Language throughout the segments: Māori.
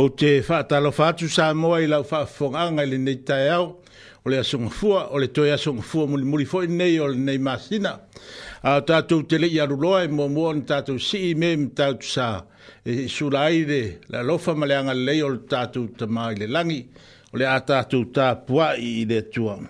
o te whaatalo whātu sa moa i lau whaafonganga ili nei tai au, o le asongafua, o le toi asongafua muli muli fo nei o le nei masina. A tātou te lei aruloa e mua mua ni tātou si me mi sa e suraire la lofa maleanga lei o le tātou tamā i le langi, o le a tātou tā pua i le tuamu.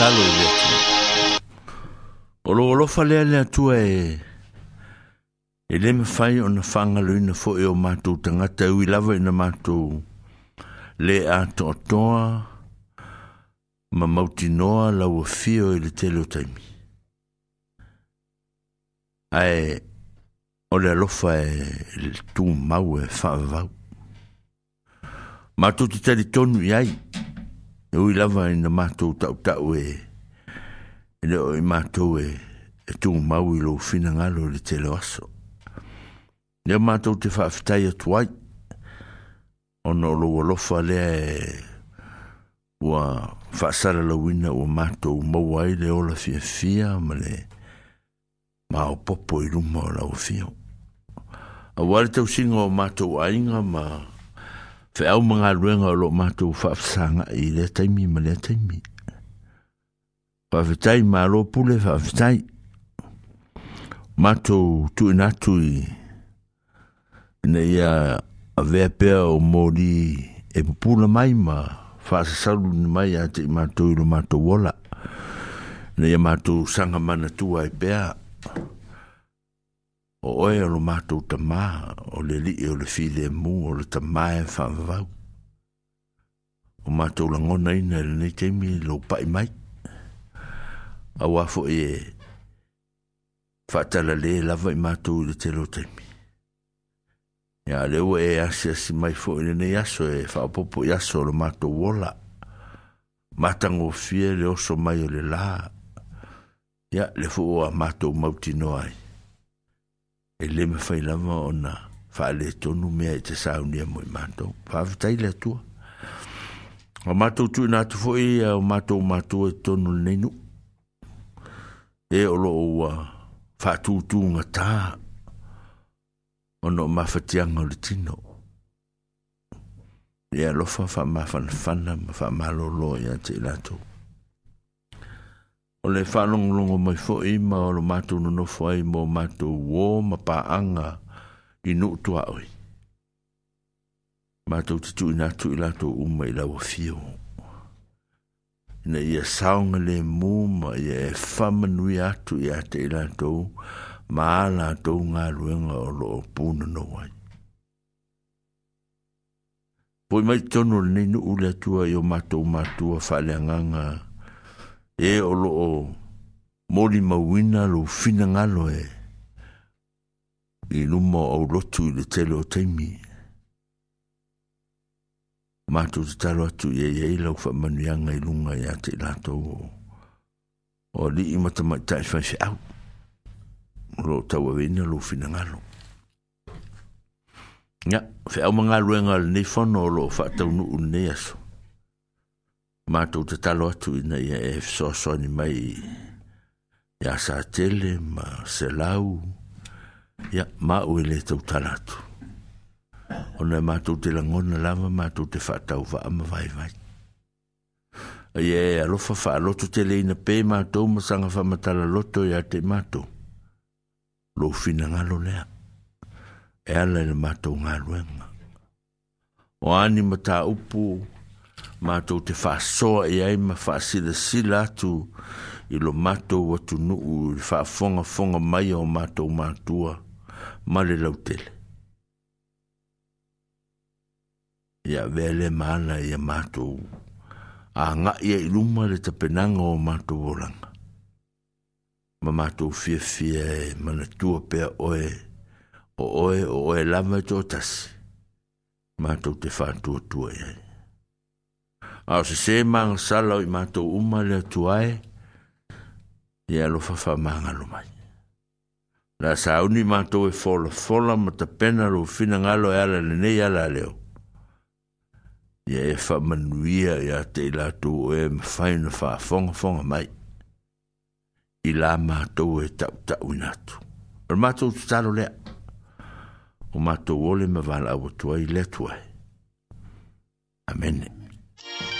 talo i leti. Olo lo olofa lea tua e, e le me fai o na whanga lui na fo e o mātou tangata e ui lava i na mātou le a toa toa ma mauti noa laua fio i e le tele taimi. Ae, o le alofa e le tū mau e whaavau. Mātou te tali tonu i ai, e ui lava i na mātou tau tau e e leo i mātou e e tū mau i lo fina ngalo le te leo aso mātou te whaafitai a tuai ono lo alofa lea e ua whaasara la wina ua mātou mau ai le ola fia fia ma le mao popo i rumo la ufio a wale tau singa o mātou ainga ma fa au mga ruenga lo matu fa fsanga i le taimi ma le taimi fa fitai ma lo pule fa Mato matu tu inatu i ne ia a vea pea o mori e pupula mai ma fa sasalu ni mai a te mato i lo matu wola ne ia matu sanga mana tua i e pea o oe alo mātou ta mā, o le li o le fi le mū, o le ta mā e whanwau. O mātou la ngona ina le nei teimi lo pai mai. A wafo e whatala le lava i mātou le te lo teimi. Ia leo e asi asi mai fo ina nei aso e whaapopo i aso o le mātou wola. Mātango fie le oso mai o le lā. Ia le fuo a mātou mauti noa e le me fai lava ona faale tonu mea i e te saunia mo i mātou. Whaafitai le atua. O mātou tui nā tu fo'i, o mātou mātou e tonu le neinu. E olo o whātū tū ngā tā, ono o mawhatianga o le tino. E alofa wha mawhan whana, wha malolo i ate i lātou o le whanongolongo mai fo ima o lo mātou no nofo ai mō mātou wō ma pā anga i nuk tua oi. Mātou te tui nātou i lato uma i lawa fio. Ina ia e saonga le mō ma ia e whamanui atu i ate i lato ma a lato ngā ruenga o lo pūna no ai. Poi mai tono le nenu ule atua i o mātou mātua whaleanganga ngā e o lo o mori mawina lo fina ngalo e i luma o au lotu i le tele o teimi mātou te talo atu i e ei lau wha manu i lunga i ate i lato o o li i mata mai tai whai se au lo tau a vena lo fina ngalo Nga, whi au mga luenga le nei whano o lo wha tau nu un nei aso. mātou te talo atu ina ia e fisoasoni e mai. Ia sa tele, ma se lau, ia māu ele tau talatu. Ona mātou te langona lava, mātou te whātau wha ama vai vai. Ia e, e alofa wha aloto te leina pē mātou, ma sanga wha matala loto ia te mātou. Lo fina ngalo lea. E ala ele mātou e ngā ruenga. O ani mata upu, mato te fa so e ai ma faasilasila silatu i lo mato matou atunuu fa fonga fonga mai o matou matua ma le lautele ia avea lē maana ia matou agaʻi ai luma le tapenaga o matou olaga ma matou fiafia e manatua pea oe o oe o oe lava e toʻatasi matou te fatuatua i ai a se se mang sala i mato uma le tuae e alo fa fa mang alo mai. Na sa uni mato e fola fola ma ta pena lo fina ngalo e ala le nei ala leo. Ia e fa manuia e a te la tu e ma faina fa fonga fonga mai. I la mato e tau tau inatu. Ar mato tu talo lea. O mato ole ma vala awa tuai le tuai. Amen. Amen.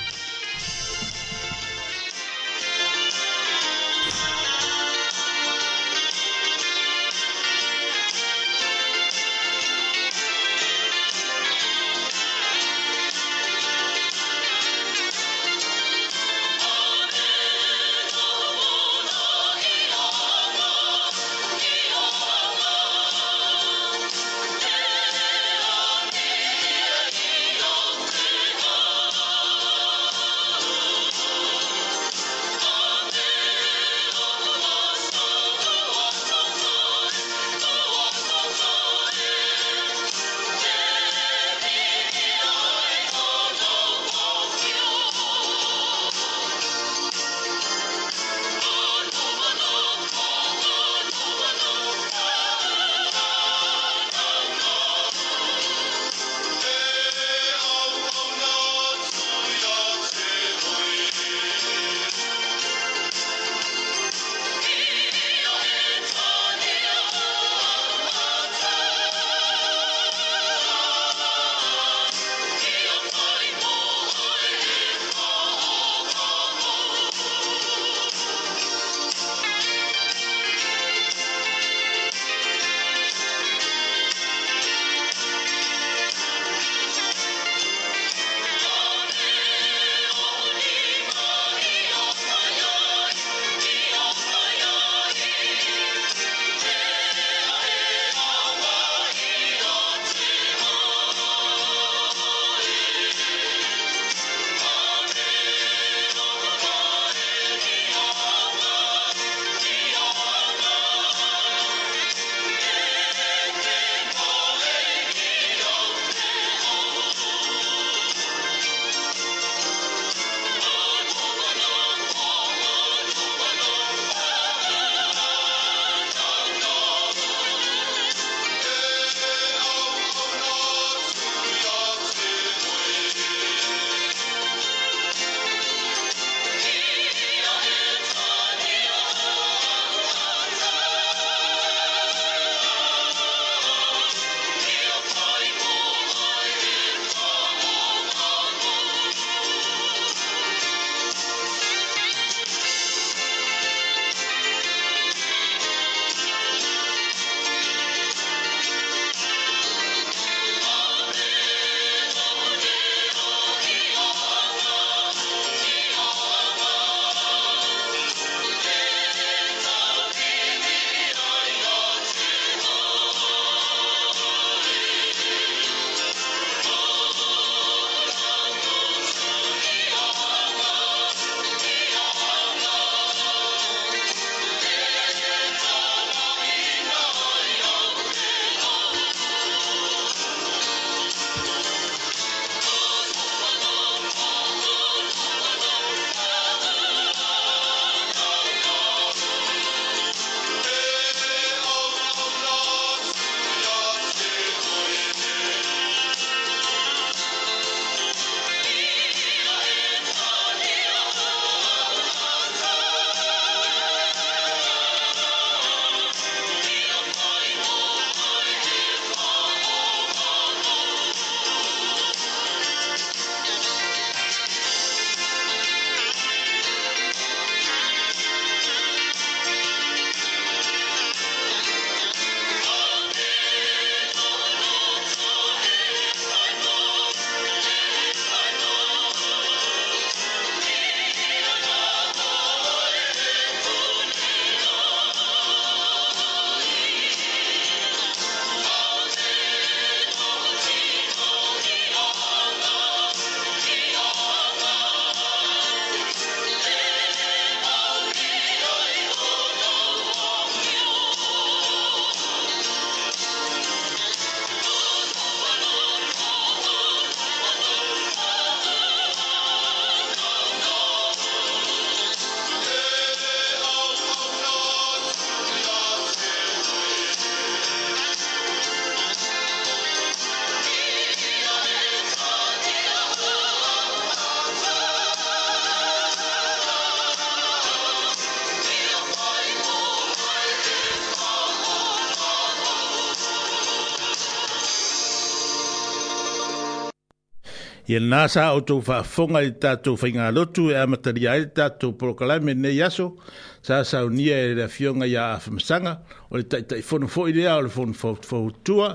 ia na sa outou faafofoga i le tatou faigalotu e amatalia ai le tatou porokalame nei aso sa saunia e le afioga iā afamasaga o le taʻitaʻifono foʻi lea o le fonofoutua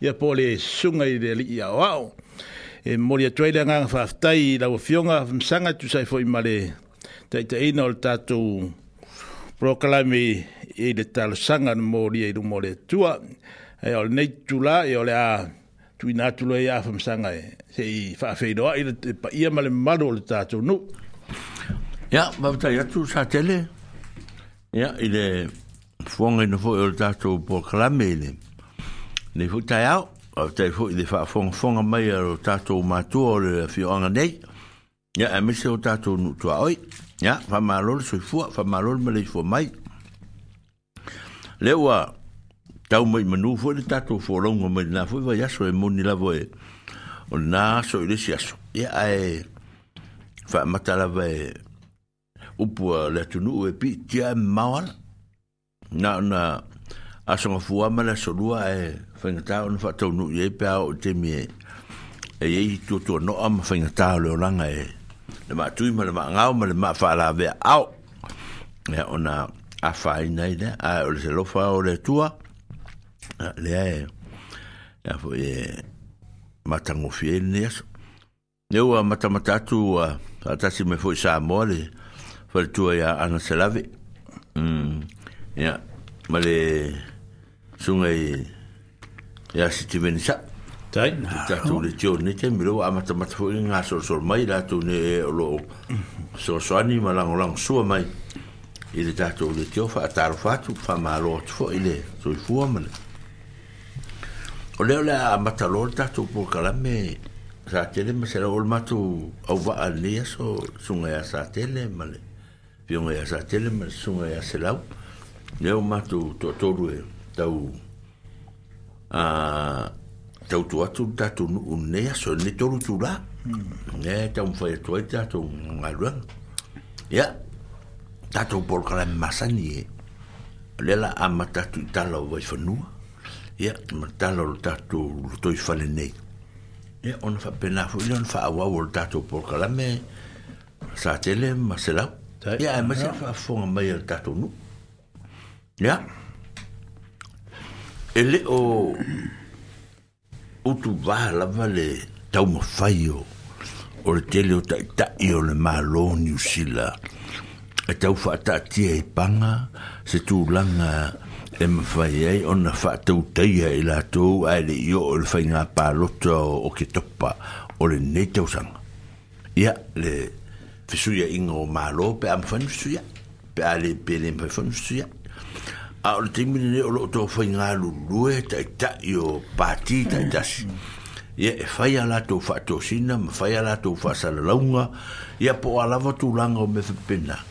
ia po o le susuga i le alii aʻoaʻo e moli atu ai le agaga faafetai i lauafioga afamasaga e tusai foʻi ma le taʻitaʻiina o le tatou porokalame i le talosaga mo lia i luma o le atua e o lenei tutulā e o le a tu ina tu lo ya e fam sanga e se i fa fe do i pa i mal mal o ta tu no ya ma ta ya tu sa tele ya i le fonga no fo o ta tu po klamele ne fu ta ya o ta fu i le fa fonga fonga mai o ta tu ma tu o le fi onga nei ya e a me se o ta tu no tu oi ya fa ma lo so fu fa ma lo me le fu mai le wa tau mai manu foi le tatou foronga mai na foi vai aso e moni lava e, e, e, e o na aso i lesi aso ia ae faamata lava e upua le atunuu e piitia e mamao ala na ona asogafuā ma le asolua e faigatā ona faataunuu i ai pea oo temi e e iai tuatuanoa ma faigatā o le olaga e le maatui ma le maagao ma le maafaalavea ao ia ona afāina ai lea ae o le selofa o le atua le e a fo e matango fie ni aso ne ua matamata atu ua atasi me foi sa moa le faletua ia ana se lave ia ma le suga i ia sitivenisa tai tatou le tio ni te milo a matamata foi nga solosolo mai latou ne e o loo soasoani ma lagolago sua mai i le tatou le tio faatalofa atu faamālo atu foʻi le soifua ma le o leo le tu matalo le tatou pulakalame satele ma se lao le matu auva'a lenei aso sugaia satele malay le fiogaia satele ma le sugaia selau le tu matu toʻatolu e tau a tautu atu le tatou nuu lenei aso lenei tolu tulā e taumafai atu ai tatou galuega ia ya, tatou polokalame masani e o le la a matatu i tala o vaifanua ia matala o le tatou lotoi fale on ia ona faapena foʻi le ona faauau o le tatou polokalame sa tele ma selau ia a tatou nuu ia e, e o utu vā lava le taumafai o o le tele o le mālō niusila e i e paga se e ma fai ai ona whaatau teia i la tū ai le i o le fai ngā pāloto o ke topa o le nei tausanga. Ia, le fesuia inga o mālo pe am fai nusuia, pe a le pe le mpai fai nusuia. A o le teimini ne o lo tō fai ngā lulue tai tai o pāti tai tasi. Ia, e fai a la tū whaatau sina, ma fai a la tū whaasala launga, ia po a lava tū langa o me whipena.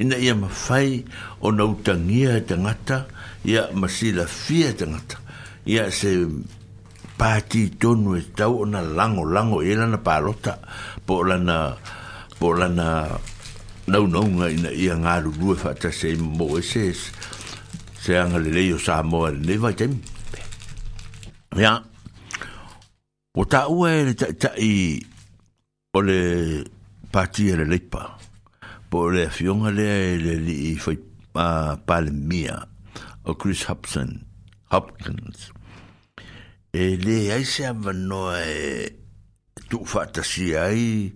Ina ia ma fai o nautangia e tangata, ia, ia masila fia tangata ia se pati tonu e tau ona lango lango e lana palota po lana po lana nau naunga ina ia ngā rurue whata se mo e se se anga le leo sa moa le ne vai temi ia o ta ua e le tai o le pati e le leipa po le fionga le le li i whai palemia O Chris Hobson, Hopkins. E eh, Leaisa manoa e eh, tu fatasia ai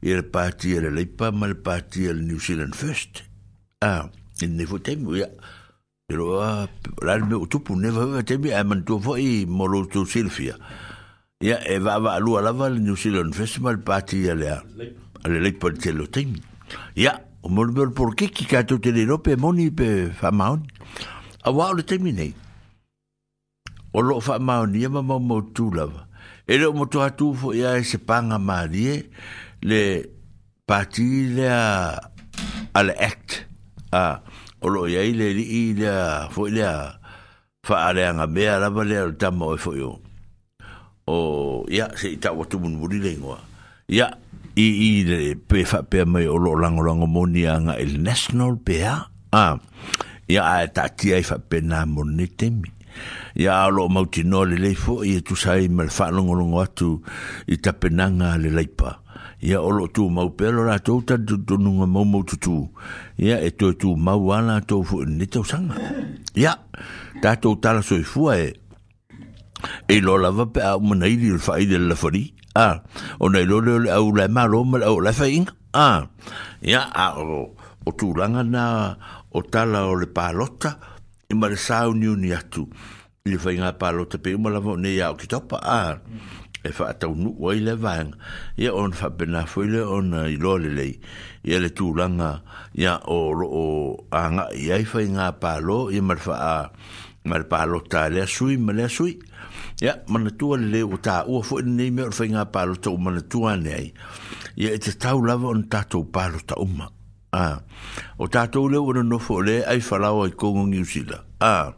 i le pāti e le leipa ma le pāti e le New Zealand First. Ah, i ne fo teimu ia. I eh. roa, rari me utupu, ne fa fa teimi a mantua fo i molo tu Silvia. Ia e va alua lava le New Zealand First ma le pāti e le a le leipa le telo teimu. Ia, o molo mero por kiki kato te le rope moni pe fa Ia, a wā o le teimi nei o loo wha maonia ma mau mautu lava e leo motu hatu fo ia e se panga marie le pati le a ale act a o loo iai le li i le a fo le a wha mea lava le o tamo e fo yo o ia se i tau atu munmuri le ingoa ia i le pe wha pea mai o loo lango lango moni anga il national pea a ah ia e tatia i faapena monene temi ia o loo mautinoa lelei foʻi e tusai ma le faalogologo atu i tapenaga le laipa ia o loo tumau pea lo latou tadutonuga maumau tutū ia e toe tumau a latou foʻi lenei tausaga ia tatou talasoifua e e lo lava pe a manaili le lafari a o nei lo le au le malo ma le au le fainga a ia a o o tūlanga na o tala o le pālota i ma le sāu niu ni atu i le whainga pālota pe uma lawa ne iau ki topa a e wha atau nu o i le vang uh, i a on wha bena fwe le on i lo lei i a le tūlanga i a o ro o a nga i a i whainga pālo i a marfa a mar pālota le a sui ma le a sui i a manatua le le o tā ua fwe ni nei me o whainga pālota o manatua ne ai i a i te tau lawa on tātou pālota umak Ah. o tātou leo no nofo le ai whalau ai kongo ngiu sila a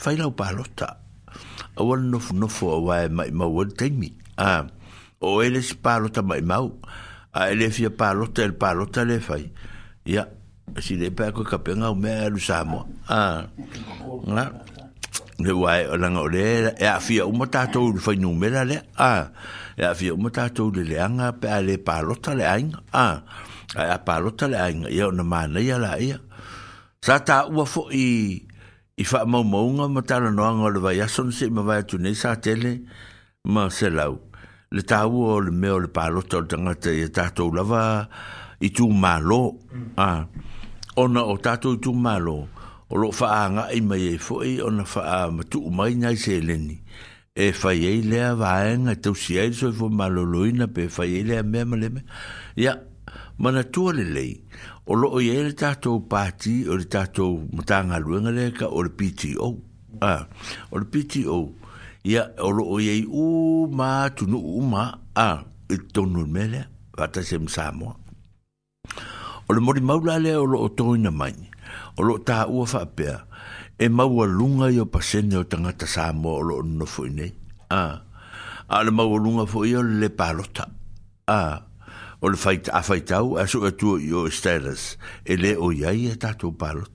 whai lau pālota a wana nofo nofo a wae mai mau wan teimi a o ele si pālota mai mau a ele fia pālota el pālota le whai ia yeah. si le pēr koe kapenga o mea alu sāmoa a ngā le wae o langa o le e a fia uma tātou le whai numera le Ah. e a fia uma tātou le leanga pēr le pālota le ainga Ah. ai a palota le ai ia ona mana ia la ia sa ta ua fo i i fa mo mo nga mata na no nga le vai son se me vai tu ne sa tele ma se lau le ta ua le me o le palota o tanga te ia ta to lava i tu malo mm. a ona o ta to tu malo o lo fa nga i mai e fo i ona fa ma tu mai nga se le ni e fa ye le va nga tu si ai so fo malo lo ina pe fa ye le me me ya mana tua le lei. O lo o yele tato pati, o le tato matanga luenga leka, o le PTO. Ah, o le PTO. Ia, o lo o yei uma, tunu uma, a, e tonu mele, vata se msamoa. O le mori maula le o lo o toi na mani, o lo ta ua faapea, e maua lunga yo pasene o tangata Samoa o lo o nofoi nei. Ah, a le maua lunga fo i o le palota. Ah, Ol le a fait au a so tu yo stairs e le o ia ia e ta tu palot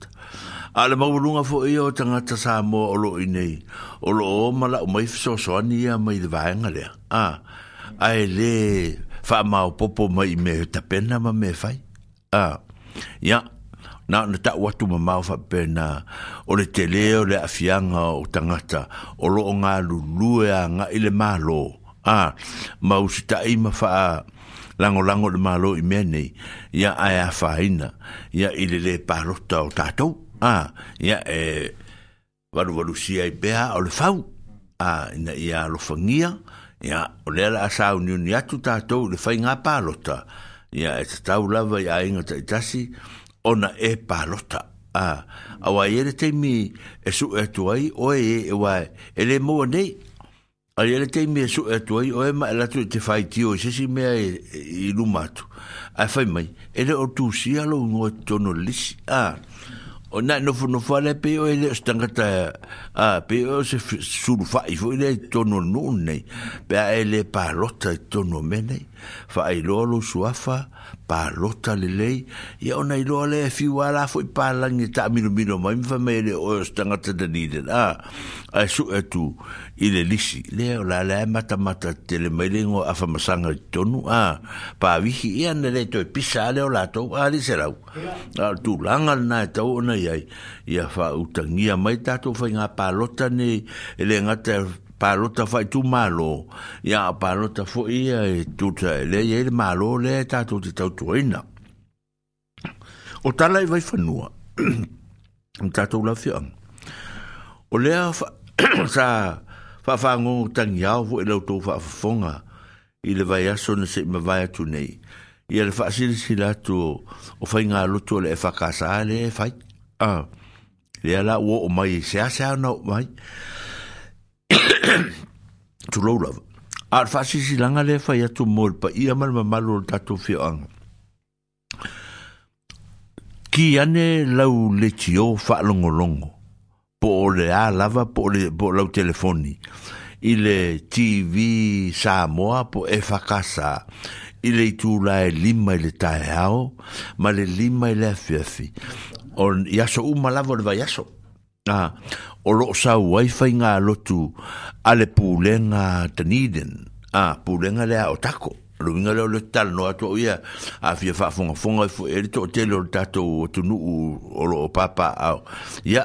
al ma volunga fo io tanga ta sa mo o lo inei o lo o ma o mai so so ani a mai de vanga le a a e le fa ma o popo mai me ta pena ma me fai a ya na na ta watu ma ma fa pena o le tele o le afianga o tangata, o lo nga lu lu ya nga ile ma lo a ma usita ima fa a lango lango le malo i mea nei ia ae a whaina ia i le le parota o tātou a ah, ia e eh, waru waru sia i bea o le fau a ah, ina ia lo fangia ia o le ala asa unioni atu tātou le fai ngā parota ia e te tau lava ia inga taitasi ona e parota a ah, awa ere te mi e su e tuai o e e wai e le nei ai ele tem me su e tu o ema ela tu te fai tio se si me e- i lumatu ai fai mai ele o tu si alo no tono lis a o na no fu no fa le pe o ele stanga ta a pe o se su fa i fo ele tono nunne pe a ele pa rota tono mene fa ai lo lo su afa pa rota le lei e o na i lo le fi wa la fo pa la ni ta mi no mi no mai fa me ele o stanga ta de ni de a ai su e tu i le lisi lea o la lea matamata te le mai lengo afamasanga i tonu a pāwihi ia na le toi pisa le o lātou a li se rau a tūlanga lana e tau ona iai ia whautangia mai tātou whai ngā pālota ne le ngata pālota whai tū mālo ia a pālota fo ia e tūta e le ia e le mālo le tātou te tau tuaina o tala i vai whanua tātou lawhianga o lea sa whawhangongo tangi au fu e lautou whawhafonga i le vai aso na se me vai atu nei. I ala whaasiri si la tu o whai ngā lutu le e whakasa a le e A, le ala ua o mai se a se ana o mai. Tu loulava. A ala whaasiri si langa le e whai atu mōri pa i amal ma malu o tatu whio anga. Ki ane lau le tio whaalongolongo. longo po o le a lava po le po lau telefoni i le TV Samoa po e fakasa i le tu la e lima i le tae ao ma le lima i le afiafi o yaso u malava le vai yaso a o lo sa wifi nga lotu ale pulenga tniden a pulenga le a tako lo nga lo le tal no atu ia a fi fa fonga fonga fo e to telo tato o tunu o papa a ya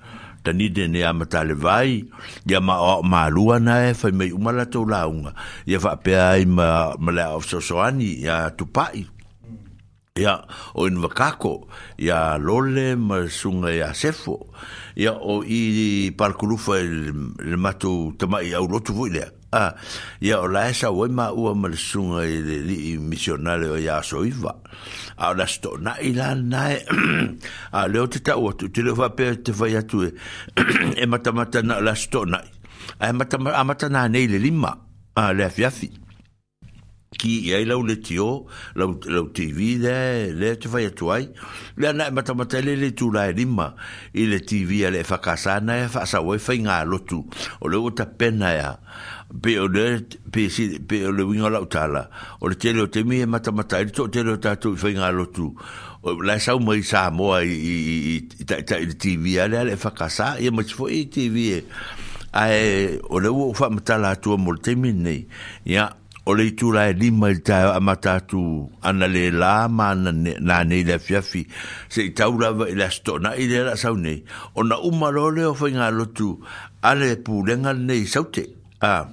tani de ne ama tale vai ya ma o ma lua na e fa me uma la tola ya fa pe ma ma of so so ani ya tu pai ya o in vakako ya lolle ma sunga ya sefo ya o i parkulu fa matu tama ya lotu voile Ah, ia o lae sa oe ma ua ma sunga i le misionale o ia so iwa a o lasto na i la a leo te tau atu te leo pe te vai tu. e e matamata na lasto na i a e matamata na nei le lima a le afiafi ki ia i lau le tio lau, lau tv le le te vai atu ai le na e matamata le le tu la e lima i le tv a na e whakasana e whakasawai e whainga lotu o leo ta pena ya. pe o le pe si pe o le wingola utala o le tele o te mi e mata mata e to tele o tatu i whainga alo tu o le sau mai sa moa i i i i i ta, ta, ta, TV a le ale whakasa i e machifo i TV e a e o le ua ufa matala atua mo le te mi nei ia o le itu la e lima i ta a matatu ana le la ma na nei le fiafi se i taura va i la stona i le la sau nei o na umarole o whainga alo tu ale pūrenga nei saute Ah.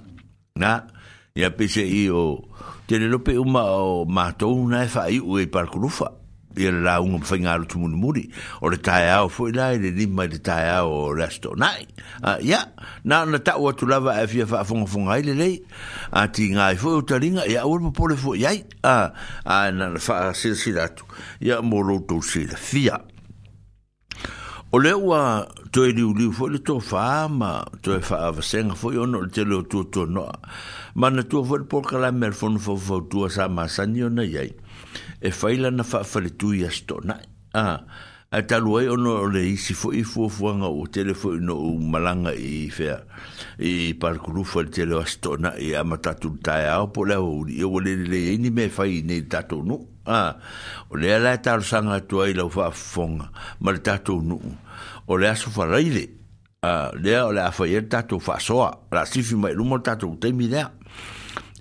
na ya pese i o, tere lope uma o mātou nai whai ue i parkurufa. Ia le la un whaingaro tu muni muri. O le tae ao fwoi lai, le lima le tae au o resto nai. Ia, nā na tau atu lava e fia wha funga funga ai le lei. A ti ngai fwoi o taringa, ia ua mo pole fwoi ai. A, a na na wha sila sila atu. Ia mo roto fia. O lewa to di le fole to fama to e fa seng foiyon no le tele to to noa, ma na toò poka lammerfon fo tua sama sanyon na yai. E faila na fa falet tu a tona E tallo on no leisi foi e fuo fuwanga o telefo no un malanga e fè e pargru telewa estona e amatato ta ao poledi. yo vol le ni me fa ne tato no. Ah, o le ala e talosaga atu ai lau faafofoga ma le tatou nuu o le aso falaile ah, lea o le a faia le tatou faasoa lasifi mai luma o le tatou taimi lea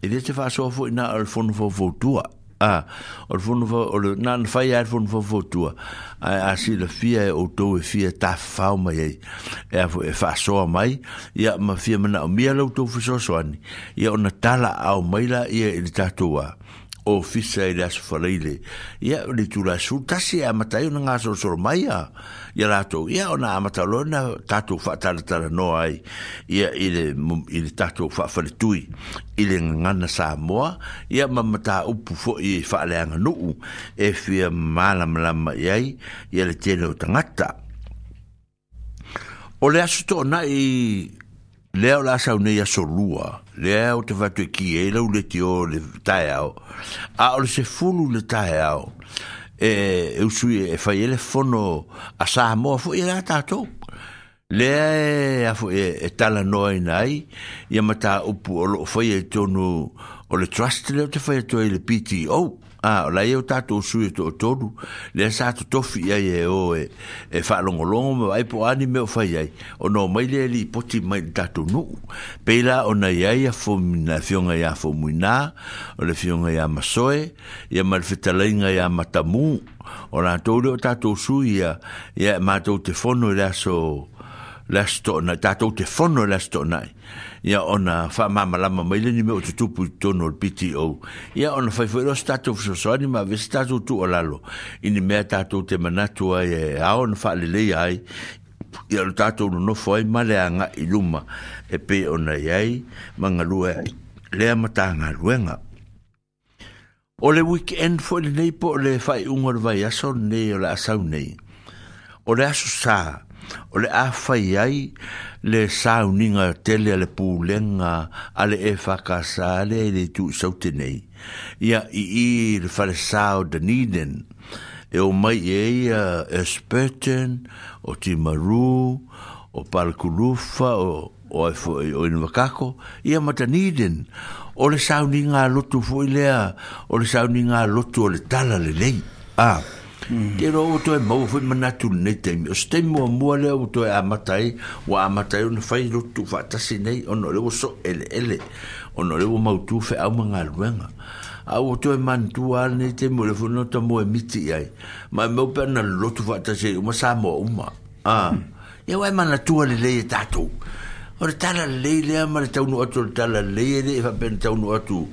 i lea te faasoa foʻi na o ah, le fono faufoutua o le fono na na fai ae le fono faufoutua ae asilafia e outou e fia e tafafao mai ai ea foi e faasoa mai ia ma fia manaʻomia loutou fesoasoani ia ona tala ao mai la ia i le tatou a ah. o fisa i las faraile. Ia le tu la su, ta se amata iu nga so sor mai a. Ia rato, ia o na amata lo na tatu fa tala tala no ai. Ia i le tatu fa fa tui. I le ngana sa moa, ia mamata upu fo i fa le anga nuu. E fia mala mlama iai, ia le tene o tangata. O le asuto na i lea o la sau nei lua, lea o te watu ki e lau le te o le tae a o le se fulu le tae e usui sui e fai ele fono a sa moa fu i la Lea e a fu e, e tala noa i nai, ia mata o lo fai tonu o le trust leo te fai e toi le PTO, a ah, la yo tato su e to todo le sa to to fi ya ye o e, e fa longo longo me vai po ani me fa ye o no mai le li poti mai tato no pe la ona ya ya fo minación ya ya fo muina o le fion ya masoe ya mal fetalinga ya matamu o la to do tato su ya ya e ma to te fono le so le sto na tato te fono le sto nai ya ona fa mama la mama ile ni me o tutu pu tono o PTO ya ona fa fo e lo stato fo so ani ma vesta tu tu olalo ini me ta tu te mana tu ai a on fa le le ai ya lo tato no no fo male anga iluma e pe ona yai manga lue le mata nga luenga o le weekend fo le nei po le fa ungor vai ya so nei o la sa nei o le asu sa o le a fa yai le sauninga tele le pulenga ale e fakasa le le tu sautenei. Ia i i le fale sau de niden, e o mai e ia e spetten, o timaru, o palkulufa, o, o, o, o inwakako, ia mata niden, o le sounding sauninga lotu foilea o le sauninga lotu o le tala le lei. Ah. Te roa o toi mau fwi manatu nei ne te mi. O ste mua mua lea o toi amatai, o amatai o na fai rotu fatasi nei, o no lewo so ele ele, o no lewo mautu fe au mga luenga. A o toi mantu ala ne te mua lefu no ta mua emiti ai. Ma e mau pia lotu fatasi nei, uma sa mua uma. Ia wai manatu tua le leie tatou. O le tala lei lea ma le taunu atu, le tala lei lea e fa e pen taunu atu,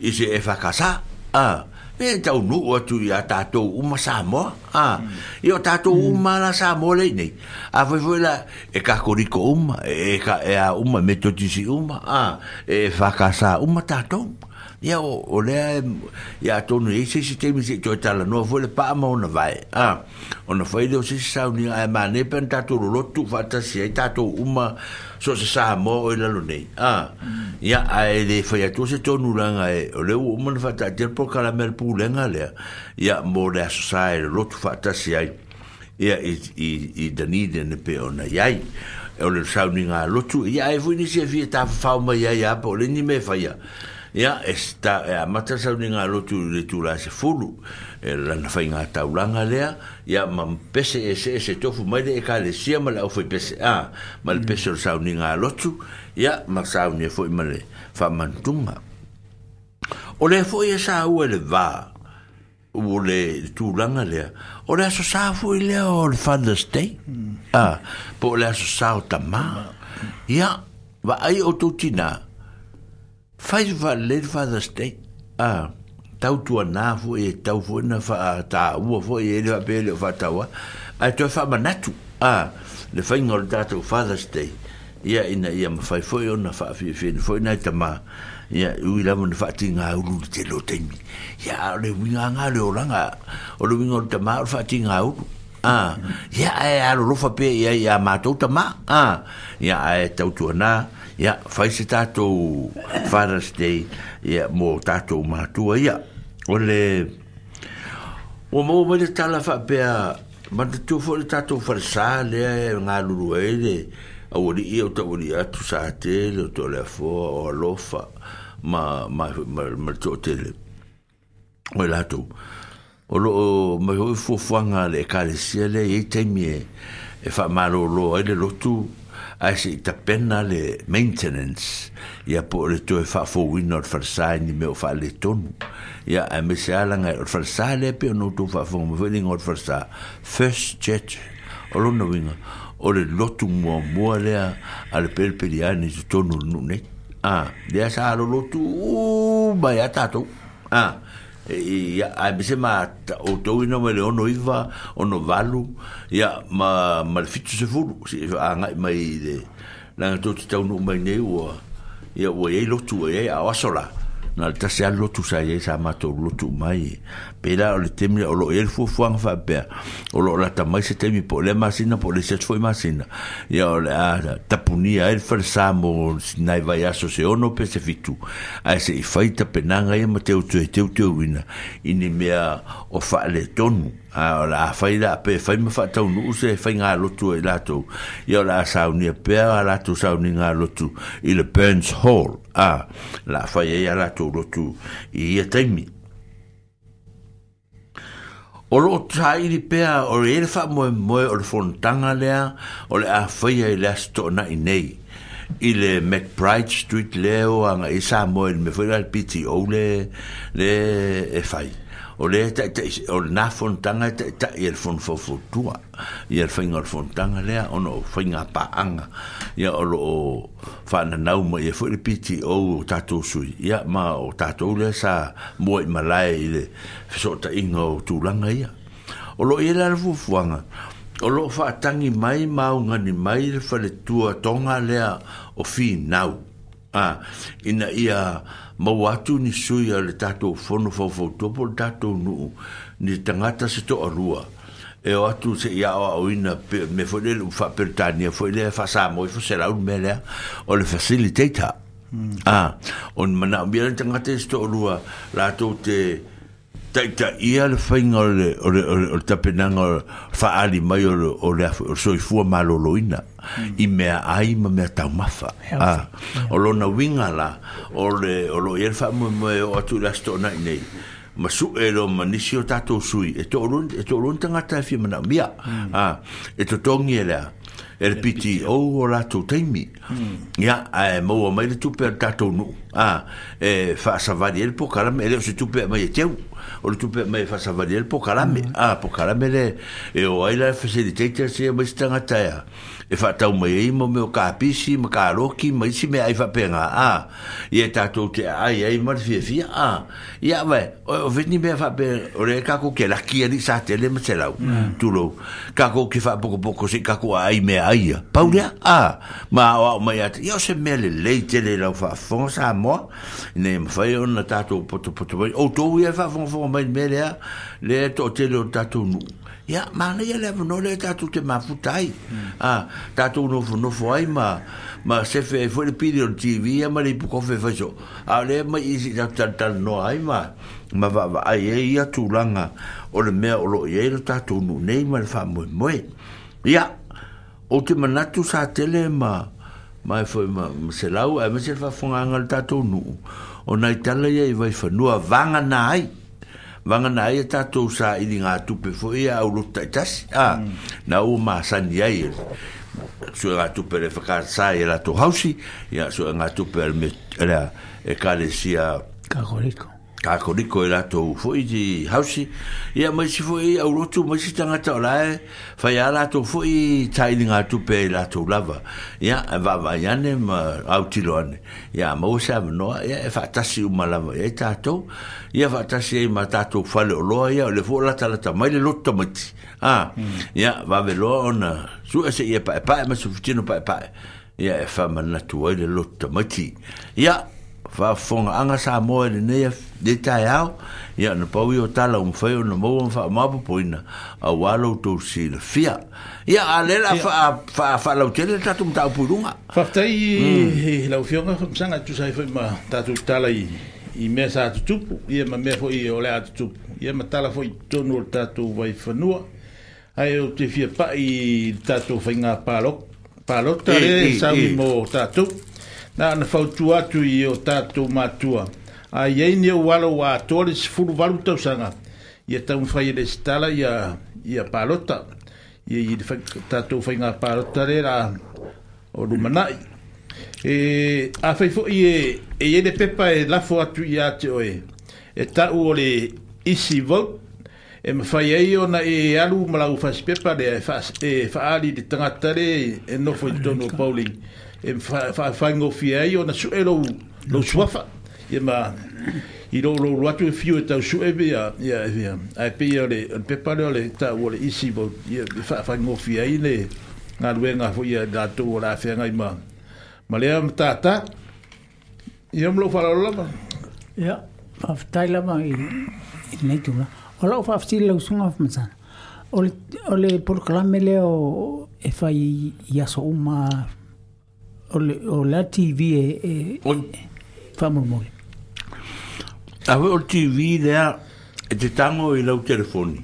i se e fa kasa. Ah. e tau nu atu i a tātou uma Samoa a ah, i o tātou hum. uma la Samoa lei nei a ah, foi foi la e ka koriko uma e ka e a uma metotisi uma ah e whakasa uma tātou é ia ah, o, o lea ia tonu e se se temi se toi tala noa foi le paa mauna vai a ona foi leo se se saunia e mane pen tātou lolotu whatasi e tātou uma tātou so se sa mo o la lune ah ya mm. a de e foi a tous to nu langa e o le o mon fa ta tel po ka la mer pou le nga le ya mo de so sa e lo tu fa ta si ai ya i i de ni de ne pe ona ya i e o le sa ni nga lo tu ya e vu ni se vi ta fa ma ya ya po le ni me fa ya ya esta ya eh, mata sauninga lo tu de tu la se fulu el eh, la fa inga taulanga lea ya mam pese ese ese tofu mai de e kale sia mala fo pese a ah, mal mm. pese sauninga lo tu ya ma sauni e fo mali fa mantunga o le fo ya e sa u el va u le tu langa lea o le so sa fo le o le fa de ste a po le so sa ta ma ya va ai o tu tina Yeah. Fais va ler Father's Day. Ah, tau tua nā fu e tau fu na fa a tā ua fu e lewa pe lewa tawa. A tu e fa manatu. Ah, le fai ngol tātou da Day. Ia ina ia ma fai fu ona fa a fi fi na fu e nai tamā. Ia ui lamu na fa a tinga a uru te lo teimi. Ia le winga ngā le oranga. O le winga le tamā o fa a tinga a uru. Ah, ia e a lo rofa pe ia ia mātou tamā. Ah, ia a e tau tua nā. Ah, ya fai se tato Father's Day ya mo tato matua ya ole o mo mo de tala fa pe a ma de tu fo de tato farsa le nga lulu e de a wori e o tawori a tu sa te le o tole fo o lofa ma ma ma ma to te le o la tu o lo o ma ho fo fo nga le ka le sia e, e le e te mie e fa ma lo lo e le lo tu ai se itapena le maintenance ia po le toe faafouina o le falasai ni mea o faaletonu ia ae me se alaga o le falasā lea pe ona outou faafogamafelega o le falasā first church o lona uiga o le lotu muamua lea a le pelipeli ai ni totonu o le nuu nei a lea sa alolotu mai a tatou a i a bese ma o to ino me le ono iva ono valu ya ma ma le fitu se fulu si a mai de na to tau no mai ne o ya o ye lo tu e a wasola na le tasi alo tu sa ye matou lotu mai pe la o le temi o lo e le fuafuaga faapea o lo lata mai se temi po le masina po le setu foi masina ia o le a tapunia e le falasā mo sinai vai aso se ono pe se fitu ae seʻi fai tapenaga ia ma teutueteutuuina i ni mea o faaletonu a la fai pe fai ma fata un use fai nga la sao ni a lato sao ni nga lotu i Hall a la fai e a i i a taimi o lo ta i li pe a o a fai e le asto na McBride Street leo anga i e sa moe me la le piti o le le e fai o le ta ta o le na fon ta ta i fon fo fo tua i le fainga le o no fainga pa anga i a o lo o fana nau mo i a fwere piti o o tato sui i ma o tato le sa moi malai i le fiso ta inga o tūlanga i a o lo i le ala fufuanga o lo fa tangi mai maunga ni mai le fale tua tonga lea o fi nau a ina ia a ma watu ni sui a le tatou fono fau fau topo le tatou nuu ni tangata se to arua e o atu se ia o auina me fo le ufa peritania e fo le fa sa mo e fo se la un mele o le facilitator mm. ah on mana bien tangata se to arua la to te ta ta ia le o le le le tapenanga fa ali mai o le o le so i fua maloloina i me ai ma me ta mafa a ah, o lo na winga la o le o lo ia fa mo o tu la sto nei ma su e lo ma nisi o tato sui e to lo e to lo tanga ta fi e mana mia mm. a ah, e to tongi e er piti o o la tu teimi ya a mo o mai tu per ta tu nu a e fa sa vari el po kala me e se tu per mai e teu o tu per mai fa e sa vari el po kala me hmm. a po kala e o ai la fa se di teter se mo stanga taia e whatau mai e mo meu kapisi ma karoki mai si me ai whapenga a i e tātou te ai ai mar fia fia a i a wai o vini me whapenga o re kako ke laki ani sa tele ma te lau tūlo kako ke whapoko poko se kako ai me ai a paurea a ma o au mai ata i o se mele lei tele lau whafonga sa moa ne ma whai ona tātou poto poto mai o tōu e whafonga whafonga mai mele a le tō tele o tātou nuu ya mana ya le no le ta tout ma futai ah ta tout no no foi ma ma se fe foi le pidi on tv ya ma le pou fe fe jo ale ma isi ta ta, ta no ai ma ma va va ai ya tu langa o le me o lo ye le ta tout no nei ma fa mo mo ya o te mana tu sa tele ma ma foi e ma, ma se lau ai ma se fa fonga ngal ta tout no o nai tala ye vai fa no vanga nai na vanga na ia tatou sa ili ngā tupe ia au tak jas ah, mm. na ua maa sani ai su e ngā tupe le la tō hausi ia su e ngā tupe le me e ka ko riko i rato fo i di hausi ia mai si fo i au rotu ma si tangata o lae fai a rato fo i taini ngā tupe to lava ya e va i ane ma au tilo ane ia ma o sa ya ia e fatasi uma lava ia to ya ia ta e ma ta to fa loa ia o le fo lata lata mai le loto tamati ah hmm. ia vave loa su ese ye pa pa ma su fitino pa pa ya e fa manatu ai le to tamati ya fa fonga anga sa mo le ne de tai ao ya no pau yo tala un feo no mo fa ma po poina a walo to si le fia ya ale la fa fa fa la tele ta tum ta pu dunga fa tai mm. la ufio ma fa sanga tu sai fa ma ta tu tala i i me sa tu tu ye ma me fo i ole at tu ye ma tala fo i to no ta tu vai fa no ai o te fia pa i ta tu fa nga pa lo pa lo ta le sa mo ta tu na na fautu atu i o tatu matua. A iei ni o walo wa atore si furu valu tau e sanga. I a tau fai le stala i a, i a palota. I a i tatu fai ngā palota re la o rumanai. E, a fai fo i e, e i le pepa e lafo atu i a te oe. E tau o le isi vote. E ma fai ei o na e alu malau fasi pepa le e faali le tangatare e nofo i tono pauling e fa fa ngo fie io na su elo lo suafa e ma i ro ro ratu e fio e ta su e via ia e via a pe io le pe pa le ta o le isi bo e fa fa ngo fie i le na lue nga fo ia da tu ora fe nga ma ma le am ta ta io mlo fa lo ma ia fa ta la ma i ne tu la o lo fa fti lo o le o le por o e fa i ia so uma TV, eh, eh A Awe o TV lea e te tango i lau telefoni.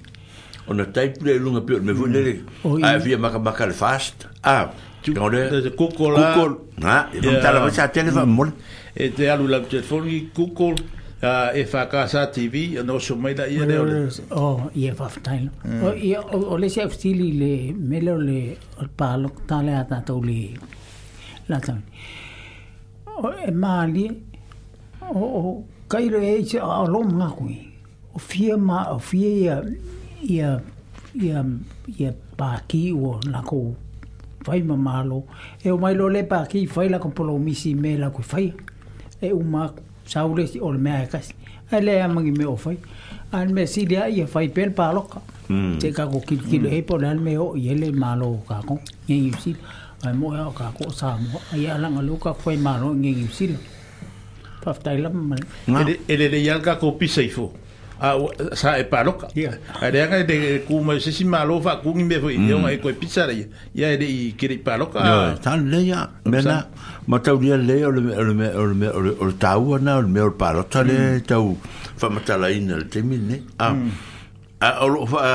Ona taipu le lunga pio, me fu nere, a via maka maka le fast. Ah, Kukol, kukol, na, e non tala wasa telefon mole. E te alu lau telefoni, kukol, e casa TV, no so mai da ia leo. O, ia whaftaino. O, le se afstili le, melo le, palo, tale a tatou le, la O e mali o kaire e se a rom ngā kui. O fie ma, o fie ia, ia, ia, ia pāki o nā kou fai ma malo E o mailo le pāki fai la kou polo misi me la kui fai. E o mā saure o le mea e kasi. E le a mangi me o fai. Ai me si dia ia fai pen pāloka. Mm. Te ka kilo kilo mm. e po nā me o i le malo kako. Ngi yu si ai mo ka ko sa mo ai ala nga luka foi ma ro ngi ngi sil pa ftai lam ma ele le ka ko pisa ifo a sa e pa loka ya ere ga de ku ma se si ma fa ku ngi me fo mm. yo ngai e ko pisa ra ya ya de i kiri pa loka ya tan le ya me na ma tau dia le o le o le o le o le tau na o le me o pa ro ta le ta u fa ma ta la in le te mi ne mm. a a o fa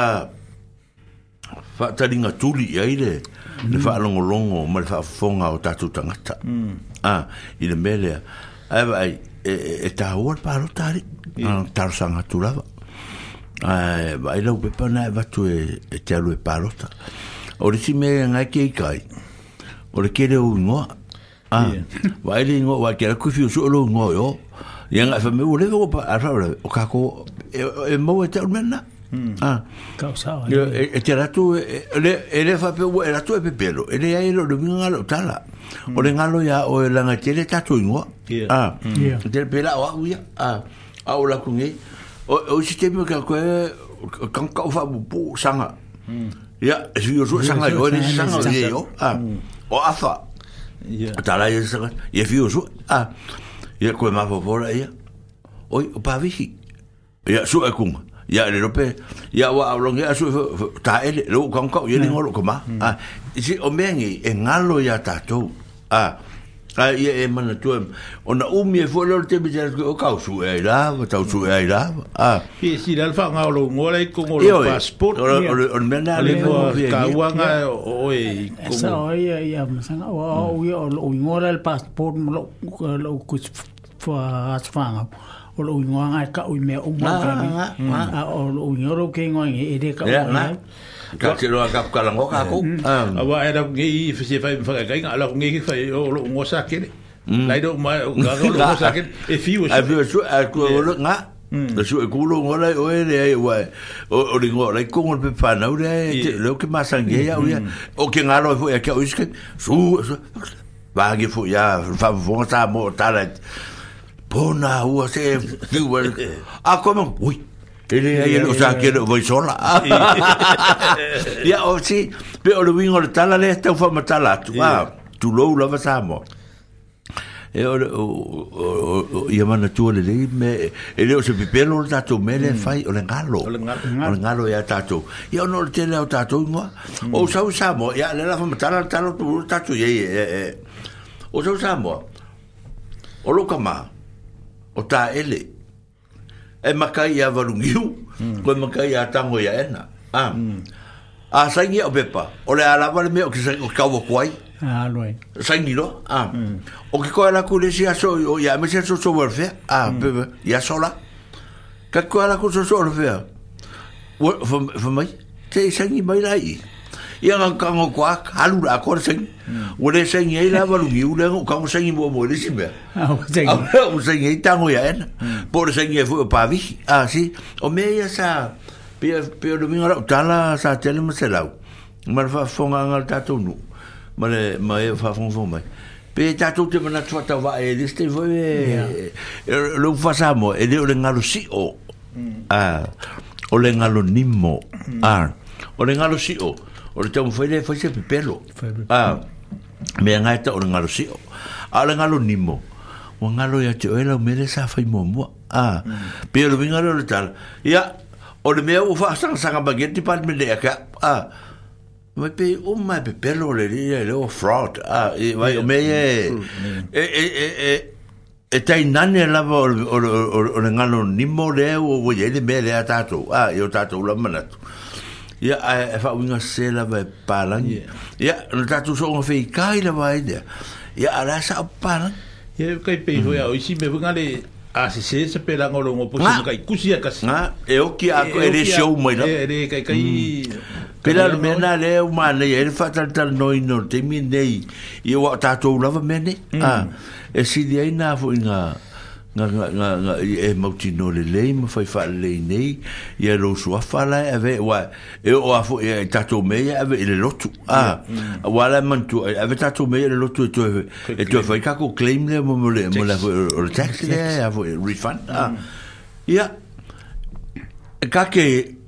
fa ta tuli ya ile le fa longo longo ma fa fonga o tatu tangata mm. ah i le mele ai ai e, e, e ta ho pa lo tari no, tar sang atu la ai vai lo pe pa va tu e, e, e te alu e pa lo ta o si me ngai ke kai o le kere u ngo ah vai le ngo vai kere ku fiu so lo ngo yo Yang afa me u ulego pa a afa o kako e, e mo eta mena. Mm. Ah. Causa. Yo e te ratu le e le fa pe u e ratu e pe pelo. E le ai lo de minga lo tala. Mm. O le ngalo ya o la nga tele ta tu ngo. Ya. Ah. Mm. Yeah. Te pela o u Ah. A o la ku ngi. O o si te mi ka ko fa bu sanga. Ya, yeah. si ya, yo so sanga yo ni sanga ye yo. Ah. Mm. O afa. Yeah. Tala ya sanga. Lah, ya fi yo ya, Ah. ya ko ma fo fo la ye. Oi, pa vi. Ya, su e kunga. ya le rope ya wa aulonge asu ta ele lo kan ka ye ngolo koma ah si o mengi e alo ya tatou ah a ye e mana tu ona umi e fo lor te bi jas o kau su e la va tau su e la a pi si dal fa nga lo ngora i kongo lo passport o o mena le mo ka wanga o e kongo sa o ye ya masanga o o ngora el passport lo lo ku fa fa nga o lo ingoa ngai ka ui mea o mua kami a o lo ingoro ke ngoi ngi ere ka ui ngai ka te roa ka kala ngo ka ko a wa era ngi i fisi fai mfa ka inga ala ngi ki fai o lo ngo sa kere lai do ma ga lo ngo sa kere e fiu a fiu su a ku o lo nga Da su kulo ngola o ele ai wa o ringo lai kongo pe pa na ure te lo ke masangi ya ure o ke ngalo fo ya ke o iske su va ge fo ya fa vo ta mo ta Pona, UAC, Ah, ¿cómo? Uy. o sea, quiero, voy sola. Ya, oh, o sí, pero lo vino de tala, le está un tala. tu lo lo pasamos. E o o ia mana tua le me e leo se pipelo o me le mm. fai o le ngalo o le ngalo ya tatou ia no le tele mm. o tatou ingoa o usamo, ya le la famatala talo tu tatou eh, eh. o sau usamo, o lo kama o ta ele e makai ia varungiu mm. ko makai ia tango ia ena ah. mm. a sangi o pepa o le alaba le me o kisai o kawa kuai ah, loi. sangi no ah. mm. o ki koe la kule si aso o ia me si aso so warfe a ah, mm. pepe ia sola ka koe la kule so so warfe fomai te sangi mai lai 伊讲讲我寡，哈路难关心。我嘞生意啦，不如妙嘞。我讲我生意冇冇得行咩？啊，我生意，我生意单我也安。我的生意富又怕亏，啊是。我买一啥？别别个咪讲啦，查啦啥？查了冇查到，冇法放银行贷款做奴，冇嘞冇有法放做咩？别贷款起码拿出个八亿，利息费。六万三毛，一年要搞六千五。啊，一年搞六千五。啊，一年搞六千五。o le tamu faile fai se pepelo Ah. ngai ta o le ngalo si a le ngalo nimo ya te oela o mele sa fai mua mua pia lo vinga ya o le mea ufa sanga sanga bagetti pa me lea ka a ah, Mae pe o mai pe pelo le le le o fraud Ah, e vai me e e e e e e nane la o o o o ngalo nimo o e ah, o ye le me le atato a yo tato la manato ya e fa unha sela ve pala ya no ta tu so un fei kai la vai de ya ala sa pala ya kai pe ho ya oisi me vunga le a se se se pela ngolo ngo posi ngai kusia kas na e o ki a e, e re show mai la e re kai kai mm. pela mena le u mane e fa tal tal no ino te mi nei e o ta tu lava mene mm. a ah, e si de ai na vunga nga nga nga nga e mauti no le le mo fai fa le nei ia lo so fa la ave wa e o afu e tato me ave le lotu a mm. wa la man tu ave tato me le lotu tu e tu fai ka ko claim le mo le mo la o le tax le ave refund a mm. ia ka ke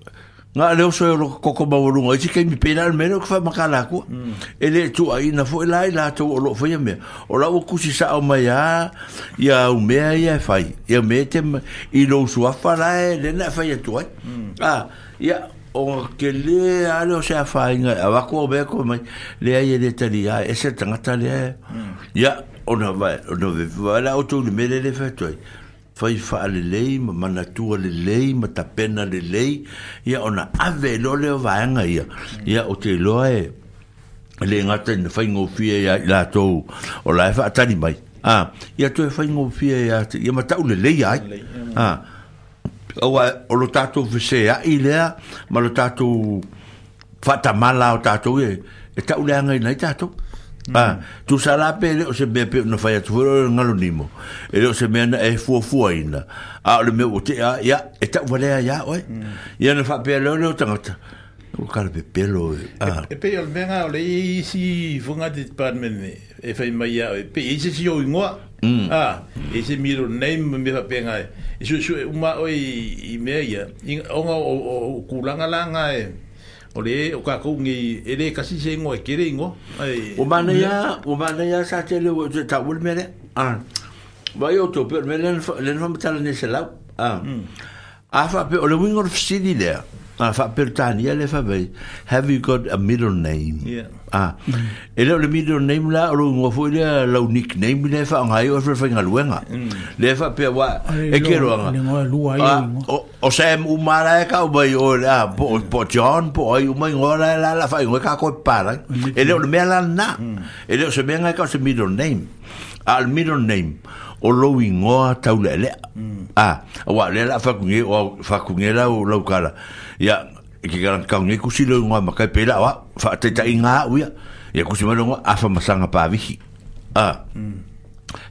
nga le so yo koko ba wulu ngai sikai mi pedal me ko fa makala ku mm. ele tu ai na fo e lai tu o lo fo ye me o la ku si sa o maya ya o me ya fai ya me te i lo so fa la le na fa ye tu ai mm. ah, a ya o ke le a le se a fai nga a ko be ko me le ai e le tali a e se tanga tali mm. ya o na va o no ve va la o tu me le fa tu fai faa le lei, ma manatua le lei, ma tapena le lei, ia ona ave e lo leo vaanga ia. Ia o te loa e, e le ngata ina fai ngofia ia ila tou, o lai faa e atani mai. Ah, ia tu e fai ngofia ia, ia ma tau le lei ai. Ah, Oa, o lo tatou fese a i lea, ma lo tatou fata mala o tatou e, e tau le angai nai tatou. Mm. Mm. Ah, tu sala pe o se be no faia tu ro ngalo nimo. E o se mena e fu fu ina. Ah, le me o te ya ah, ya e ta ya oi. Ya no fa pe lo lo ta. O kar be pelo. lo. E, ah. E pe o mena o le i si funga dit par men e fa i mai ya e pe i e se si o ngo. Mm. Ah, e se mi ro nei me fa pe ngai. E su su uma oi i me ya. O o kulanga langa e. o le o ka kou ngi e le kasi se ngo e kere ngo o mana ya o mana ya sa te le o te ta wul mele a ba yo to pe mele le le fam ni se la a hmm. a fa pe o le wingor fisi di le ma fa pertania le fa be have you got a middle name yeah ah ele le middle name la lo ngo fo le la name le fa ngai o fa nga luenga le fa pe wa e kero nga o sem u mala ka o bai o la po po john po ai u mai ngora la la fa ngo ka ko para ele le mela na ele se benga ka se middle name al à, middle name o lo ingoa taulele ah wa le la fa kunge o fa kunge la o lo kala ya ki ka ka ngi ku si lo ngwa ma ka wa fa te ta inga u ya ya ku si ma lo ngwa a fa pa ah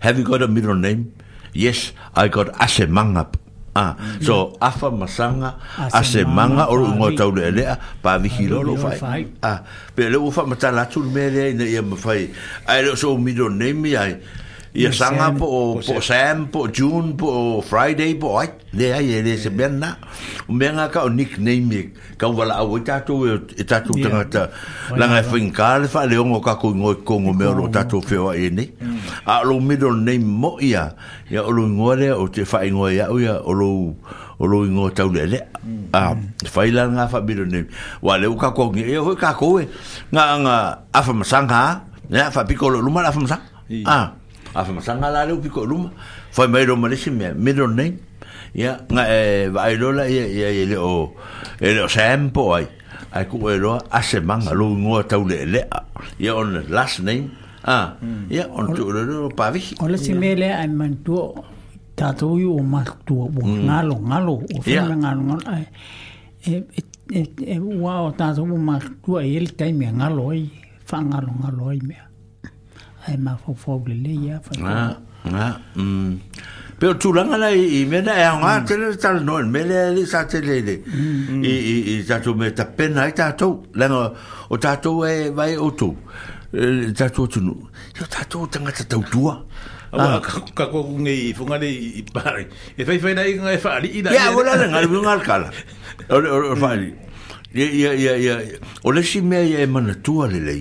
have you got a middle name yes i got ashe manga ah so afa masanga ma sanga ashe manga o ngo ta u e le pa vi hi lo lo fa ah pe lo fa mata la tu me le ne ya ma fa ai so middle name ya ia sanga po po Sam po June po Friday po ai le ai le se benna o menga ka o nickname ka wala o tato e tato tanga ta la nga finkal fa le ngo ka ko ngo ko ngo me o tato feo e ni a lo middle name mo ia ia o lo ngore o te fa ngo ia o ia o lo o lo ngo tau le le a fa ila nga fa middle name wa le ka ko ngi e ho ka ko nga nga afa masanga ya fa piccolo lumala afa masanga ah a fa masanga la le piko luma fa mai ro malesi me middle name ya nga e vai lo la ya ya le o ele o sempo ai ai ku e lo a se manga lo ngo tau le le ya on last name ah ya on tu lo pa vi ole si me le ai man tu tatou i o matua ua galo galo o fela galo galo ai e, e e e ua o tatou o matua i ele taimi a galo ai faagalo e galo ai ai ma fo fo le le ya fa na na pero tu langa la e e, ah. i me na e nga te tal no me le le sa te le i i i sa tu me ta pena i ta to le no o ta to e vai o to ta to tu no yo ta to ta nga ta to tu a ka ko nge i fu nga i pare e fai fai nai ngai nga fa ali i da ya ola le nga le nga kala o o fa ali ya ya ya ya ole me e mana le le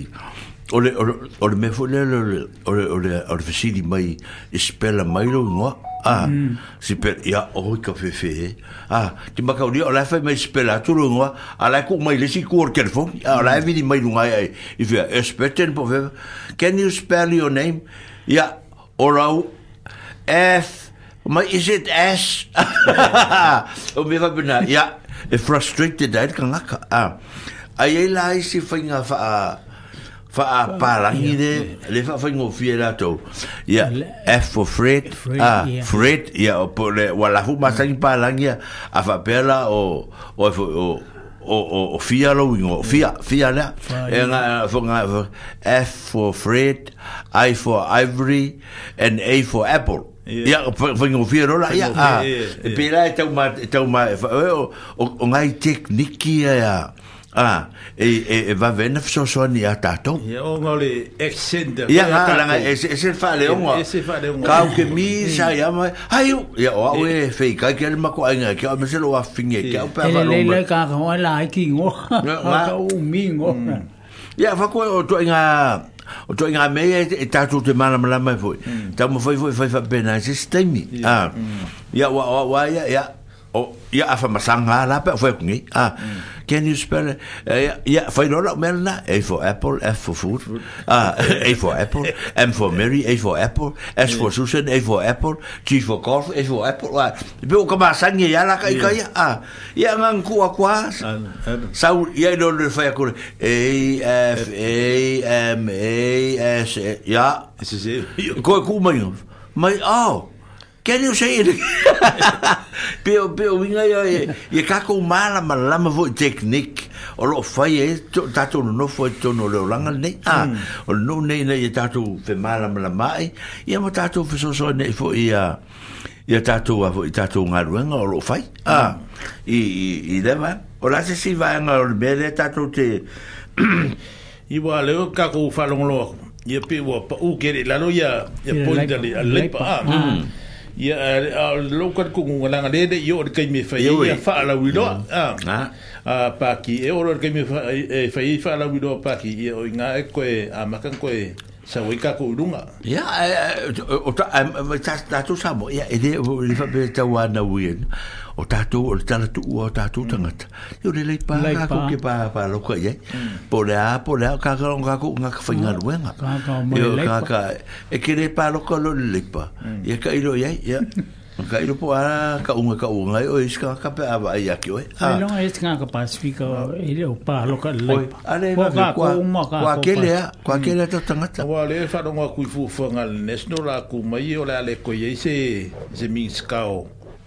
Ole ole ole me fole ole ole ole ole fesili mai e spela mai lo no ah mm. si per ya o ka fe fe ah ti ma ka uri ole fe mai spela tu lo no ala e ku mai le si kur ker fo ah, ala vi e di mai lo mai i fe espeten po fe can you spell your name ya orau f ma is it s o me va bena ya e frustrated dai kan ah ai ai la si fainga fa fa a parangi de le fa fingo fiera ya f for fred a fred ya o po le wala fu masa mm. ki parangi a fa pela o o o o o o fia lo mm. fia fia la e nga fo nga f for fred i for ivory and a for apple ya fingo fiera la ya e pela e tau ma tau ma e o o ngai tekniki ya Ah, e, e, e va vena fisoasoani iā tatou ia oga o le accent ia galaga e se faaleoga e se faaleoga kaukemi sa ia ma aiu ia o au e feikai kia le makoaiga e kiao ma se lou afifigi e kiau pea faaloga kakaoa lai kigoga umigoga ia fakoe o toʻaiga o toi ngā mea e tātou te mana malama e fwoi tau mawhai fwoi fwai whapena e se stemi ia ua ua ua ia ia o oh, ia afa masanga la pe foi kungi ah hmm. can you spell ja eh, foi no la melna a for apple f for food ah a for apple m for mary a for apple s for hmm. susan a for apple g for golf a for apple wa be o kama sangi ia la kai kai ah ia ngan ah, ku aqua sa ia no le foi ku a f a m a s ia ko ku mai mai oh Kia ni usai ele. Peo, peo, winga ia, ia kako mala malama vo i teknik. O lo fai e, tato no nofo e tono leo langa nei. Ah, hmm. O no nei nei, ia e tato fe mala malama e. Ia mo tato fe soso e nei fo i a... Ia tato a fo i tato ngā ruenga o lo fai. Ah, I, i, i lewa. O la se si vaenga o le mele tato te... Iwa leo kako ufalongloa. Ia pe ua pa ukeri lalo ya... Ia pointa li a lepa. Ia ya local ku ngala ngale de yo de me fa ya fa ala wi do ah ah, ah pa ki e or kemi fa fa la wi do pa ki e, e, e o nga e ko e a kan ko e sa wi ka ku dunga ya eh, eh, o eh, ta ta tu sa mo ya e de fa be ta wa na wi o tātou o le tala tu ua o tātou tangata. Mm. Yo le lei pā kāko ke pā pā loka iei. Mm. Po le a, po le a, kāka o ngāko ngā ka whainga ruenga. Eh, Yo kāka, e kere pā loka lo le lei pā. Mm. Ia ka iro iei, ia. Ka iro po ara, ka unga ka unga i oi, e ska ka pē awa i aki oi. Ai longa e tinga ka pāsifika o ele o pā loka le lei pā. Ale e wake, kua kelea, kua kelea tō tangata. Kua le e wharonga kui fuwhanga le nesno la kumai o le ale koi se, se minskao.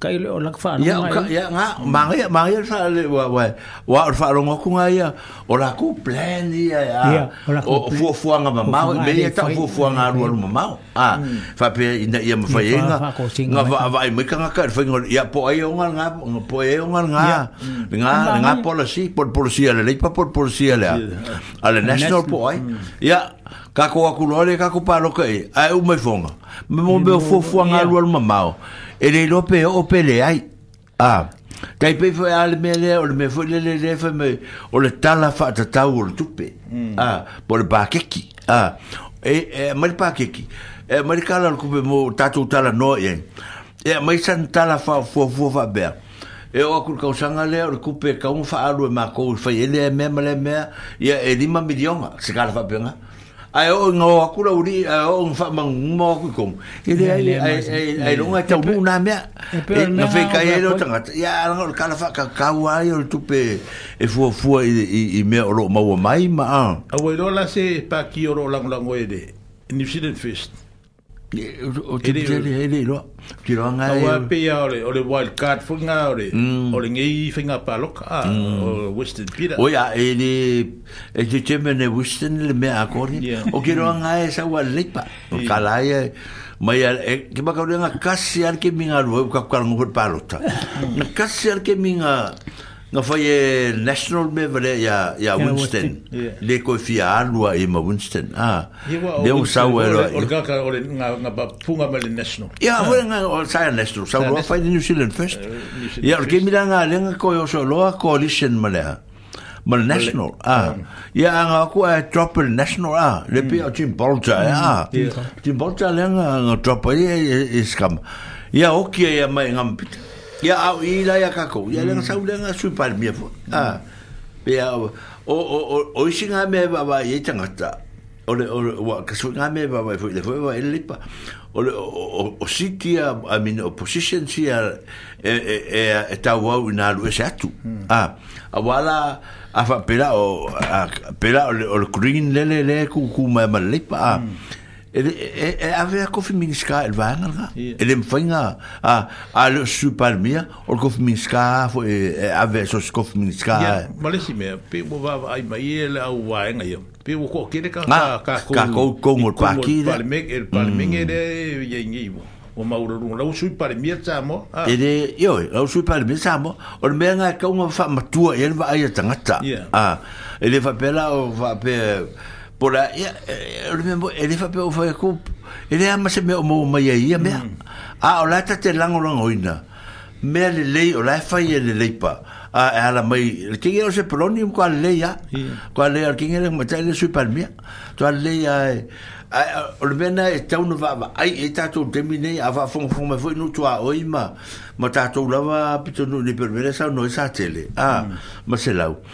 kai le ola kfa ya ka, ya nga mangi mangi sa le wa wa wa fa lo ngoku nga ya ola ku plan ya ya o fu fu nga ma mau me ya ta fu fu nga ru ru ma mau a ah, hmm. fa pe ina ya ma fa yenga nga va va me ka nga ka fa ngol ya po ai nga nga po ai nga ya. nga nga nga po la si por por si le pa por por si le a le national po ya ka ko ka ko pa lo ka ai u me fonga me mo be fu fu nga ya. ru ru ma mau e le é lo pe é o ai ah, a tai pe foi al me le o me foi le né, le né, foi me o le tala né, fa ta ta o tupe a por ba keki a e e mai pa keki e mai kala ku pe mo tatu tala no e e mai san tala fa fo fo fa be e o ku ka sanga le o ku pe ka un fa alu ma ko fa ele me me le me ia e lima miliona se kala fa benga ai o ngo kula uri ai o fa mang mo ku kom e le ai ai ai longa ta mu na me na fe ka ye lo tanga ya ngo ka la fa ka ka wa yo tu pe e fu e fu i i me o lo ma wa mai ma a we lo la se pa ki o lo lang lang we de ni si den fest o te pia le hele i loa. Ki roa ngai. Awa pia ole, ole wild card fu ngā ole. Mm. Ole ngai i whinga pā loka. Mm. O Western Pira. O ia, e ne, e te teme ne Western le mea akore. O ki roa ngai e sa ua lepa. O ka lai e. Mai ala, e ke maka ule ngā kasi ar ke minga rua, e kakukarangu hori pā lota. Ngā kasi ar ke minga rua, nga fai e national me vare ya ya Winston le ko fi anua e ma Winston a le o sa wero orga ka ore nga nga ba funga mal national ya ho ah. nga o sa national sa ro fai New Zealand first eh, ya ke mi nga ah. ah. e le nga ko yo so lo a coalition mal a mal national a ya nga ko a drop national a le pi o Jim Bolter mm. a Jim Bolter le nga drop e is kam ya okia ya mai nga ya au ila ya kako ya le mm. sa ulenga su par mi fo ah pe o o o e o singa me ba ba ye tanga ta o le o wa ka su nga me ba ba fo le fo ba ele pa o le o o city a i mean opposition si a e e, e, e ta wa una lu se atu mm. ah a wala a fa pela o a pela o le green le le le ku ku ma le pa ah mm e e e ave a kofi miniska el vanga ga e le mfinga a a le super mia o kofi miniska fo e, e ave so kofi miniska ya malesi me pe mo va ai mai el au va en ai pe mo ko kire ka ka ko ka ko ko mm. mo pa ki le palme el palme e de ye ngivo o mauro rung la usui pare mia tamo e de yo la usui pare mia tamo o me nga ka mo fa matua el va ai tanga ta a e le fa pela o fa pe Pora, ya, ele eh, mesmo, ele foi pelo foi e cup. Ele ama se meu mo mai aí, me. Mm. Ah, olha tá te lango lango ainda. Me ele lei, olha foi ele lei pa. Ah, ela mai, quem era esse pronio com a lei, ah? Com a lei, quem era que ele sui para mim? Tu a lei aí. Ai, ole mena e, e tau no vava. Ai, e tātou te minei, a vaa fong fong me fwoi no tua oi ma. Ma tātou lava pito no ni permere sa no e sa tele. Ah, ma se lau. Ah,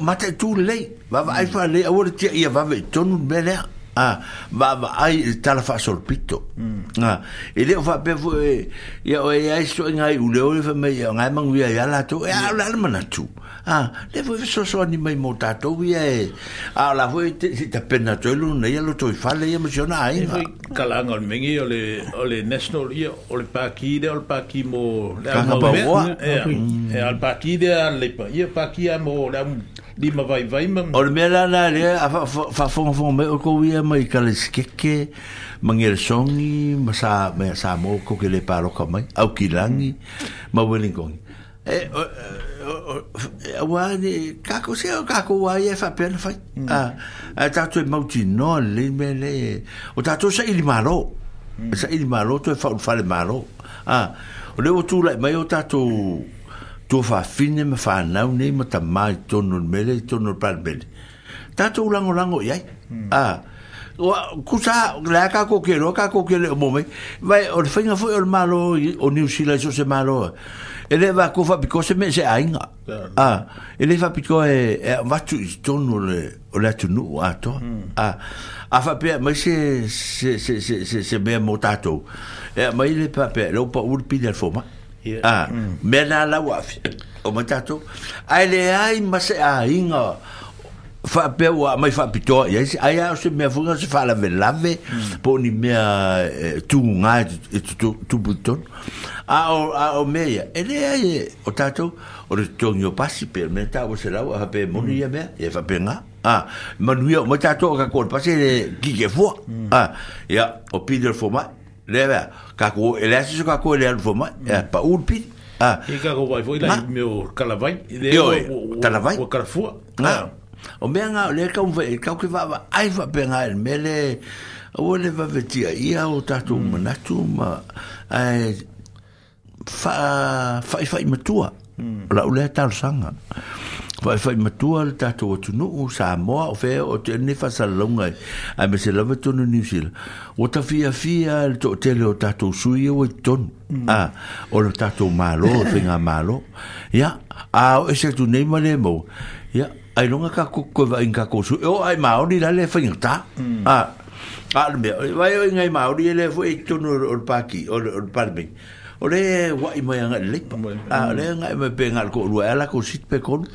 mata tu lei va va ai fa lei awor ti ia va ve tonu bele a va va ai ta la fa solpito mm. a ah, e, e le fa be fo ya o ya so nga u le o fa me ya nga man wi ya la to ya la mm. man tu a le fo so so ni mai mota to wi e a la fo e, te si ta pena to lu ne ya lo to fa le emociona ai e kalanga on mengi o le o le national ya o le pa ki de o le pa ki mo le mo mm. e, e al pa ki de al le pa ye pa ki mo le lima vai vai ma o me la na le fa fa fa me o ko wia mai ka le skeke mangere songi ma sa me ke le paro ka mai au ki langi ma welin kong e o wa ni se o ka ko wa ye fa pen fa mm. a a ta tu mo le me le o ta tu sa i maro mm. sa i maro tu fa fa le maro a o le o la mai o ta tua whaafine ma whanau nei ma ta mai tonu mele i tonu parmele. Tātou lango lango iai. Mm. Ah. Wa, kusa, lea ka koke roa, ka koke leo mome. Vai, o le whainga fwoi o le malo o New Zealand so se malo. E le va kofa piko se me se ainga. Yeah. Ah. E le va piko e, e watu i tonu le o le atu nuu ato. Mm. Ah. A fa pe mai se se se se se se me mo tato. E mai le pa pe lo pa ul pi del foma. Mm. Yeah. Ah, mm. mena la wa. O mata to. Ai le ai mase a inga. Fa pe wa mai fa pito. Ya si ai a se me fuga se fa la ve la ve. Mm. Po ni me e, e tu nga e tu tu buton. A o a o me ya. E le ai o tato o le to ngio pasi per me ta o se la wa pe mo ni me. E fa pe nga. Ah, manuia mata to ka ko pasi ki ke fo. Mm. Ah, ya o pider fo mai leva ba ka ko ele si ka ko ele alfo ma pa ulpi eh, ah e ka ko vai foi la mio calavai e o calavai o carfu ah o me nga le ka un vai ka ko va ai va benga el mele o le va vetia ia o tatu mm. na tu ma ai fa fa fa i matua mm. la ule tar sanga Vai fai matua le tato o tunu u Samoa moa o fea o te nefa sa longa ai me se lawe tonu New Zealand. O ta fia fia le to tele o tato sui o i e tonu. Mm. Ah, o le tato malo, o te malo. Ia, a o e se tu nei ma le mou. Ia, ai longa ka koko va inga ko sui. O ai maoni la le fai ta. Mm. Ah, a le mea. Vai o ngai maoni e le fai e tonu o le paki, o le parmei ore le wa i mai nga le a le nga me pe nga ko lu ala ko sit pe kon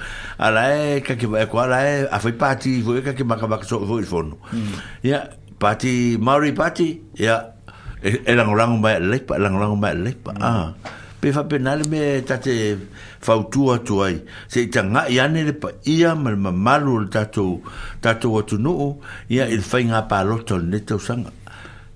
ala e ka ke ba ko ala e a fai pati vo e ka ke maka ba so vo i fono mm. ya pati mari pati ya e, e la ngolang mai le pa e la ngolang mai le pa mm. a ah, pe fa penal me tate fautu atu ai se ta nga ya ne le pa ia mal mal lu tu tato tu no ya il fai nga pa lo to ne to sanga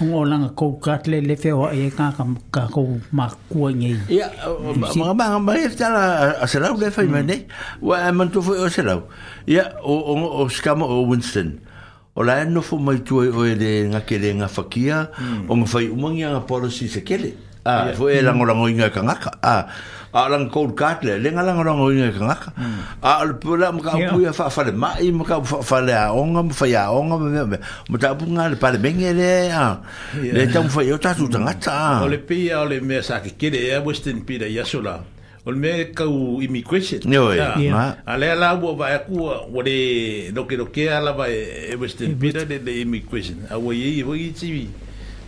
Ngō langa kou kātle le te e ka kou mā kua ngai. Ia, mga mga mga e tala a Serau le whai mene. wa e eh, mantofo e o Serau. Ia, o Skama o Winston. O la e mai tuai hmm. o e le ngā kere ngā o ngā whai umangi a ngā se kele. Ah, yeah. foi lá ngolango inga kangaka. Ah, a lang cold card le, lenga lang ngolango inga kangaka. Ah, al pula mka pu ya fa fa le ma i mka fa fa le a onga mfa ya onga me me. Mta pu nga le pale benge le. Le tam fa yo ta tuta nga ta. O le pi ya o le me sa ke kire ya western pi da ya sola. O le me ka u immigration. Yo ya. A le ala bo va ku o le no ke no ke ala va western pi da le immigration. A wo ye wo ye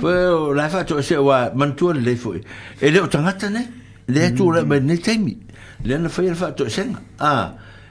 Fo la fa to se wa man tu le fo. E le tangata ne? Le tu le mm. ben ne temi. Le na fa to se. Ah.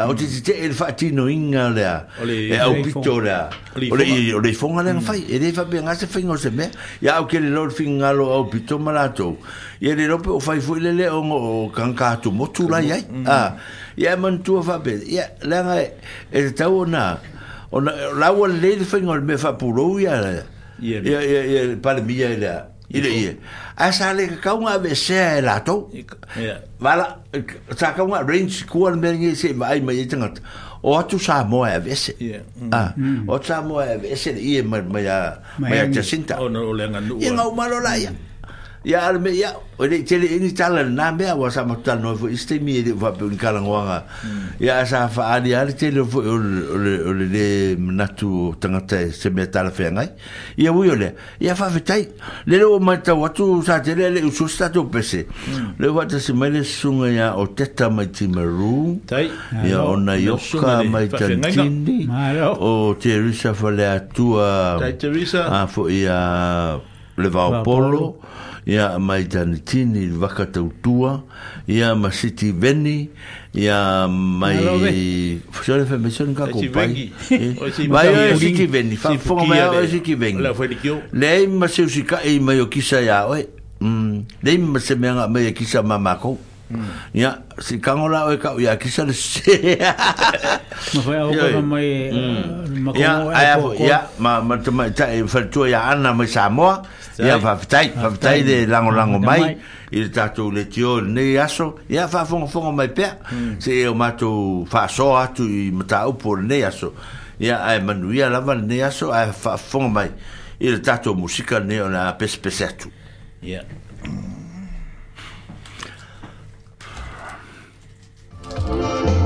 Au te te te e fa no inga le. E au O le. Ole ole fonga le fa. E le fa be ngase fa ngo se me. Ya o ke le lor finga lo au pitoma lato. Ye le rope o fa'i fu le o kanka tu mo tu la ye. Mm. Ah. Ye man tu fa be. Ye le nga e te tau na. O la wa le le fa ngo me fa puro ya. Ye ye ye pa le mia le. I le ie. A sa le ka kaunga ave sea e latou. Wala, sa kaunga range kua na meringi se vai mai e tangata. O atu sa moa e avese. O atu sa moa e avese le ie mai a Jacinta. O na o le nganu. Ia ngau malo la ia. ya ar me ya o le tele ni tala na me a wasa ma tala no fu iste mi de va pun kala ngwa ya mm. sa fa a di ar tele fu o le le natu tanga e te mm. se me tala fe ngai ya wu yo le ya fa fe tai le lo ma ta wa tu sa tele le u sta to pese le wa ta se mele sunga ya o teta ma ti maru tai ya o na yo ka ma ta tindi o te risa fa le a tua tai te risa a fu ya le va o polo ia mai tanitini i vakatautua ia ma siti veni ia mai sore fe me sore ka ko pai vai o siti veni fa fo mai o siti veni le ma se usika e mai o kisa ya oi Mm, dei ma se menga me kisa mamako. ya si kang ora we ka ya ki sel se no fue algo como mai mm. uh, ya ya e ya ma ma te mai ta e fer tu ya ana me samo ya va tai va ah, tai de lango lango mai il ta tu le tio ne aso ya va fon fon mai pe mm. se e o ma tu fa so a tu mata o por ne aso ya ai manu ya la van ne aso ai fa fon mai il ta tu musica ne ona pespesetu ya yeah. Thank you.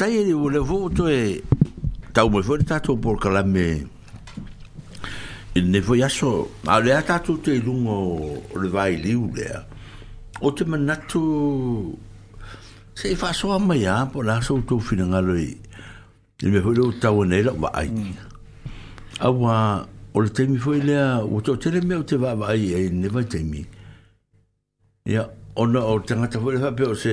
tai e le voto e ta mo fo ta to por kala me ne fo yaso a le ata to te lungo le vai li u le o te manatu se fa e so ma ya po la so to fina ngalo i e me fo lo tau ne lo vai mm. a wa o le temi fo le o to tele me o te va vai e ne te mi ya ona o tanga ta fo fa pe o se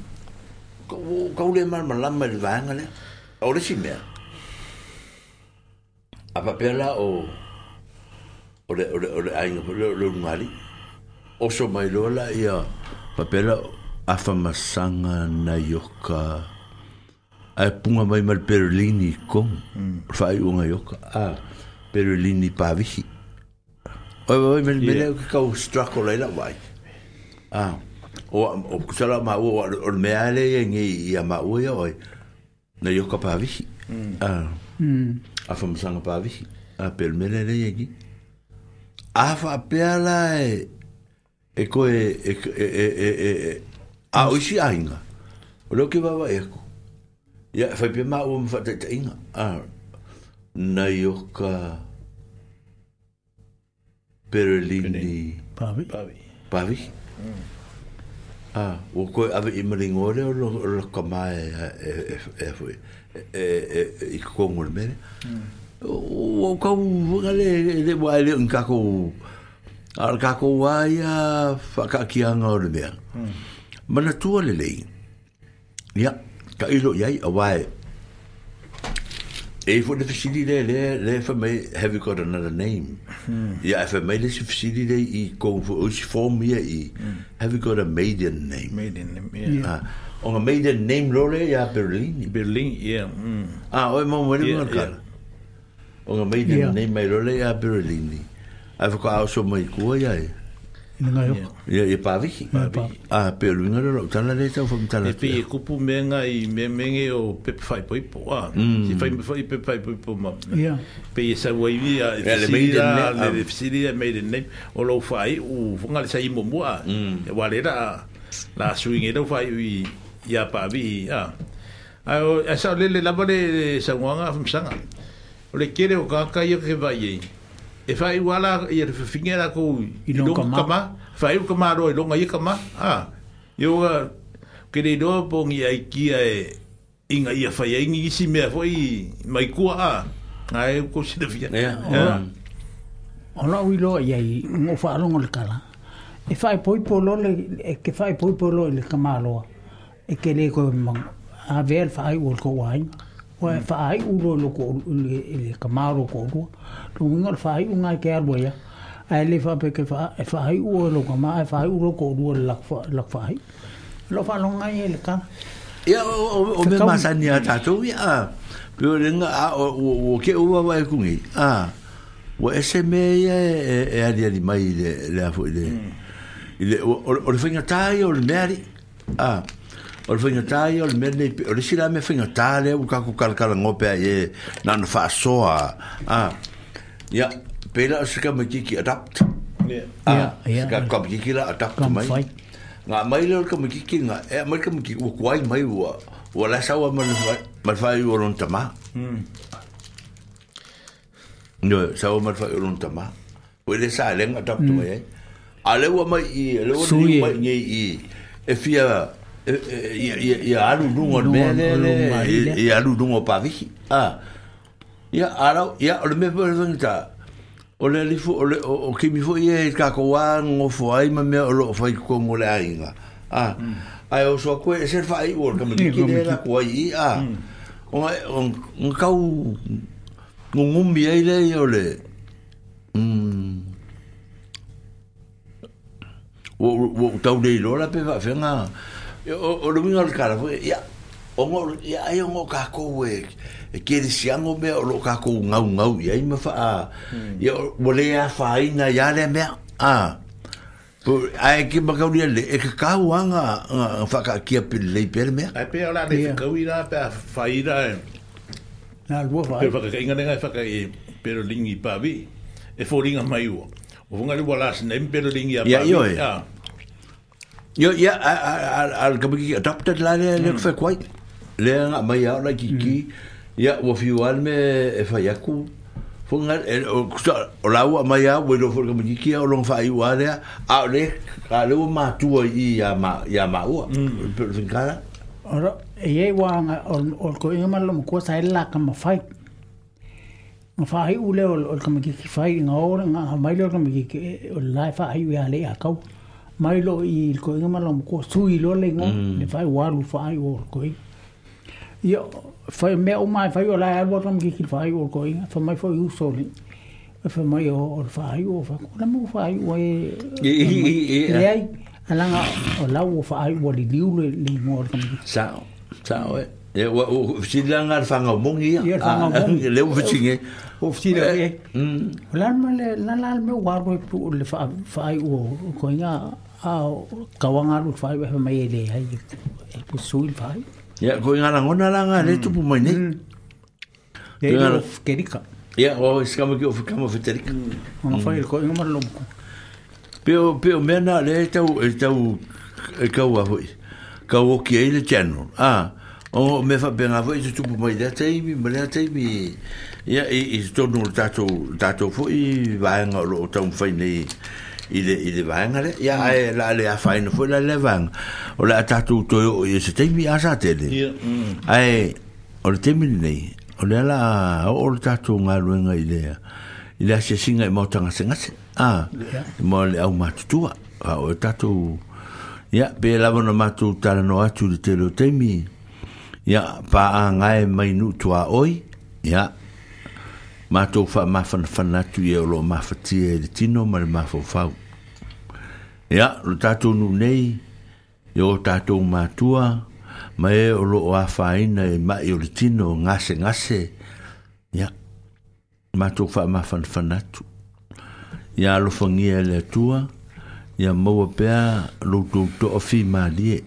kau le mal malama le vaega lea o le simea a papea la o o le o le o le aiga le le lugali o so mai loa la ia papea la afamasaga na ioka ae puga mai ma le perelini i kogo faaiʻuga ioka a perelini pavisi oe ai mele mele ke kau struggle ai la uai a ah. o o kusala ma o o me ale e ngi ya ma o ya na yo ka pa vi mm. a mm. a fam sang pa vi a pel me le e ngi a fa pe ala e e ko e e e e a o si a inga o lo ke va va e ko ya fa pe ma o fa te inga a na yo ka perlini pavi pavi pavi Ah, o koe awe i mari ngore o lo kama e e, e e e e e i kongol mene. Mm. O kau wangale e wale un kako ar kako wai a whaka ki anga o le mm. Mana tua le lei. Ia, ka ilo iai a wai E fo de fisili le le le fa me have you got another name? Ya fa me le si fisili le i ko fo o si fo me i hmm. have you got a maiden name? Maiden name. Yeah. yeah. Uh, on a maiden name role ya yeah, Berlin. Berlin, yeah. Mm. Ah, o mo mo le mo ka. On a maiden yeah. name role ya yeah, Berlin. Ave ko a so mo i ko ya. Yeah. Ina ngai hoko. Ia e pāwiki. A pēru ngā rau, tāna rei tau whakum tāna tia. E, e kupu me ngā i me menge o pepe whai poipo. Mm. Si whai me whai pepe whai poipo ma. Ia. Pei e sa wai wi a fisiria, e um. mm. e le le fisiria, me O lo whai, u whunga le sa imo mua. E wale ra, la sui ngai rau whai i i a pāwiki. A sa o lele labare sa nguanga a fumsanga. O le kere o kākai o ke vai e fai wala i e fafinga la ko i no kama fai u kama ro i longa kama ha yo uh, kere do pong i ki e inga i fai ai ngi si me foi mai ku ha ai ko si de via ya ona u lo i ai fa ro ngol kala e fai poi polo le e ke fai poi polo lo le kama lo e ke le ko a ver fai u ko wai o e hmm. whaai uro no ko le kamaro ko rua no ngā le whaai u ngai ke arbo ia a e le whape ke whaai uro no kama e whaai uro ko rua le lak whaai lo whaano ngai e le ka ia o me masani a tato ia pio renga a o ke ua wai kungi a o ese me ia e, e, e adi adi mai le afo ile ile o le whaingatai o le meari a ah. o le whaingatai o le mea nei o le sila me whaingatai lea uka kukalakala ngope a e nana whaasoa ah ya pela o sika mai kiki adapt ah sika kama kiki la adapt mai ngā mai leo kama kiki ngā e mai kama kiki ua kuai mai ua ua la sawa malwhai ua ron tama hmm. no sawa malwhai ua ron tama ua le sa lenga adapt mai hmm. ai a lewa mai i lewa ni e. mai ngi i e fia Eh, eh, ia alu lunga le mea le le ia alu lunga o pavihi ia arau ia o le mea pere tangi ta o le alifu o kimi fo ia i kako wā ngofo ai ma mea o lo o fai kukong o le ainga mm. ai o soa koe e ser fai i ua kama tiki mm. le la kua i a mm. o ngai o ngkau ngungumi ai le o le wo wo tau dei lo la pe va fenga o o lo mingo le cara fue ya o mo ya ai o mo ka ko we e ke me o lo ka ko nga nga u ya me fa hmm. ya o le ya fa i na ya le me a Po ai ki ba ka unia le e ka ka wanga fa ka ki a pil le pel me. Ai pe ola de ka uira pe a fa Na lua va. Pe fa ka inga nga fa ka i pero lingi pa vi. E, e, e fo mai u. O vunga le wala sne pero lingi a pa vi. Ya Yo ya al al kabi adapted la le le fa kwai. Le nga mai ya la kiki. Ya wo fi wal me e fa yaku. Funga el o kusa o la wa mai ya wo fo kabi kiki o long fa iwa le. A le ka le wo ma tu i ya ma ya ma wo. Pe fin kala. Ora e ye wa nga o ko i ma lo ko sa la ka ma fai. Ma fa hi u le o kabi kiki fai nga ora nga mai le kabi kiki o la fa hi ya le ya kau. mai lo i ko nga malam ko sui lo le nga mm. le fai walu fai o ko ia fai me o mai fai o la ai wotam ki ki fai o ko ia fa mai fai uso le fa mai o o fai o fa ko la mo fai o e e e ai alanga o la o fai o li diu le le ngor kam sa sa o e eh. wa eh, o sila nga fa nga mo ngi ia ah, le o fitinge o fitile e la ma le la la me wa ro le fa fai o ko ia ah, au kawanga ru fai wa mai e le ai e pu suil ya ko ngana ngona la nga le mm. tupu mai ya ya kerika ya o skamo ki o kamo fiterika mm. ona fai mm. ko ngana mar lomku pio pio mena le tau e tau e, e kawa hoi kau o ki ele tiano a o me fa bena vo e tupu mai da teimi mai da teimi ya i tonu tato tato fo i vaenga lo tau fai i le i vanga ya mm. la le a fai no la le vanga o la ta tu to yo i se te mi a sa tele ai mm. o le te mini nei o la o le ta tu nga ruenga i le i le se singa i mautanga se a ah. mo le au matutua a o ta tu ya be la bona matu tala no atu le te lo te mi ya pa a ngai mai nu tua oi ya Mātou wha mawhan whanatu e olo mawhatia e tino ma le fa. Ya, lo tatou nunei nei, yo tatou matua ma e o loo afāina e maʻi o le tino ngase ngase. Ya, matou faamafanafana atu ia alofagia e le atua ya maua pea loutou toʻa fimalie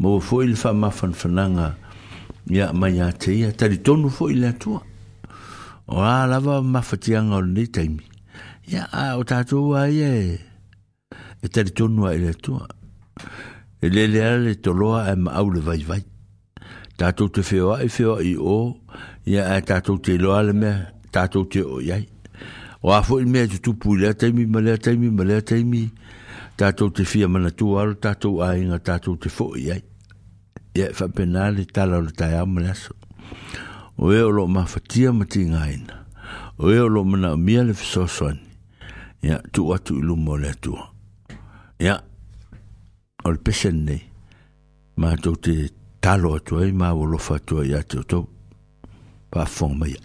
maua foʻi le faamafanafanaga ia mai iā te ia talitonu foʻi le atua o a lava fatianga o lenei taimi Ya, o tatou aia e e tali tonua e le atua e le le toloa e maau le vaivai tatou te feoa i feoa i o ia e tatou te iloa le mea tatou te o iai o a foʻi mea tutupu i lea taimi ma lea taimi ma lea taimi tatou te fia manatua alo tatou aiga tatou te foʻi iai ia e faapena le tala o le taeao ma le aso o e o loo mafatia ma tigaina o e o loo manaʻomia le fesoasoani ia tuu atu i luma o le atua Ya, ol pesen ni. Ma jote talo atoye, ma wolo fatoye atoye. Pa fon maya.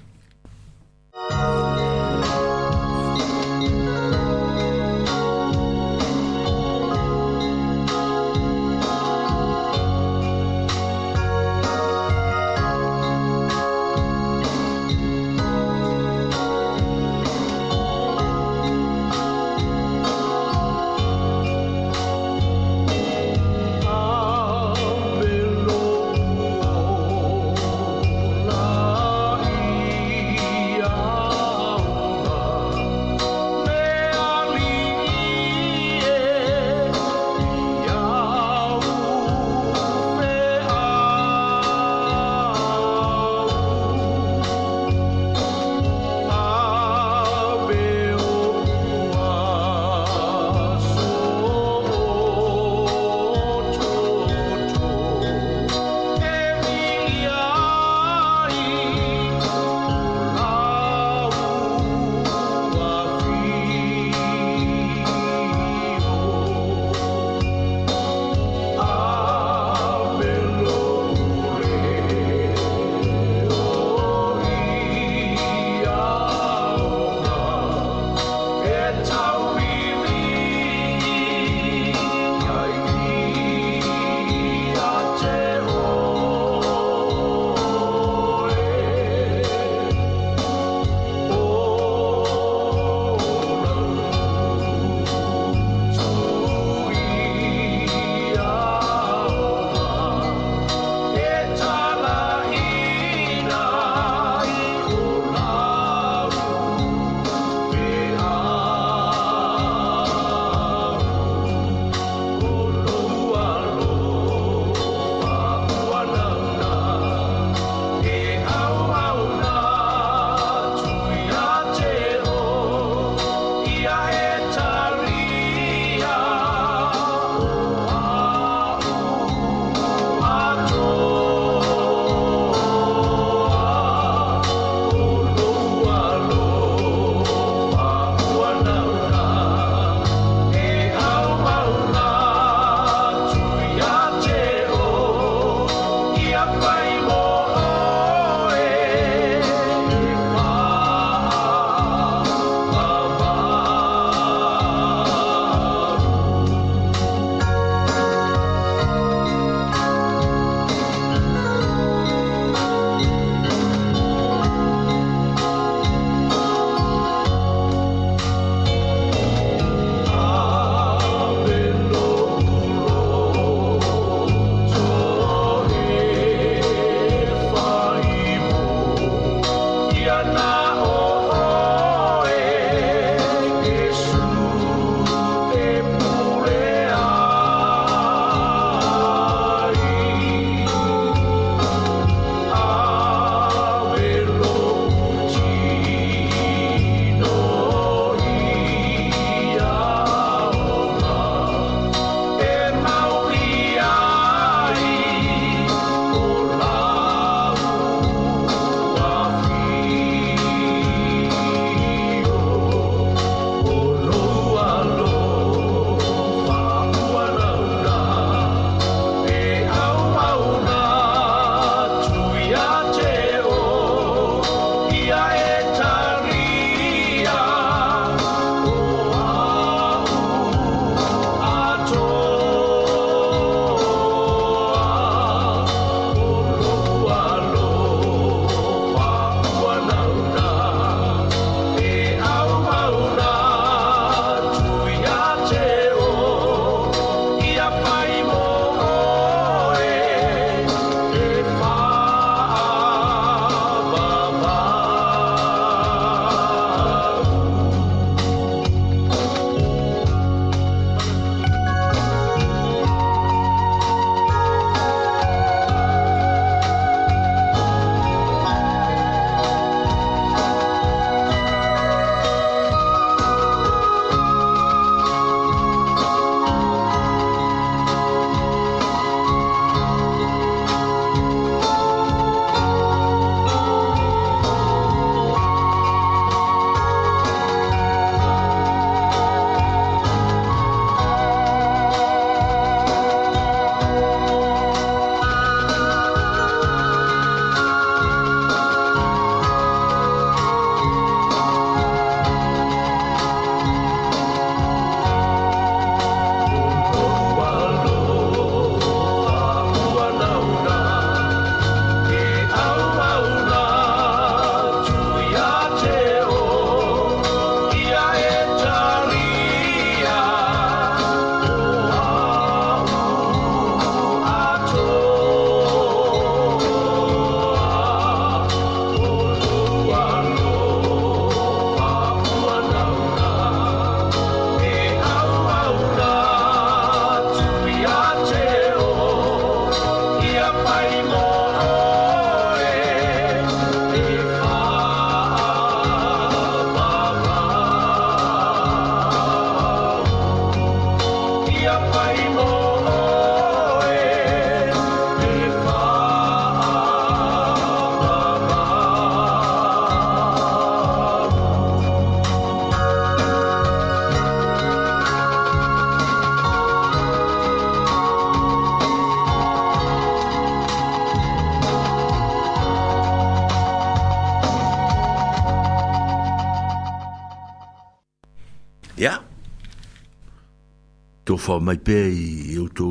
tō wha mai pē i o tō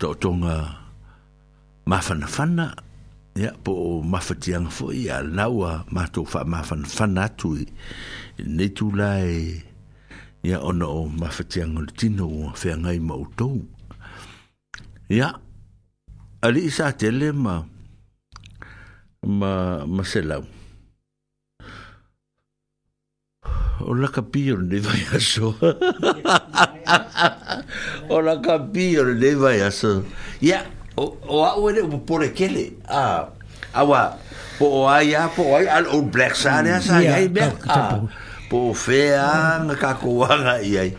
tautonga mawhanawhana ia po o mawhatianga fo i a laua mātou wha mawhanawhana atu i nei tū lai ia ona o mawhatianga o tino o whea ngai mautou ia ali i sa tele ma ma ma se lau o laka pio nei vai aso o la kapi o le neva ya so ya o a o le po le kele a awa po o a ya po o al old black sa ne sa ya i be a po fe a na ka ko wa ga i ai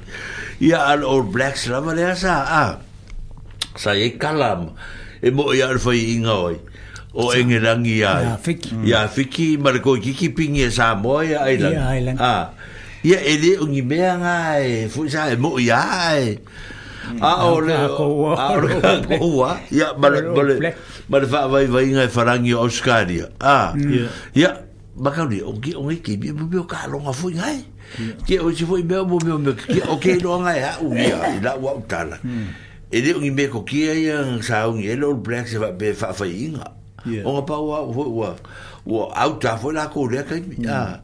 ya al old black sa ma le sa a sa ye kalam e mo ya al fai inga oi o engelangi ai ya fiki ya fiki mar ko kiki pingi e sa mo ai la ya ai la a ia e le ungi mea ngā e fui sa e mo'i a e a o le a o le a o a ia male male male wha vai vai ngai wharangi o Oscaria a mm. ia makau ni ungi ungi ki mi mi o ka longa fui ngai ki o si fui mea mo mi o me ki o ke lo ngai a u ia i la ua utala mm. e le ungi mea ko kia ia sa ungi e lor black se wha fai inga o ngapau a ua ua au ta fo la ko le a kai mi a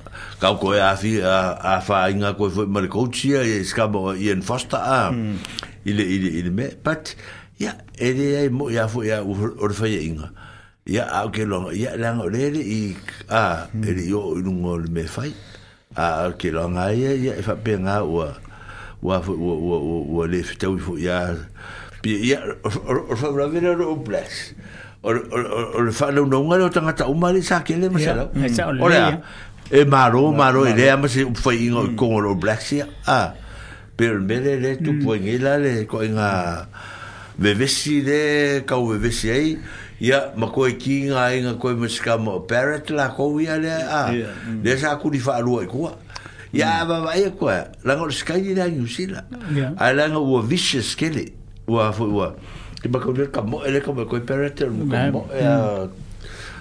kau ko ia fi a a fa inga ko foi mar ko tia e skabo i en fasta a hmm. ile ile ile me but ya ele ai mo ya fo ya or fa e inga ya a ke lo ya lang ole ile i a ele yo un ngol me fai a ke lo nga ya ya fa pe nga o wa fo wo wo wo wo le fa tau fo ya pi ya or fa ra vera ro bless or or or fa lo no ngalo tanga ta umali sa ke le ma sa lo e ora e maro maro ele ama mas foi ingo com mm. o black sea ah per mere le tu foi mm. ngila le ko nga vevesi de ka vevesi ai ya ma ko ki nga nga ko mo ska mo parrot la ko ya le ah de sa ku di fa ru ko ya ba ba mm. e ko la ngol ska di la ngu sila ai la vicious kele ua fo wa ti ba ko le ka mo ele ko ko parrot mo ya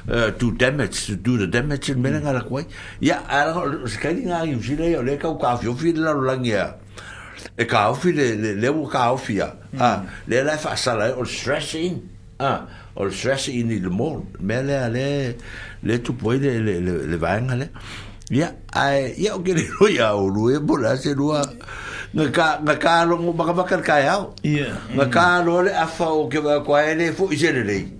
Eh, do damage to do the damage in menanga la kwai ya ara skali nga yu jile yo le ka ka fio fi la la ngia e ka fi le le wo ka fi ya a le la fa sala or stressing a or stressing in the mold me le le le ah, e, ah, tu poi le le le vanga le ya ai ya o ke le ro ya o ru e bo la se ru a Nga ka nga ka lo mo baka baka ka ya. Yeah. Nga ka lo le afa o ke ba kwa ele fu i jere le. Yeah.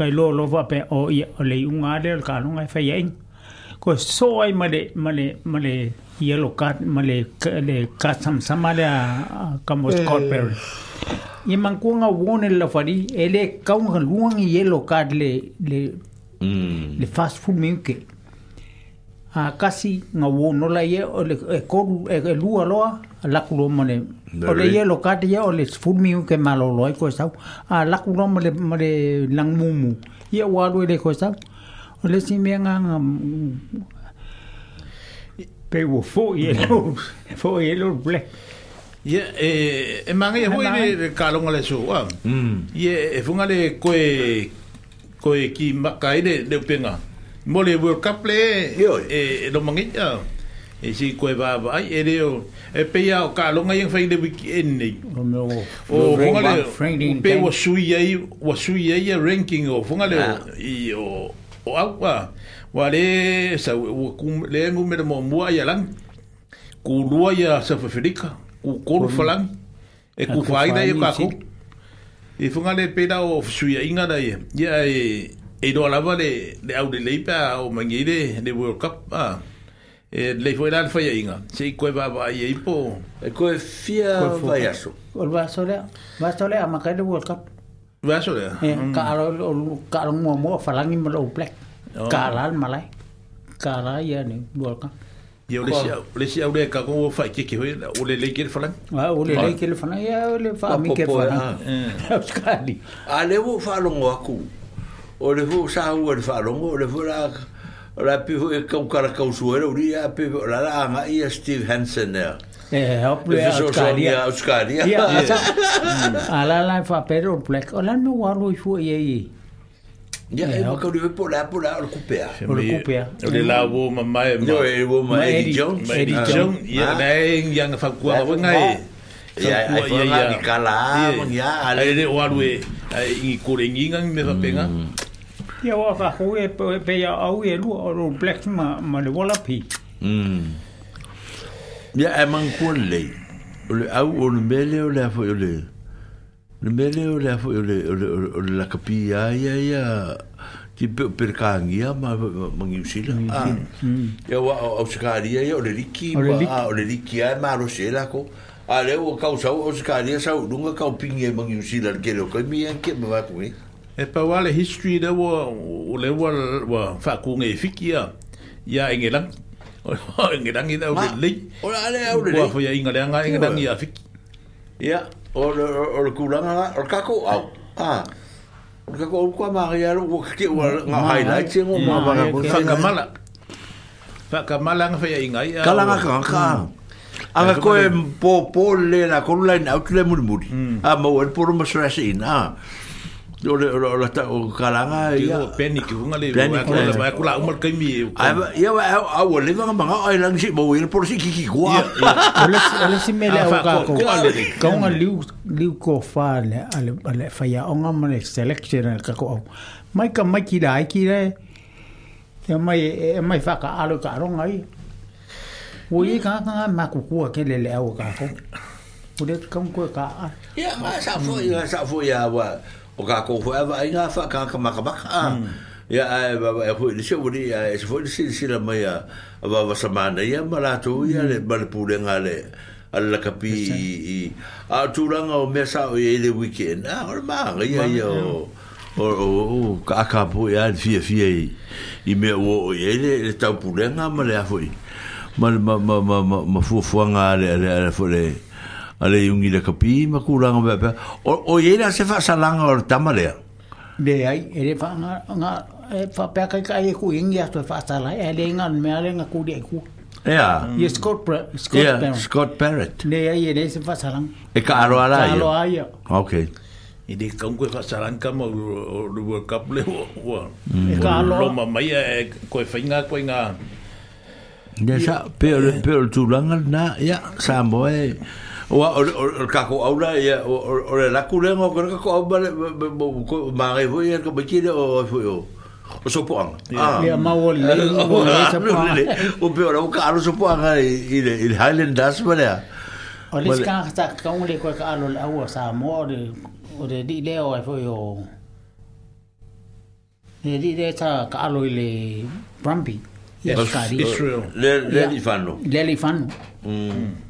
kai lo lova pe o ia o le unga le o kalunga e whai ainga. Ko so ai male, male, male yellow cat, male, le cat samsama le a kamo Scott eh. Perry. Ia mangkuanga wone la whari, e le kaunga luangi yellow cat le, le, mm. le fast food miuke. Mm. akasi ah, casi wo no la ye o le e el e, e loa la kulo mole o le ye lo kate ye o le furmi ke malo lo ko sa a la kulo mole mole lang mu ye wa lo le ko sa pues, o le si me nga pe wo fo ye lo fo ye lo ble ye e e manga ye ho le kalonga le so ye e funga le koe koe ki ma le penga mole World Cup le e e no mangia e si koe va va e le o e pe o ka lo ngai fai de wiki enne o me o o fonga le pe wa sui ai wa sui ai a ranking o fonga le ah. i o o au wa sa ku le ngu me mo mo ai lang ku lua ia sa fa felika ku kor falang e ku fai dai ka ku e fonga le pe da o sui ai nga dai ia e e do lava le le au de leipa o mangi le le World Cup ah e le foi lan foi inga se ko va va e ipo e ko fia va yaso o va sole va sole a makai le World Cup va sole ka aro ka aro mo mo falangi mo o black ka lan malai ka la ya ni World Cup ia ole sia ole sia ole ka ko fa ke ke ole le ke fala wa ole le ke fala ya ole fa mi ke fala auskali ale wo fa longo aku o le fu sa u e le fa o le fu e la la pi fu e ka u kara ka u su era uri a pi la la ma i Steve Hansen ya eh e, o pu e Australia Australia ya hmm. a la la fa per o plek o la no waru i fu e i Ya, e ma kau diwe pola, pola, o le kupea. O le kupea. O le la wo ma mai. No, e wo ma Eddie Jones. Eddie ah. Jones. Ya, ah. na e ngi anga whakua hawa ngai. Ya, e whakua ngai di kala. Ya, ale. Ale, o alue, i kore ngi ngang me whapenga. Mm. Ia wā ka koe pe ia au e lua o ro black ma, ma le wala pi. Mm. Ia e man kua lei. O le au o le mele o le afo o le. Le mele o le afo o le o le o le laka pi ia ia ia. Ti pe o per kangia ma ma ngi usila. Ah. Hmm. Ia wā o au sikaria ia o le liki. O le liki. Ah, o le liki ia e ma ro se lako. A le o kau sau o sikaria sau dunga kau pingi e ma ngi usila. Kere o kai mi e ke ma wā kongi. Ia e pa wale history da wo o le wo wa fa ku nge fiki ya ya engelang o engelang ida o le le o ale o le wo fo ya engelang engelang ya fiki ya o le o le kulanga o kako a a o kako o kwa maria o wo wa mm. nga highlight e mo mm. ma ba mm. ka fa ka mala fa ka mala nga fa ya inga ya kala nga ka ka Anga koe po pō lēna, kōru lai nā, utu lē muri muri. Mm. Ah, mō, el ina. o le o la ta o kalanga ia peni ki hunga le o la kula umal kai mi ai ia wa a o le nga manga ai lang si bo il por si ki ki kwa o le si mele o ka ko ka unga liu liu ko fa le ale ale fa ia onga ma le selection ka ko mai ka mai ki dai ki le te mai e mai fa ka alo ka ronga ai o i ka ka ma ku ku ke le le o ka ko o le ka ko ka ia ma sa fo ia sa fo ia wa o ka ko ho ava inga fa ka ka maka maka hmm. ya ai ba ba ho ni shu ni ai shu ni si si la ma ya ba ba sa ma na ya ma la tu ya le ba hmm. le pu le nga le alla kapi i a tu la nga o me sa o ye le weekend a ho ma ga ya yo o o ka ka pu ya le fi fi i i me o ye le le ta pu le nga ma le a ma ma ma ma ma fu fu nga le le le fu le ale yungi le kapi ma kuranga pe pe o o yera se fa salanga or tamale de ai ele fa nga nga fa e pe ka ka ye ku ingi ato fa e sala ele nga me ale nga e ku de ku Yeah. Mm. Scott, Scott yeah, Scott parrot, Ne, ai, ne, se fa salang. E ka aro ala ye? Ka aro ala Okay. i de kong koe whasaran ka mo o World Cup le o mm. e ka alo loma mai e koe whainga koe ngā ne sa pero pero tulanga na ya sa mo Oa o o ka ko aula ia o le la kule ngo ko ko au bale ma ngai fu ia ko biki o fu o o so po ang ah ia ma o le ah, o pe o ka alo so i le Highland das bale ah. o le ska ta ka un le ko ka alo la o sa mo de o de di le o fu o le di le ta e ka alo le Brumby Israel. Le le fano. Le fano. Mm.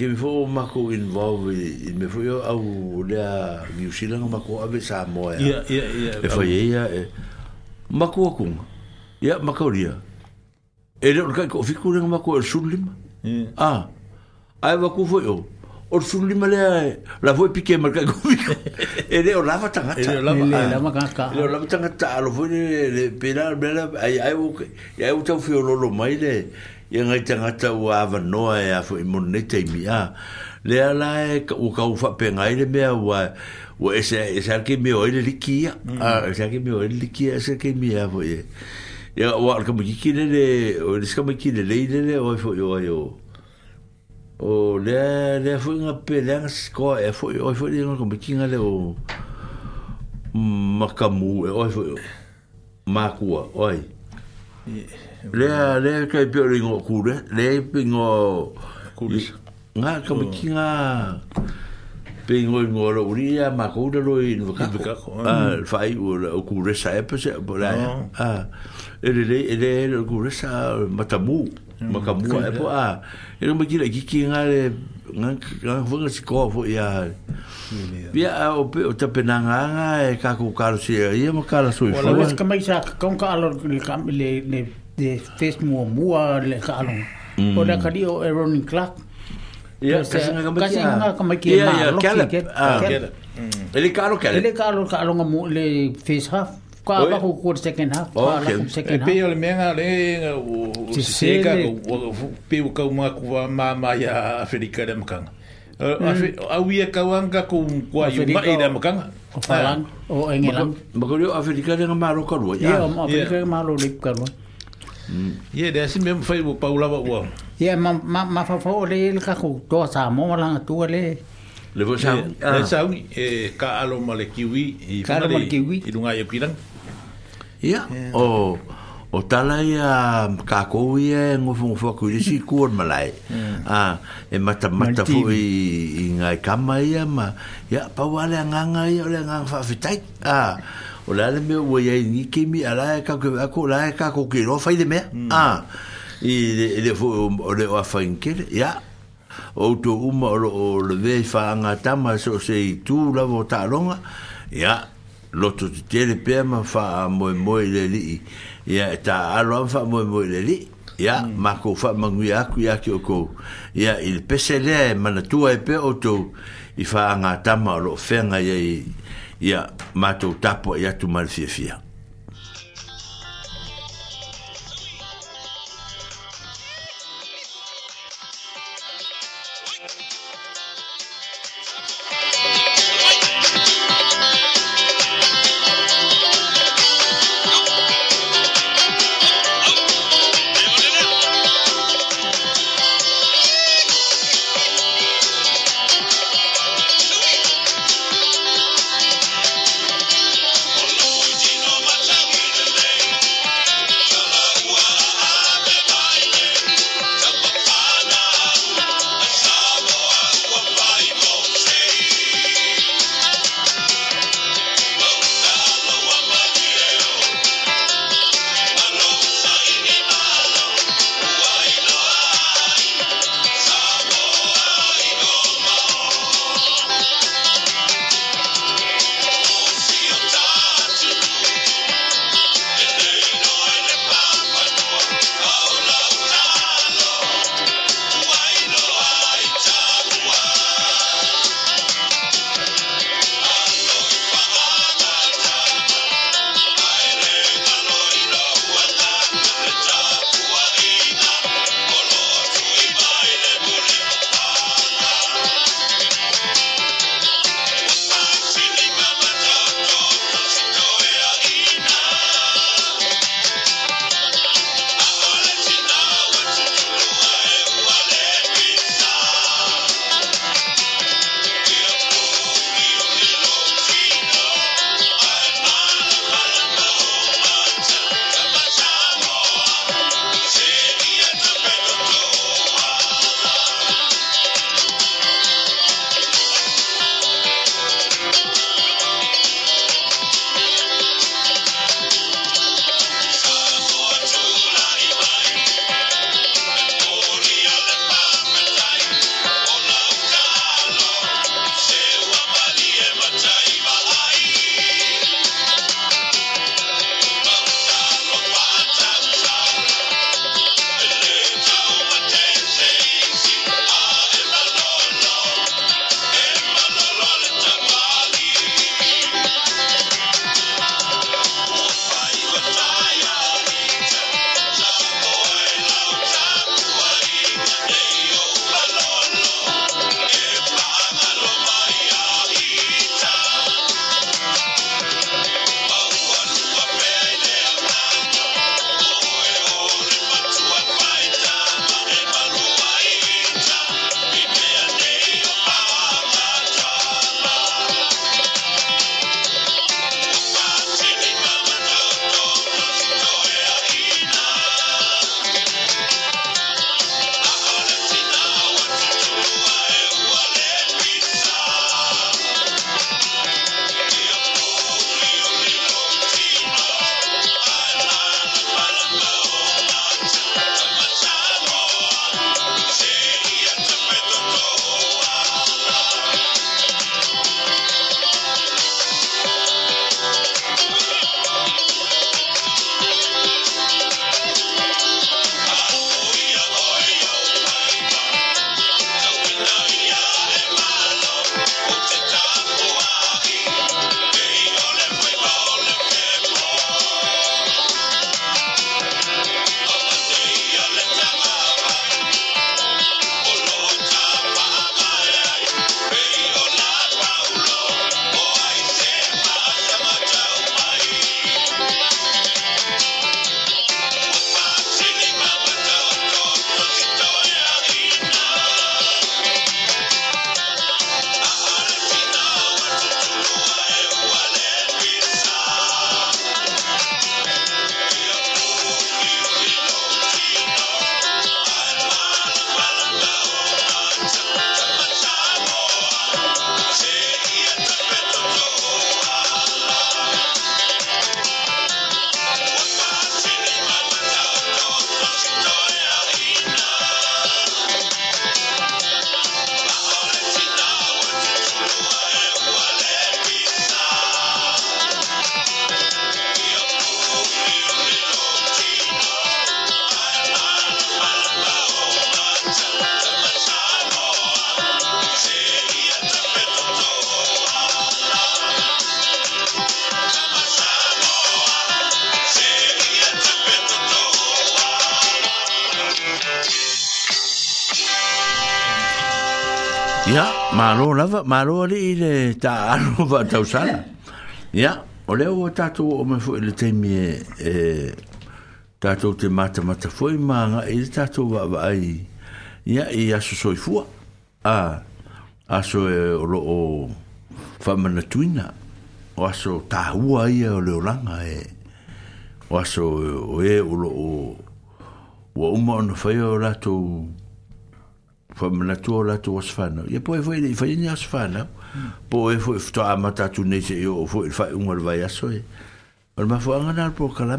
ke me fo mako involve me fo yo au le a New Zealand mako ave sa mo ya ya ya e fo ye ya e- mako ku ya mako ria e le ka ko fi ku le mako el sulim a ai va ku fo yo o sulim le e- la vo pique mal ka ku e le e o lava tanga e le lava la maka ka le lava tanga ta lo vo le pera bela ai ai u ai u tau fi lo lo mai le ia ngai te ngata ua awa noa e afo i mona nei teimi a lea la e u kau whapenga ile mea ua ua e sa e ke mea o ile mm. e liki ia e sa ke mea o ile liki ia e sa ke mea afo i e ia ua alka mui kiki nene o ili skama kiki nene i nene o ifo i o ai o o lea lea fo inga pe lea nga skoa e afo i o ifo i nga kama kiki nga le o makamu e o ifo i o makua o ai lea lea kai pio ri ngō kūre lea pi ngō ngā kama ki ngā pi ngō i ngō ra uri a mā kōra roi i nwa kako mm. whai o la o kūre sa e pese o la e ere le ere ere o e kūre sa matamu mm. makamu a e po a e kama ki la kiki ngā le ngā whanga si kō fo i a Pia a o pe o tape na nga nga e kako kāra si e ia ma kāra sui fōa. Wala wes kamai sa kakonka alor le de fes mua mua le ka alo. Mm. O le kari o Aaron Clark. Ia, kasi nga ka mai ki e maa lo. Ia, ia, Caleb. Ah, mm. Ele ka alo Caleb. Ele ka alo ka alo mu le fes half. Ka alo ko kua de second half. Ka oh, alo kum second e half. Pei ole mea le nga o seka. Pei o kau mga kua maa mai a ah. Afrika le makanga. A wia kau anga kua kua yu mai le makanga. O falang, o engelang. Bakulio Afrika le nga maa lo karua. Ia, ah. Afrika le nga maa lo le karua. Ia, Ye de asi mem fai bu paula ba wa. Ye ma ma ma fa fa le le ka ku to sa mo la tu le. Le bo sa. Le ah. sa un e ka alo ma le kiwi e ka le kiwi. I lunga ye pilan. Ye o o tala ya ka ko ye ngo fu fu ku le si ku or ma A ah, e mata mata fu i i ngai ka ma ye ma. Ya pa wa le nga nga ye le nga fa fitai. Ah o la le me o ni ke mi ala ka ko ka ko la ka ko ke ro fa de me hmm. ah e de fo o le fa in ke ya o to u ma o le ve fa nga ta ma so se tu la vo ta longa ya lo to te le pe ma fa mo mo le li ya e ta alo fa mo mo le li ya hmm. ma ko fa ma ngui aku ya ki o ko ya il pe se le ma na tu e, e pe o to i fa nga ta ma lo fe nga ye ia mātou tapo e atu malfiafia. malo lava malo ali ile ta alo va ta usala ya ole o ta tu o me fo ile temi e ta e, tu te mata mata fo i manga ile ta tu va va ai ya i aso soi fu a aso e o o fa tuina o aso ta hua ia o le langa e o aso e, o e o lo o o umo no fa yo la fa manatua la latou as fanau ia poe foi lei faina as fanau poe foi fetaaamata atu nei seʻi oo foi le faaiʻuga le vaiaso e o le mafuaaga na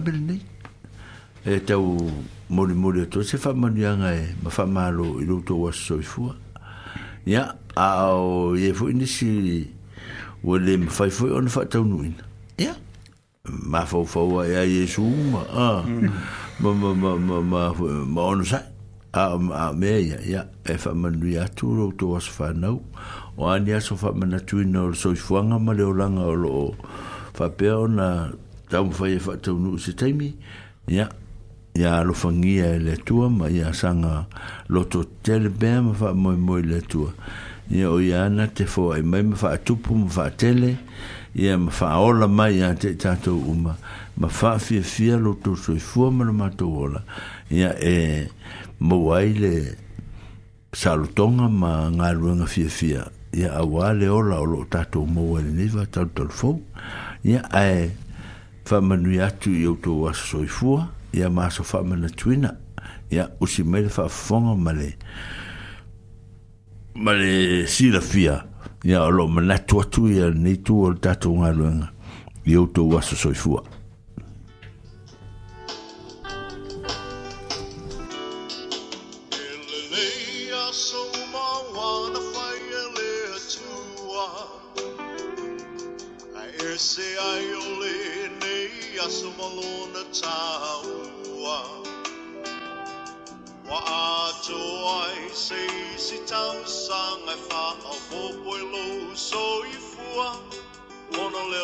le e se faamaniaga e ma faamālō i to a ona fa a ya ma ma ma ma ma a um, a me ya ya e fa man ri atu ro to as fa no o ani so fa man atu no so i fo nga ma le o langa o lo fa pe ona ta mo fa e fa to no se taimi ya ya lo fa ngi e le tu ma ya sanga lo to tel be ma fa mo mo le tu ya o ya na te fo e ma fa tu pu ma fa tele ya ma fa o la ma ya te ta to uma ma fa fi fi lo to so i fo ma ma to ola ya e mauai le salotoga ma galuega fiafia ia auā le ola o loo tatou mauai lenei faatalutalu fou ia ae faamanui atu i outou asosoifua ia maso faamanatuina ia usi mai le faafofoga ma le ma le silafia ia o loo manatu atu ia lenei tu o le tatou galuega i outou asosoifua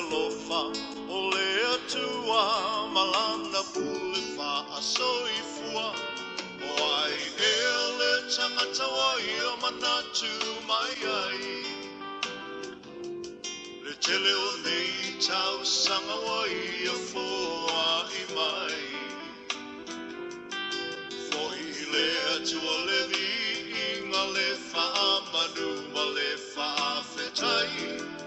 lo fa o le atua malanga pule fa a soi fua o ai e le tangata wa i o matatu mai ai le tele o nei tau sanga wa i o fua i mai fo i le atua le vi inga le fa amanu ma le fa fetai le fa amanu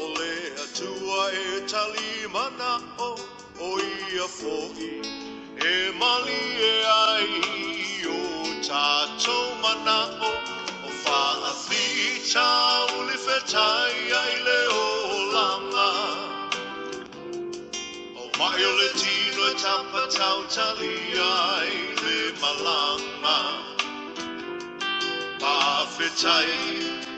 O lea tua e tali mana o o ia foki E mali e ai o tato mana o O faa fita o li fetai ai leo o lama O mai o le tino e tapa tau tali ai le malama Pa fetai ai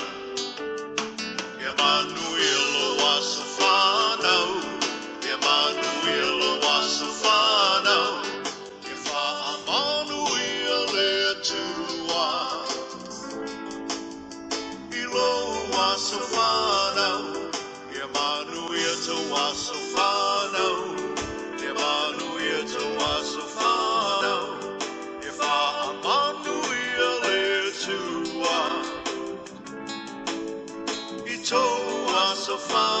f o n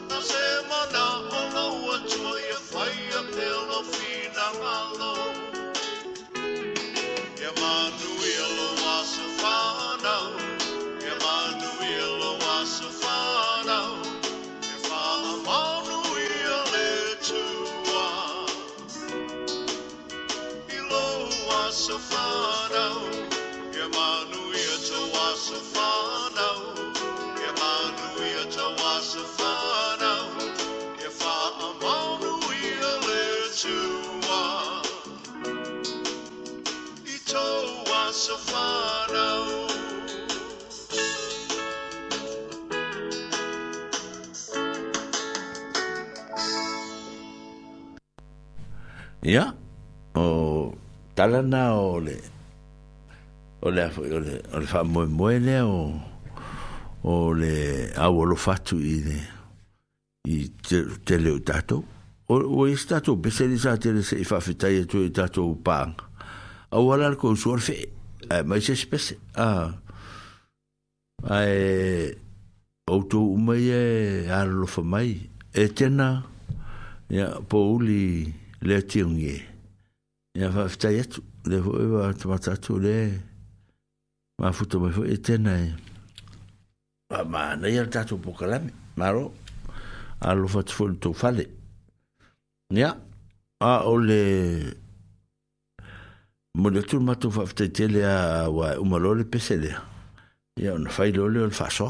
semana, una um uochoia, faia pela fina malo. ia o talana o le o le o le o le famoe moe lea o o le auolo fatu i le i te, te leo tatou o, o e tatou pesele sa tele se i faafetai atu e tatou paaga auala le kou suale fee ai eh, mai se spese a ai outou mai e alolofa mai e tena ia pouli uli le tiugi e ia faafetai atu le foʻi ua tamata atu le mafuta mai foʻi e tena e faamanaia le tatou pokalame malo alofa atu foʻi le tou fale ia a o le mo le tu matu fa te tele a wa umalo le pesele ya un fai lo le fa so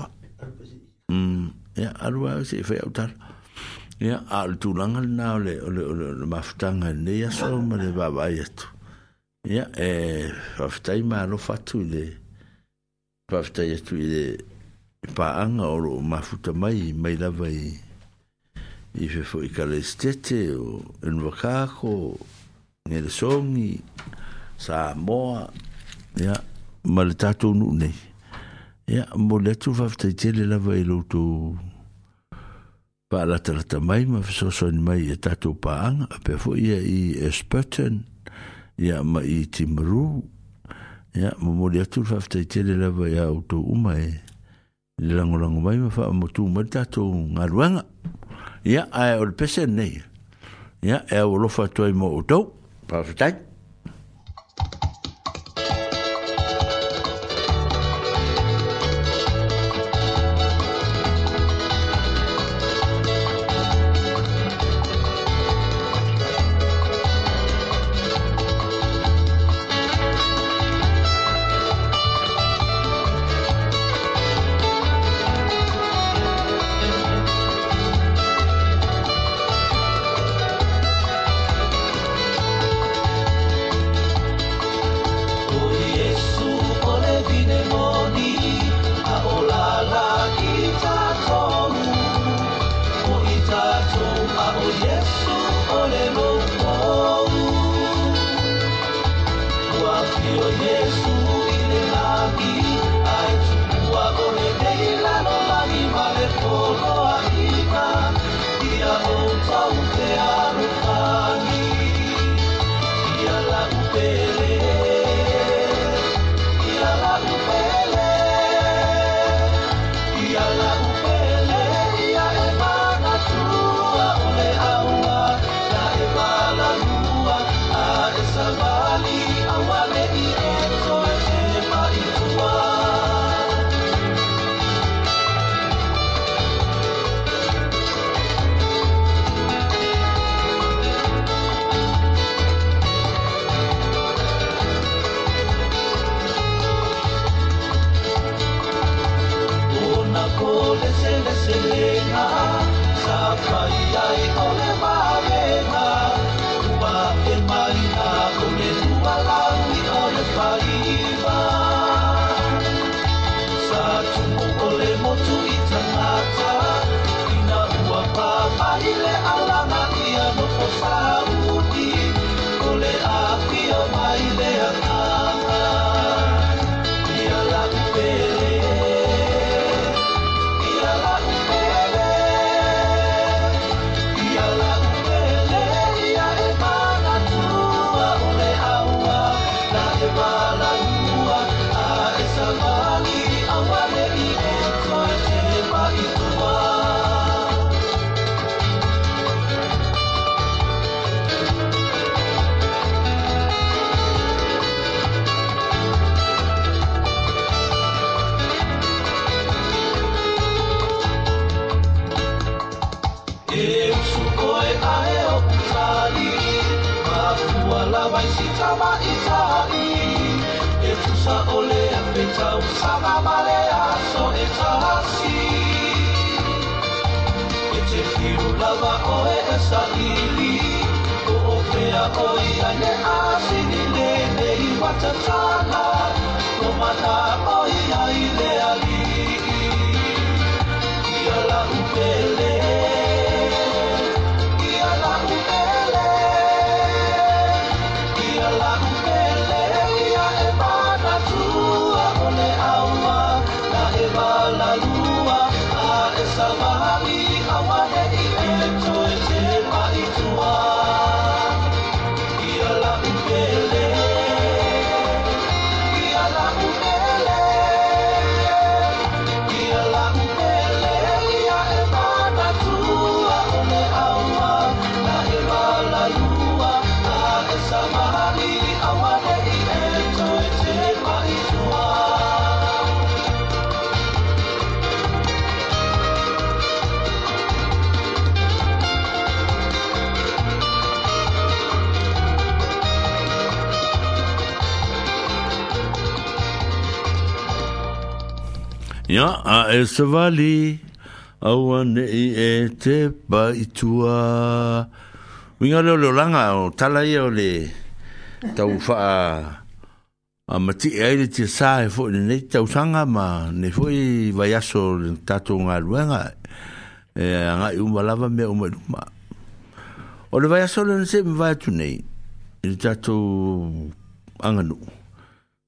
mm ya alwa se fa utar ya al tu lang al na le le le maftanga ne ya so mo le va va ya tu ya e fa te ma lo fa tu le fa te ya tu le pa an o lo mafuta mai mai la vai i fe fo i kalestete o invokako ngele songi sa moa ia ma le tatou nuu nei ia mo le atu faafetaitele lava i loutou faalatalata mai ma fesoasoani mai e tatou paaga pea foʻi ia i esperton ia ma i timaru ia ma mo le atu le faafetaitele lava iā outou uma e le lagolago mai ma faamotū ma le tatou galuega ia ae o le pese nei ia e aualofa atu ai mo outou faafetai A e savali Aua nei e te baitua Winga leo leo langa o tala ia o le Tau faa A mati e aile tia sā e fōi nei tau sanga Ma ne fōi vai aso tato ngā ruenga E a ngā i umbalava me umeruma O le vai aso le nese me vai atu nei Ili tato anganu Ili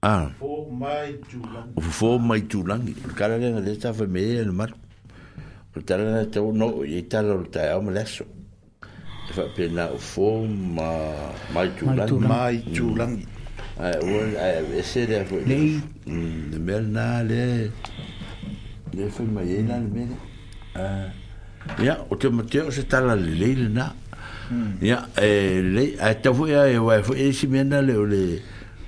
Ah. Fō mai Voor O fō mai tūlangi. O kara renga le tafa me e le maru. O tala na tau no, e tala o tai au maleso. E pena o fō ma, mai tūlangi. Mai tūlangi. Ai, o, ai, e se rea fō. Nei. Le mea nā le, le fō mai e nā o te mateo se tala le leile Ia, a e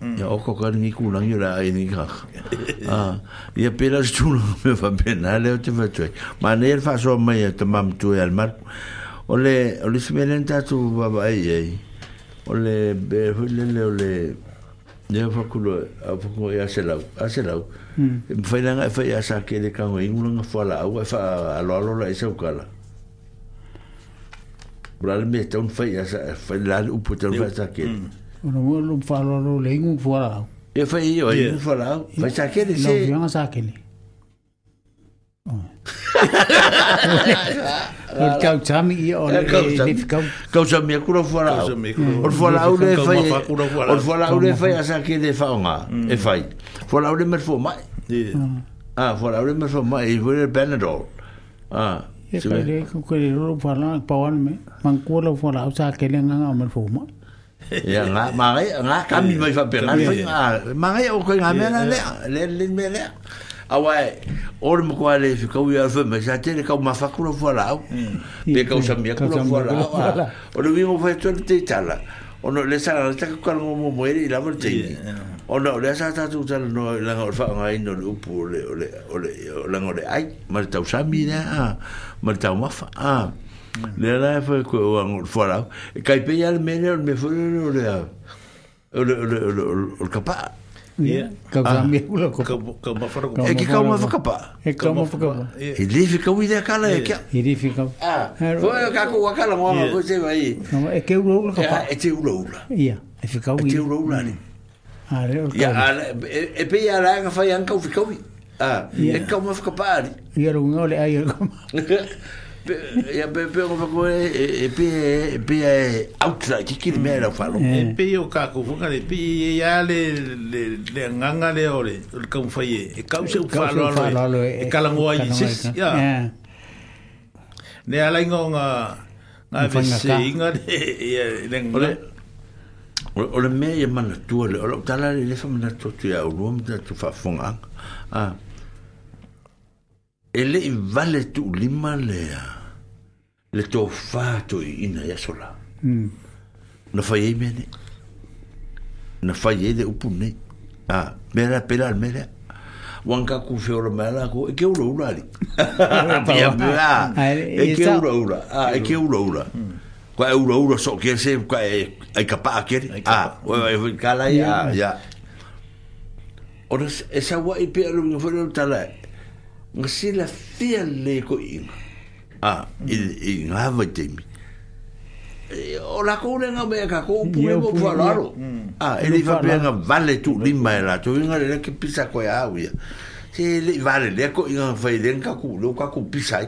Ja o ko kan ni kula ni ra ni ka. Ah, ya pela stu me fa ben ale te fa tu. Ma ne fa so me te mam tu al mar. Ole, ole si me tu va va ai ai. Ole be ho le le ole. Ne fa ku lo a fu ko ya se la, a se la. Mm. Fa na fa ya sa ke de ka ngi ngul nga fa la u fa a lo lo la se u ka la. Bra le me te un fa ya sa fa la u pu te fa sa ke. Mm. no mo lo falo lo E fa i o i fora. Fa sa ke de se. No yo sa ke le. Ol kau i o le le kau. Kau o le fa. Por fora o le fa sa de fa nga. E fa. Fora o le mer Ah, fora o le mer fo mai i le Ah. le le lo pa wan me. sa ke le nga nga Ya nga mare nga kami mai fa pena nga mare o ko nga mena le le le mele. Awai e, or mo kwa le fiko ya fa ma sa tele ka ma fa ku lo voilà. Be ka sa mi ku lo voilà. O lo vimo fa tole te tala. O no le sa la ta ka mo mo mo ere la morte. O no le sa ta tu tala no la ngor fa nga ino lu pu le o le o le la ngor ai ma ta usami na ma ta mo fa ah Le la foi que o wan fora. E kai pe ya me le me fora O le o le o le kapa. Ya. Ka ka mi ko ko ka ma fora ko. E ki ka ma fa E ka ma fa kapa. E li fi ka wida kala e ka. E li Ah. Foi o ka ko wa kala se vai. No e ke ulo ulo kapa. E, e te ulo Ya. E fi ka wida. E te ulo ulo ani. o ka. Ya. E pe ya la ka fa yan ka Ah. E ka ma fa kapa. Ya lo ngole ai ko. ia pe pe o ko e pe pe outside ki ki me la falo e pe o ka ko fuka le pe ia le le le nganga le ole o ka un faie e ka eh, se falo lo eh. e ka la ngoi sis ya ne ala ngonga na ve se inga le le o le me ia mana tu le o tala le fa mana tu tu ya o lo mta tu fa fonga ah ele vale tu lima lea ah. le to fa to ina ya sola mm. na fa ye mene na fa ye de upune a mera pela mera wan ka ku fe ora mala ko e ke ura ura ali ya ba e ke ura ura a e ke ura ura hmm. ko e ura ura so ke se ko e ai ka pa ke a o e ka la ya ya ora esa wa i pe ro ngi fo ro tala ngasi la fiel le ko inga Ah, ngā vai te mi. E, o la kou le ngā mea ka kou pūe mō pua laro. Mm. Ah, e li fa pia ngā vale tu lima e la tu inga le ke pisa koe au ia. Se le vale le ko inga fai le ngā kou leo ka kou pisa i.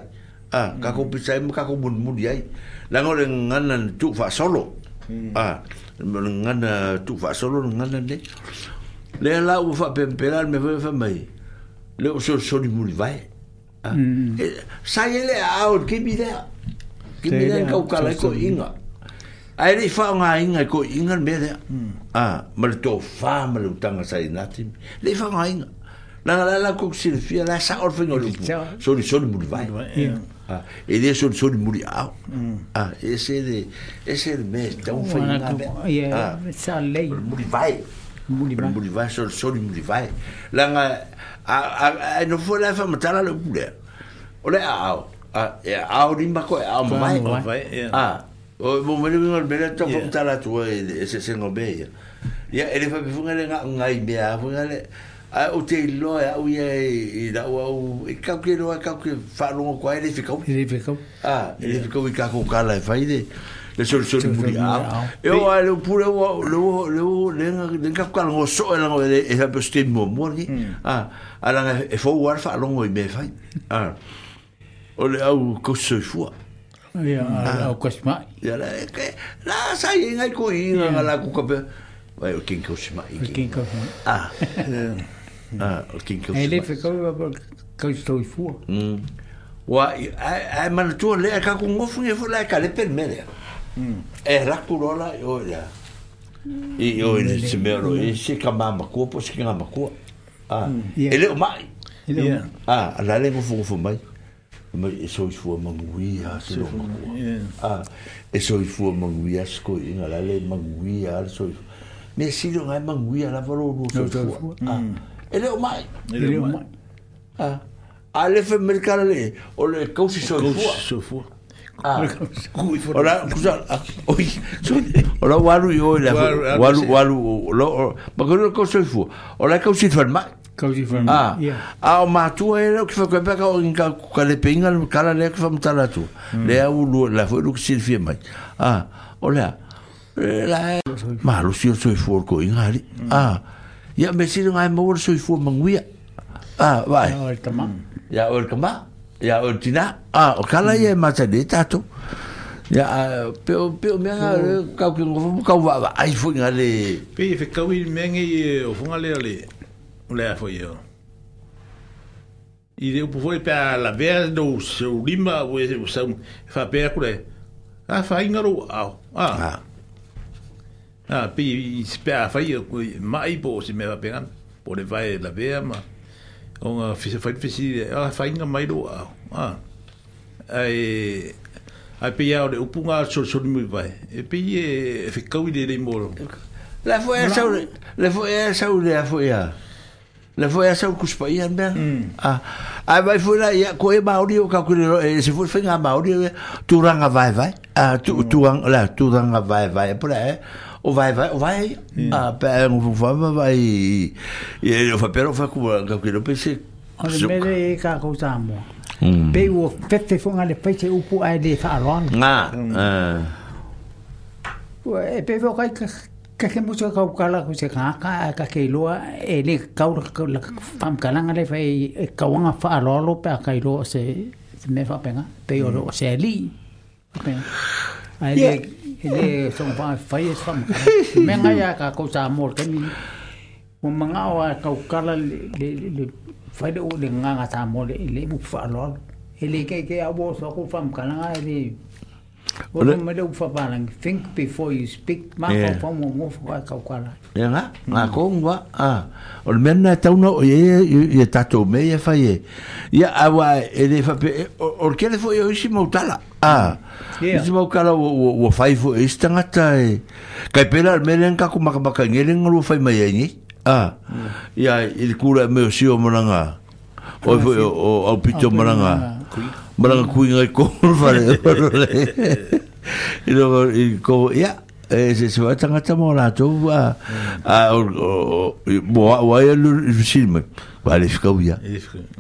Ka kou pisa i mō ah, ka kou mūni mūni ai. Lango le ngana tu fa solo. Mm. Ngana tu fa solo ngana le. Le la u fa pempera me fa mai. Le o so so ni mūni vai. Mm. sai ele a aur ke bi da ke bi kau ka ka la ko inga ai ri fa nga inga ko inga me da a fa mal u tanga le fa nga inga na la la ko si le fia la sa or fe ngol so ni lah, hmm. ah, lah lah, so ah, eh, hmm. ah, eh, ni mul vai a e de so so ni mul a a ese de ese de me da un fa nga sa le mul vai so so ni mul la no fo la fa matala le pule ole a a e a o ni ma ko a mo mai mo mai a ah, o mo me ngol yeah. bele to fo matala tu eh, e se se ngobe ya ya ele fa bi fungale nga ngai be a fungale a o te lo ya o ye i da o o e ka ke lo ka ke fa lo ko ele fi ka ele fi ka a ele fi ka ko ka la fa ide yeah le sol sol muri a e o ale pure o le le le le ka ka ngo so e ngo e hmm. e pe sti mo morgi a ala e fo war fa longo i be fa a o le au ko so fu ya au ko sma ya la e ke la sa i e ngai ko i nga la ku ka pe vai o king ko sma i king ko a a o king ko sma e le fe ko ko sto i fu wa ai manatu le ka ku ngofu e fo la ka le pe mele e raku rola i o ia i o i ni se me o i se ka ma ma kua po se ka ma kua e leo mai a la le ngu fungu fumai mai e so i fua mangui a se lo ma kua a ah. e so i fua mangui mm. a sko i nga la le mangui a le so i fua me si lo ngai mangui a la varo no so i fua e leo mai e leo mai ah, a a le e ah. mm. e e fe merkara le o le kousi so i fua kousi so i fua Ora kusa oi ora waru yo la waru waru ah, lo ma ko ko so fu ora ka usi ferma ka usi ferma ah ah ma tu era que foi que o inca ka le pinga cara le que fam tala tu le au la foi lu sil fi mai mm. ah ora la ma lu sil so fu ko inga ah ya me sil ngai mo so fu manguia ah vai ya o kama Ah, ah, e eh, o tina a o kala ia matane tatou ia pe o pe o me nga ka ki ngo ka wa ai fo nga le pe fe ka wi me nga o fo ali ali mulher o le fo yo i de foi pe la ver do seu lima o seu fa pe ko le a fa inga ro a a a pe espera fa yo mai po se me va pegar por vai la ver ma onga fisi fai fisi ah fai nga mai loa ah ai ai pe yao de upunga so so mi vai e pe ye fi kawi de mo la fo ya sa la fo ya e sa u la fo ya e la fo ya e sa u kuspa ya mm. ah ai vai fo la ya ko e ba u ka ku e se fo fi nga ba u tu ranga vai vai ah tu tu mm. la tu ranga vai vai pura eh o vai vai o vai hm. a ah, pego eh, vou vai vai vai e eu vou pero vou com o eh, que eu pensei olha me de cá com tamo pego o fete foi de peixe o pu aí de farol na eh e pego aí que que mucho que buscar ah, la cosa que acá acá que lo en el caur la pam calan le fe kawan a farol pe acá lo se me va pega o se ali Okay. I hele song pa fai sam me nga ya ka ko sa mor ka min mo manga wa ka kala le fai de o de nga nga sa mor le mu fa lo hele ke ke abo so ko fam kana nga le o le me lo pa lang think before you speak ma ko pa mo mo fa ka kala ya nga nga ko ngwa a o le mena tau no ye ye tato me ye fai ye ya awa ele fa o ke le fo yo mo tala Ah. Yeah. kala o o o faifo e eh, stanga tai. Eh. Kai pela meren ka kuma ka baka ngere ngro fai mai ni. Ah. Mm. Ya il kura me si o mananga. O o o o pito monanga. Mananga kuinga ko fare. Ilo ko ya. Yeah. e eh, se se wata ngata mo la to a ah, a ah, o o ya lu silme ba le fika o ya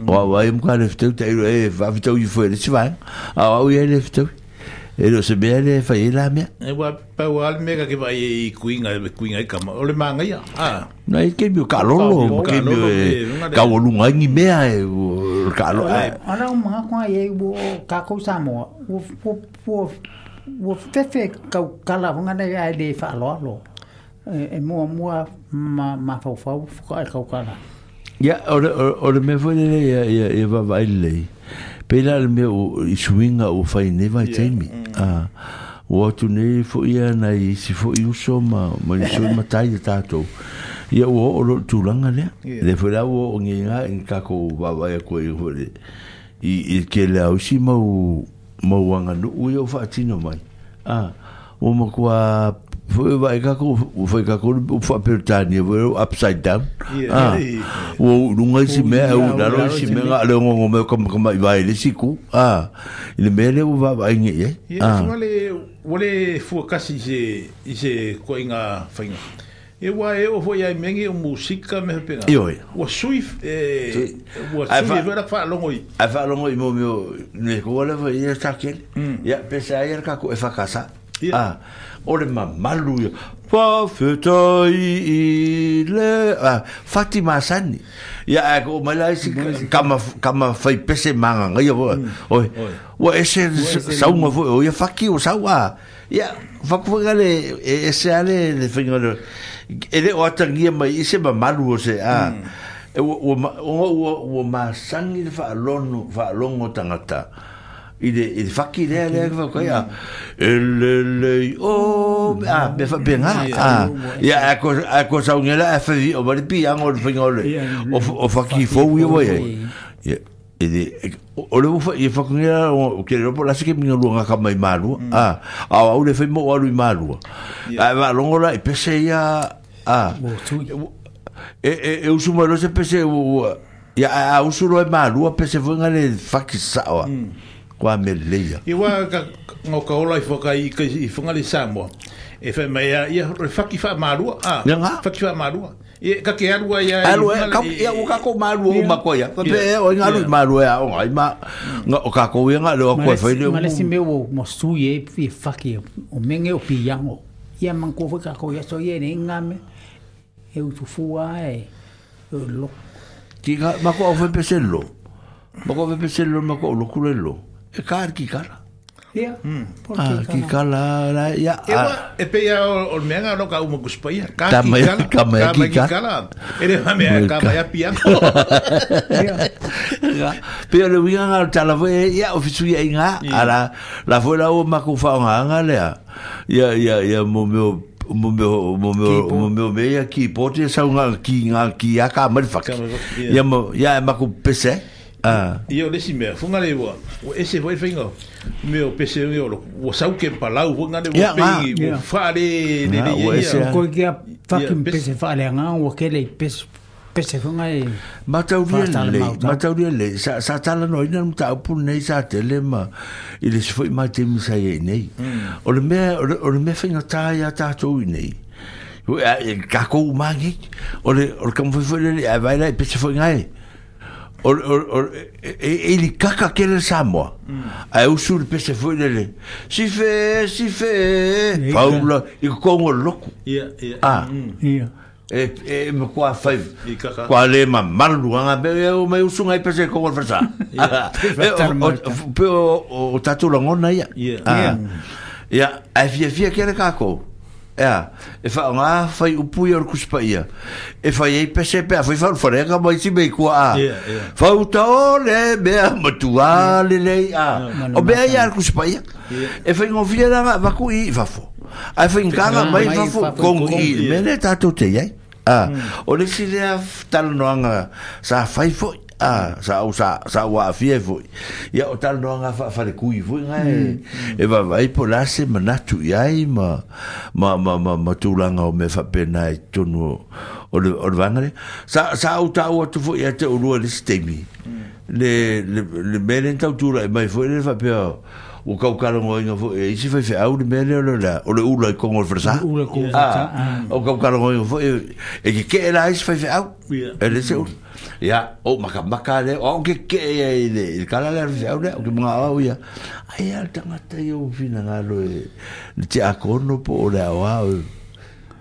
wa wa im ka le fta ta e va fta u fo le se va a o ya le fta e lo se bea le fa e la mea e wa pa o al mega ke vai i kuinga e kuinga e kama o le manga ia ah na e ke bio kalolo o bio ka o lunga ngi mea e o kalo ai ala o manga kwa e o ka ko o mo o wo fefe kau kala wanga na ya de fa lo lo e mo mo ma ma fa fa ko kau kala ya or or me fo de ya ya e va vai le pela le me o swinga o fa ne vai temi a o tu nei fo ya na si fo i so ma ma so ma tai ta to ya o o tu langa le le fo la o ngi nga en ka ko va vai ko i ho le i i ke le au si ma o mauanga nuu i o whaatino mai. Ah, o makua, foi vai kako, foi kako o whaapertania, foi o upside down. Ah, o runga si mea, o naro si mea, ale o ngongo mea kama kama i vai le siku. Ah, ile mea le o vai nge, eh? ye. Ah, wale fuakasi i se koinga whainga. Ah, Eu a eu foi a mim eu música me pena. E oi. O sui eh o sui era falou aí A falou aí meu meu ne gola foi ia estar aqui E a pensar era que foi casa. Ah. Ole mamalu yo. Fa fetai le ah Fatima Sani. Ya ko mala si kama kama fai pese manga ngai yo. Oi. Wa ese saunga foi o ya faki o saua. Ya fa ko gale ese ale de fingalo. ele o atangia mai ise ba maru o se ah. mm. e a o o o o ma sangi fa lono fa longo tangata ide i fa ki le le fa ko ya le le o a be fa bien a a ya a ko a ko sa un ela fa di o bari piango o o o fa ki fo wi wi ya e de o le fa i fa kunia o ke ro po la sike mi no lunga ka mai malu a a o le fa mo o lu malu a va ah, longo la e pese ya Ah. E, e e e usu mo se pese u ya a usu lo e ma lu a pese vunga le faki sawa. Hmm. Kwa me leia. E wa ka no ka ola fo ka i ka i funga le samo. E fa me ya ya faki fa ma lu a. Nga? Faki fa ma lu. E ka ke alu ya. Alu ka ya u ka ko ma lu u ma ko ya. Pe e o nga lu ma lu ya o ai ma nga o ka ko wi nga le o ko fa le. Ma le si me wo mo su ye fi faki o menge o pi yango. ia manko foi ka ko ia so ia ne ngame e u fua e eh, lo ki ma ko foi peselo ma ko peselo ma ko lo e kar ki kara Ia. Hmm. Ah, ki kala la ia. Ewa, e pe ia o menga lo ka umo kuspaia. Ka ki kala. Ka mea ki kala. Ere ha mea ka mea pia. Pe o le winga ngā tala foi ia o fisu ia inga. Ara la foi la o maku whaonganga lea. Ia, ia, ia mo meo mo meu mo meu mo meu meia ki pode sa unha ki nga ki aka mal fak. Ya mo ya e ma ku pese. Ah. Io lesi me, funga le wa. O ese voi fingo. Me o pese yo lo. O sau ke pa lau funga le wa pe. O fa le le le. O ese ko ke fa ke pese fa le nga o ke le pese pese funga e. Mata u bien le. Mata u bien le. Sa sa tala no ina mta u pun nei sa tele ma. I le se foi mate mi sa ye nei. Hmm. O le me o le me fingo ta ya ta tu nei. E, ka kou mangi, o le foi fwere, a vai e PC fwere ngai or or or e e li kaka kele sa mo a eu sur pe se foi dele si fe si fe paula ah. mm. e con e, e, o e, loco ia ia ah ia e e me qua fa qual é ma malu an abe eu me uso ngai pe se con o versa pe o tatu longo na ia ia ia a via via kele kako ia é e wha ngā whai upui oru kuspaia. E whai ei pese pēr, whai whanu wharenga mai si mei kua a. Whauta ore mea matua lelei a. O mea i ar kuspaia. E foi ngofia vacuiva waku i wafo. Ai whai nganga mai wafo kong i. Mene tātou tá, te iai. Ah, o le si lea sa fai foi. ah sa au sa sa e mm. e wa fie fo ya o tal no nga fa fa le kui fo nga e e va vai po la se manatu ya i ma ma ma ma ma tu la nga o me fa pe na e tonu o le o le vangare sa sa au ta o tu fo ya te o lua le stemi mm. le le le mele ta tu la e mai fo le fa pe o kau karongo inga fo e isi fai fai au le mele o le la o le ula i kongo le fresa ah, mm. o le kongo le fresa o kau karongo inga fo e ke ke e la isi fai fai au e le se ula ya o maka le o ke ke le i kala le fiau le o ke mga au ia ai al tangata i o fina ngalo e te akono po o le au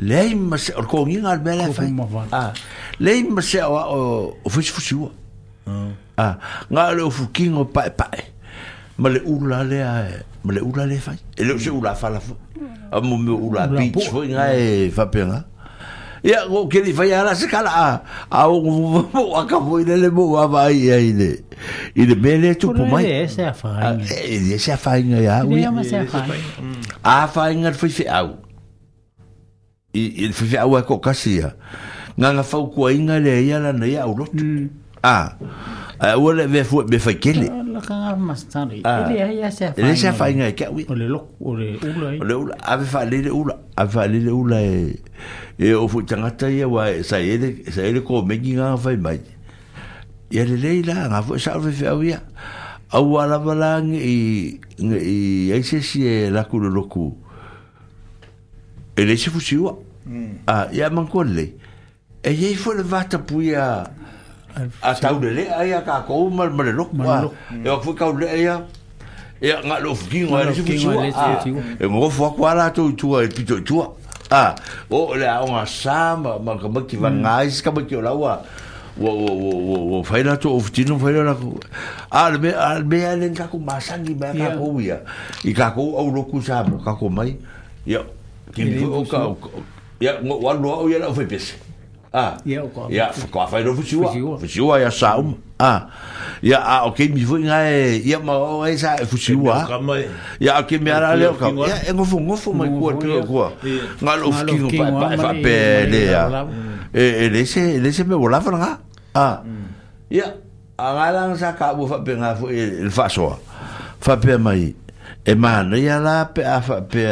lei ma se or kongi ngar bele fa ah lei ma se o o fu fu shu ah nga le fu king o pa pa ma le ou la le ma le ou la le fa e le se ou la fa la fu a mo me ou la pi fu nga e fa pe nga ya go ke li fa ya la se kala a a o o a ka fu ile le mo va ai e ai le i le bele tu pu mai e se a fa e se a fa nga ya u ya ma se a fa e a fa nga fu fi au i i fa fa wa e ko kasia nga nga fa ko inga le ya la na ya u lot mm. a a wa le ve fu be fa kele ah, la ka nga mas tan ri ah. le ya se fa inga ka wi o le lok o le u la le u fa le u la a fa le u la e o fu tanga ta ya wa e sa ye de sa ye ko me gi nga fa mai ya le le la nga fu sa fa fa wi a wa la ba la ngi ngi ai se si e la ku lo ku e le se fusi ua a ia mangoa lelei e iai foi le vatapui a a taulelea ia kakou ma le loko ah. mm. e ak foi kaulelea ia e ia galoo fukiga ele se fusi ua e gogofo aku a latou itua e pito itua a ah. o le aoga sa ma makamaki vagai mm. se kamaki o lau la ua fai latou aufitino fai lalako alemea le kakou masagi mea kakou ah, e ia i kakou au loku sa mo kakou mai ia Ki ni ko ka ya ngo wa lo o ya o fe pese. Ah. Ya o ka. Ya ka fa ro fusiwa. Fusiwa ya sa um. Ah. Ya a o ke mi fu nga e ya ma o e sa fusiwa. Ya ke mi ara le ka. Ya e ngo fu ngo fu mai ko pe ko. Nga lo fu ki pa pa fa pe le ya. E le se le se me volava nga. Ah. Ya. Agalang sa ka bu fa pe nga fu il fa so. pe mai. E mana ya la pe a fa pe.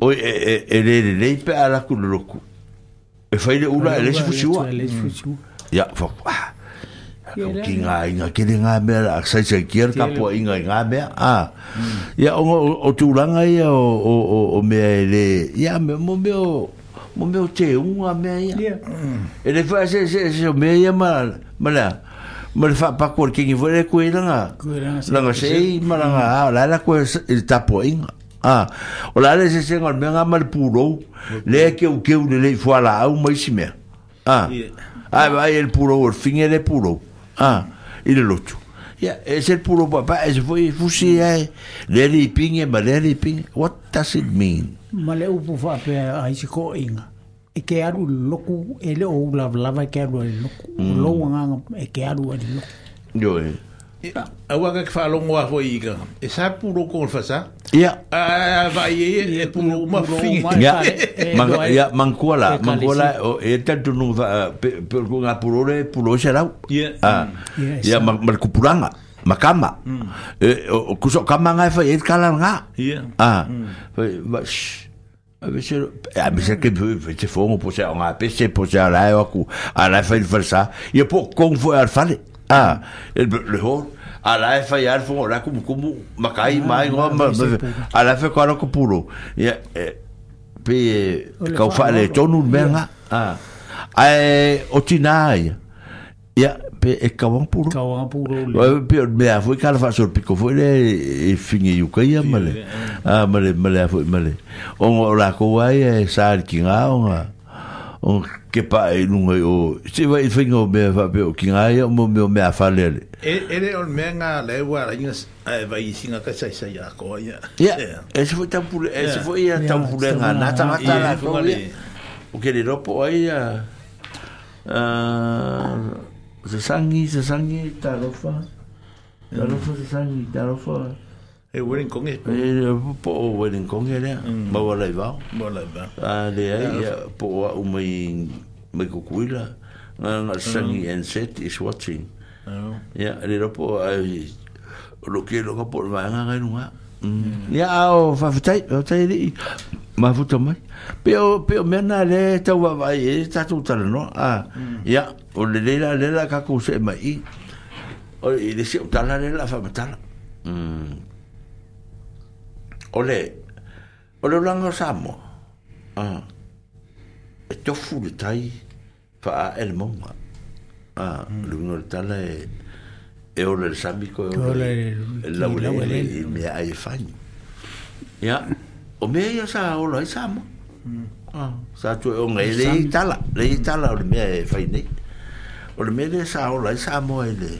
oi e e le le pe ala ku loku e fai le ula ele se fusiua ia fa ki ngā inga kere ngā mea la aksai sa kier ka pua inga i ngā mea ah. hum. a o o, o tūranga ia o, o, o, o mea ele ia me mo mea o mo mea o te unga mea ia ele fai se se se o mea ia ma ma lea ma le faa pakua le kingi vore koe langa langa se ma langa la la koe il tapo inga a ah, o la se se ngal menga mal puro le ke u ke u le le fo la au mai sime ah, a a va el puro o fin el puro a y le locho ya es el puro papá es voy fusi a le le ping e mal le ping what does it mean mal u pu fa pe a isi ko ing e ke aru loku ele o la la va ke aru loku lo nga e ke aru mm. e loku yo eh awanga i e puro a e puro e ma la e tanto per ko nga puro le puro ia que kupuranga makama mm. e kuso kama nga fa e kala nga a Monsieur, mm. que a pour à la fin de faire ça. Il faut qu'on le Ah, el le ho. A la e fa ya el fo la como como makai ah, mai no ma. A la fa ko ro kupuro. Ya e, pe ka e fa le tonu menga. Ah. Ai o tinai. Ya pe e ka wan puro. Ka wan puro. Ya pe me a fo ka fa so pico fo le e fini yu ka ya male. Eh. Ah male male fo male. O la ko wa ya sa ki nga o o ke pa e lunga o se vai fenga o mea whape o ki ngai o meo a whalele ele ele o mea ngā lewa la inga vai singa ka sai sai a koa ia é. é. eh, e eh, eh, se foi tampule e se foi ia tampule ngā nā tangata la koa ia o ke le ropo ai a se sangi se sangi tá tarofa tarofa se sangi tarofa E wedding kong e? E po o wedding kong e rea. Mm. Ma wala i vau. Ma wala i vau. A le ai a po o a umai mai kukuila. Nga nga mm. sangi and set is watching. Oh. Ia, le rapo a e lo kia lo kapo o vanga ngai nunga. Mm. Ia a o fafutai, o tai rei. Ma futa mai. Peo, peo mena le tau wawai e tatu tala no. ya o le leila, leila kako se mai i. O le se utala leila fa matala. ole ole langa samo ah e tofu le tai fa el monga ah mm. lungo le tala e e ole le sambiko e ole la ule e me ai fani ya o me ia sa ola i samo ah sa tu e o ngai e le tala le tala o me e fai nei o le me le sa ola i samo e le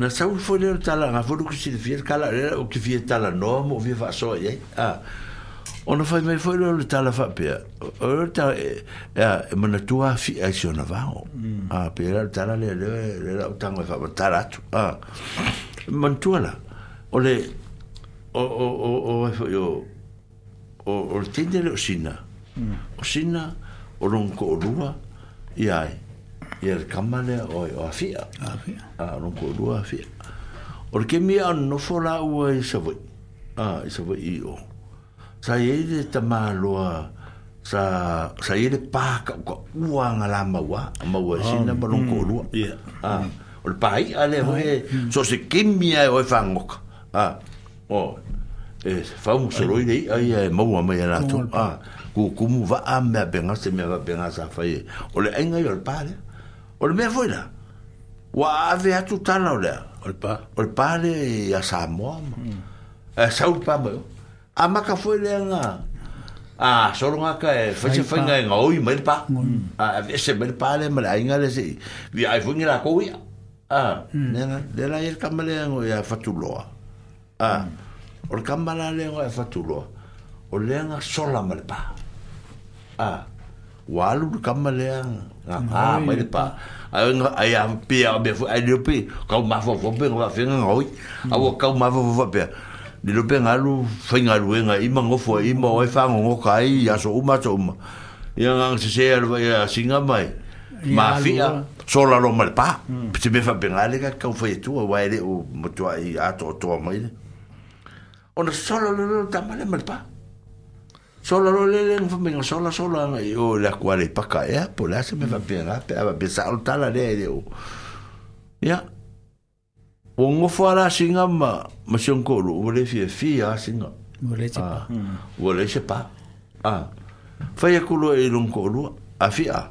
na sau fole tala nga fole ku silvia kala o ki via tala no mo via va so ye a ona fai mai fole o tala fa pe o ta ya e mana tua fi action va o a pe la tala le le le la tanga fa tala tu a man tua lá o le o o o o foi o o tindele o sina o sina o ronko o rua iai ia le kama lea o afia afia a rongo rua afia o le kemi a nofo la ua i savai a i savai i o sa iei le tamaloa sa sa iei le paka uka ua nga la maua a maua i e sina ah, ma rongo rua mm, a o le pai a le hoi ah, mm. so se kemi a e oi whangoka a o e fau soroi nei ai e maua mai anato a ku kumu va am me benga se me va benga sa fai ole engai ol pale O le mea foina. Wa ave atu tala o lea. O le pa. O le pa le a Samoa. Mm. Uh, Saul pa mo. A maka foi lea ngā. A ah, solo ngā ka e fese foi ngā e ngā oi mai le pa. Mm. A ave se mai le pa le mara inga le se. Vi ai foi ngā kou ia. A. Nena. Lela i le e kamale ngā e a fatu loa. A. Mm. O le kamale ngā e fatu loa. O lea ngā sola mai le pa. A. Ah walu kama lea ha ah, ah, mai le pa ai nga ai am pe a be fu ai lupi ka ma fo fo be nga fe nga oi a wo ka ma fo fo be ni lupi nga lu fe nga lu nga i ma ngofo i ma oi fa ngo kai ya so uma so uma ya nga se se alwa ya singa mai ma fi a so la lo mal pa se hmm. be fa be nga le ka ka fo tu wa ile o mo tu ai a to to mai ona so lo lo ta mal mal pa sola lo le le no me no sola sola yo le acuare pa ca e po la se me va bien la pe va pensar tal de o ya un go fuara singa ma ma son ko lo vole fi fi a singa vole ah. mm. se pa vole se pa a fa ya ku lo e lo ko a fi a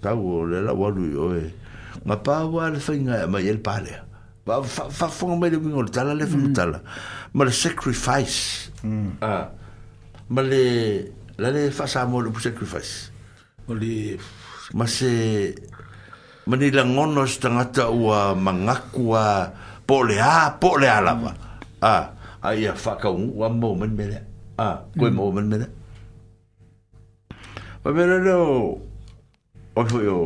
ta go le la wa lu yo e ma pa wa le fa inga ma yel pa le fa fa fo me le mi ngol tal le fu mm. tal ma le sacrifice mm. ah male la le fa sa mo le sacrifice o le ma se ngono sta ngata u a mangaku a pole a ha, pole a la ba a a ia fa ka un wa mo men mele a ko mo men mele ba mele no o yo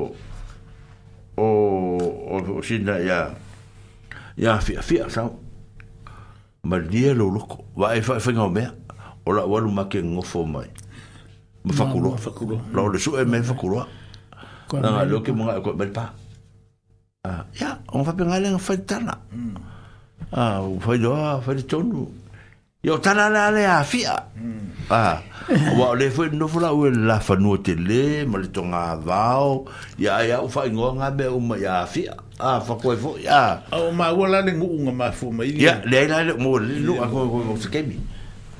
oh oh o sina ya ya fia fi sa ma dia lo lo ko va e fa o la walu make ngofo mai ma fakulo fakulo la le so e me fakulo na nga lo ke mo ko bel pa ah ya on va pe ngale ngfa tana ah fa do fa de tonu yo tana la le a fia mm. ah wa le fo no fo la u la fa no te le ma le tonga vao ya ya u fa ngo nga be u ma ya fia ah fa ko fo ya o ma wala le ngu nga ma fo ma ya le la le mo lu a ko ko se kemi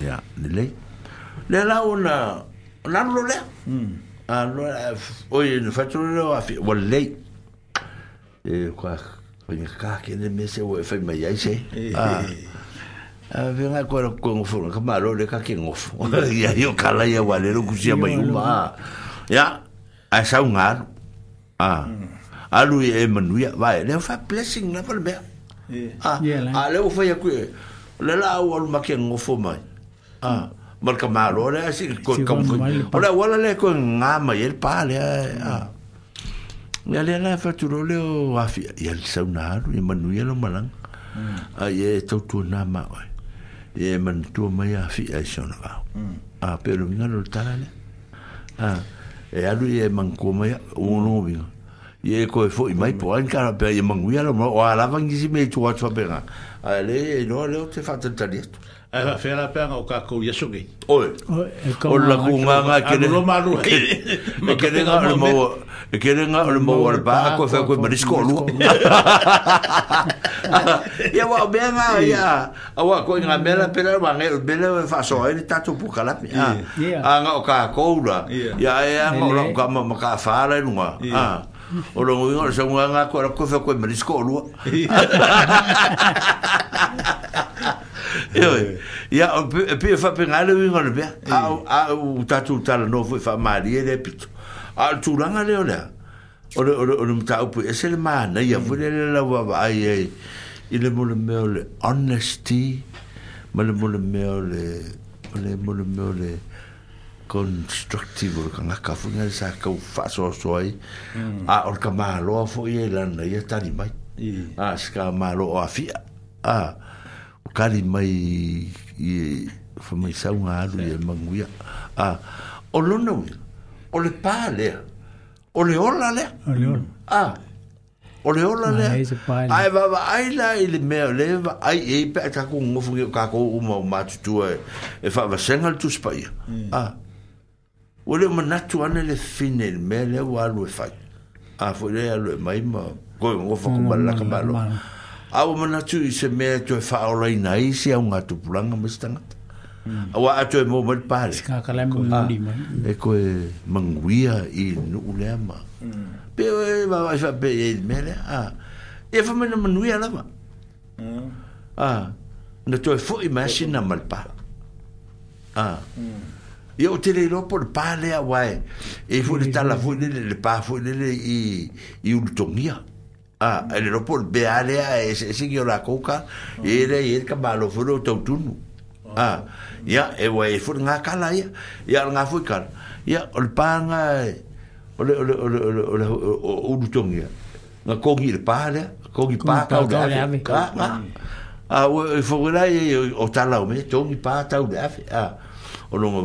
ya ni le le la ona na lo le a lo oye no fatu lo a fi o le e kwa oye ka ke ne me se o fe me ya se a a ve na ko ko ngofo ka ma lo le ka ke ngofo ya yo kala ya wa le lo kusia mai uma ya a sa ngar a alu e manuia vai le fa blessing na pa le a a le o fa ya ku le la o lu ma ke ngofo mai Ah. mal ka ma lo le si ko ka mo ora wala le ko nga ma yel pa le eh, ah. a ya le na fa tu lo mm. ah, e e mm. le wa fi ya le sa na lo ya manu ya lo malang a ye to tu na ma ye man tu ma ya fi a so na a pe lo nga ta le a e alu ye man ko ma ya o no vi ye ko e, e fo mai po an ka pe ye man wi lo ma o ala vangi si me tu wa tu pe nga no le o te fa ta ta ai va fera pe nga ka ko ya sugi oi o la ku nga nga ke ne ma ru ke me ke ne nga le mo ke ne nga le mo al ba ko fa ko mari sko lu ya wa be nga ya a wa ko nga mera pe la ma ngel be le fa so e ta tu pu kala pe a nga o ka ko ya ya nga lo ka ma ka fa la nga ah o lo ngui ngora sanga nga ko ko fa ko mari sko lu yo ya pe pe fa pe ngale wi ngora be a a u ta tu ta no fu fa mari e de pito a tu ranga le ola o o o mu ta upu e sel ma na ya e vu le la wa ba ai ai i le mo le me honesty ma le mo le me le le mo le me le constructivo ka nga ka funga sa ka fa so so ai a or ka ma lo fo ye lan ye tani mai a ska ma lo a fi a ka li mai ye fo mai sa un a lu a o lo no o le pa le o le ola le o le ola a o le ola le ai va va ai la i le me le va ai e pe ka ku ngofu ka ko u ma ma e fa e va sengal tu spa ya mm. a o le manatu ana le fine le mea lea ua alu e fai a foi le alu e mai ma koe ngofa mm, kumalaka malo mm, mm. a o manatu i se mea to e whaorai na isi au ngā tupuranga mas tangata a ua ato e mōma le pāre e koe manguia i nuku lea ma pe o e wawai wha pe e le mea lea e wha mena manuia lama a na to e fo i maasina malpa a a e o te leilo por pa le awai e fu le tala fu le le pa fu le le i i un tongia a e por be ale a ese ese que la coca e le e ka malo fu lo to tun a ya e wa e fu nga kala ya ya nga fu kala ya ol pa nga o le o o le o le o kogi le pa le kogi pa ka o le ka a o e fu le o tala o me tongi pa o le a o longo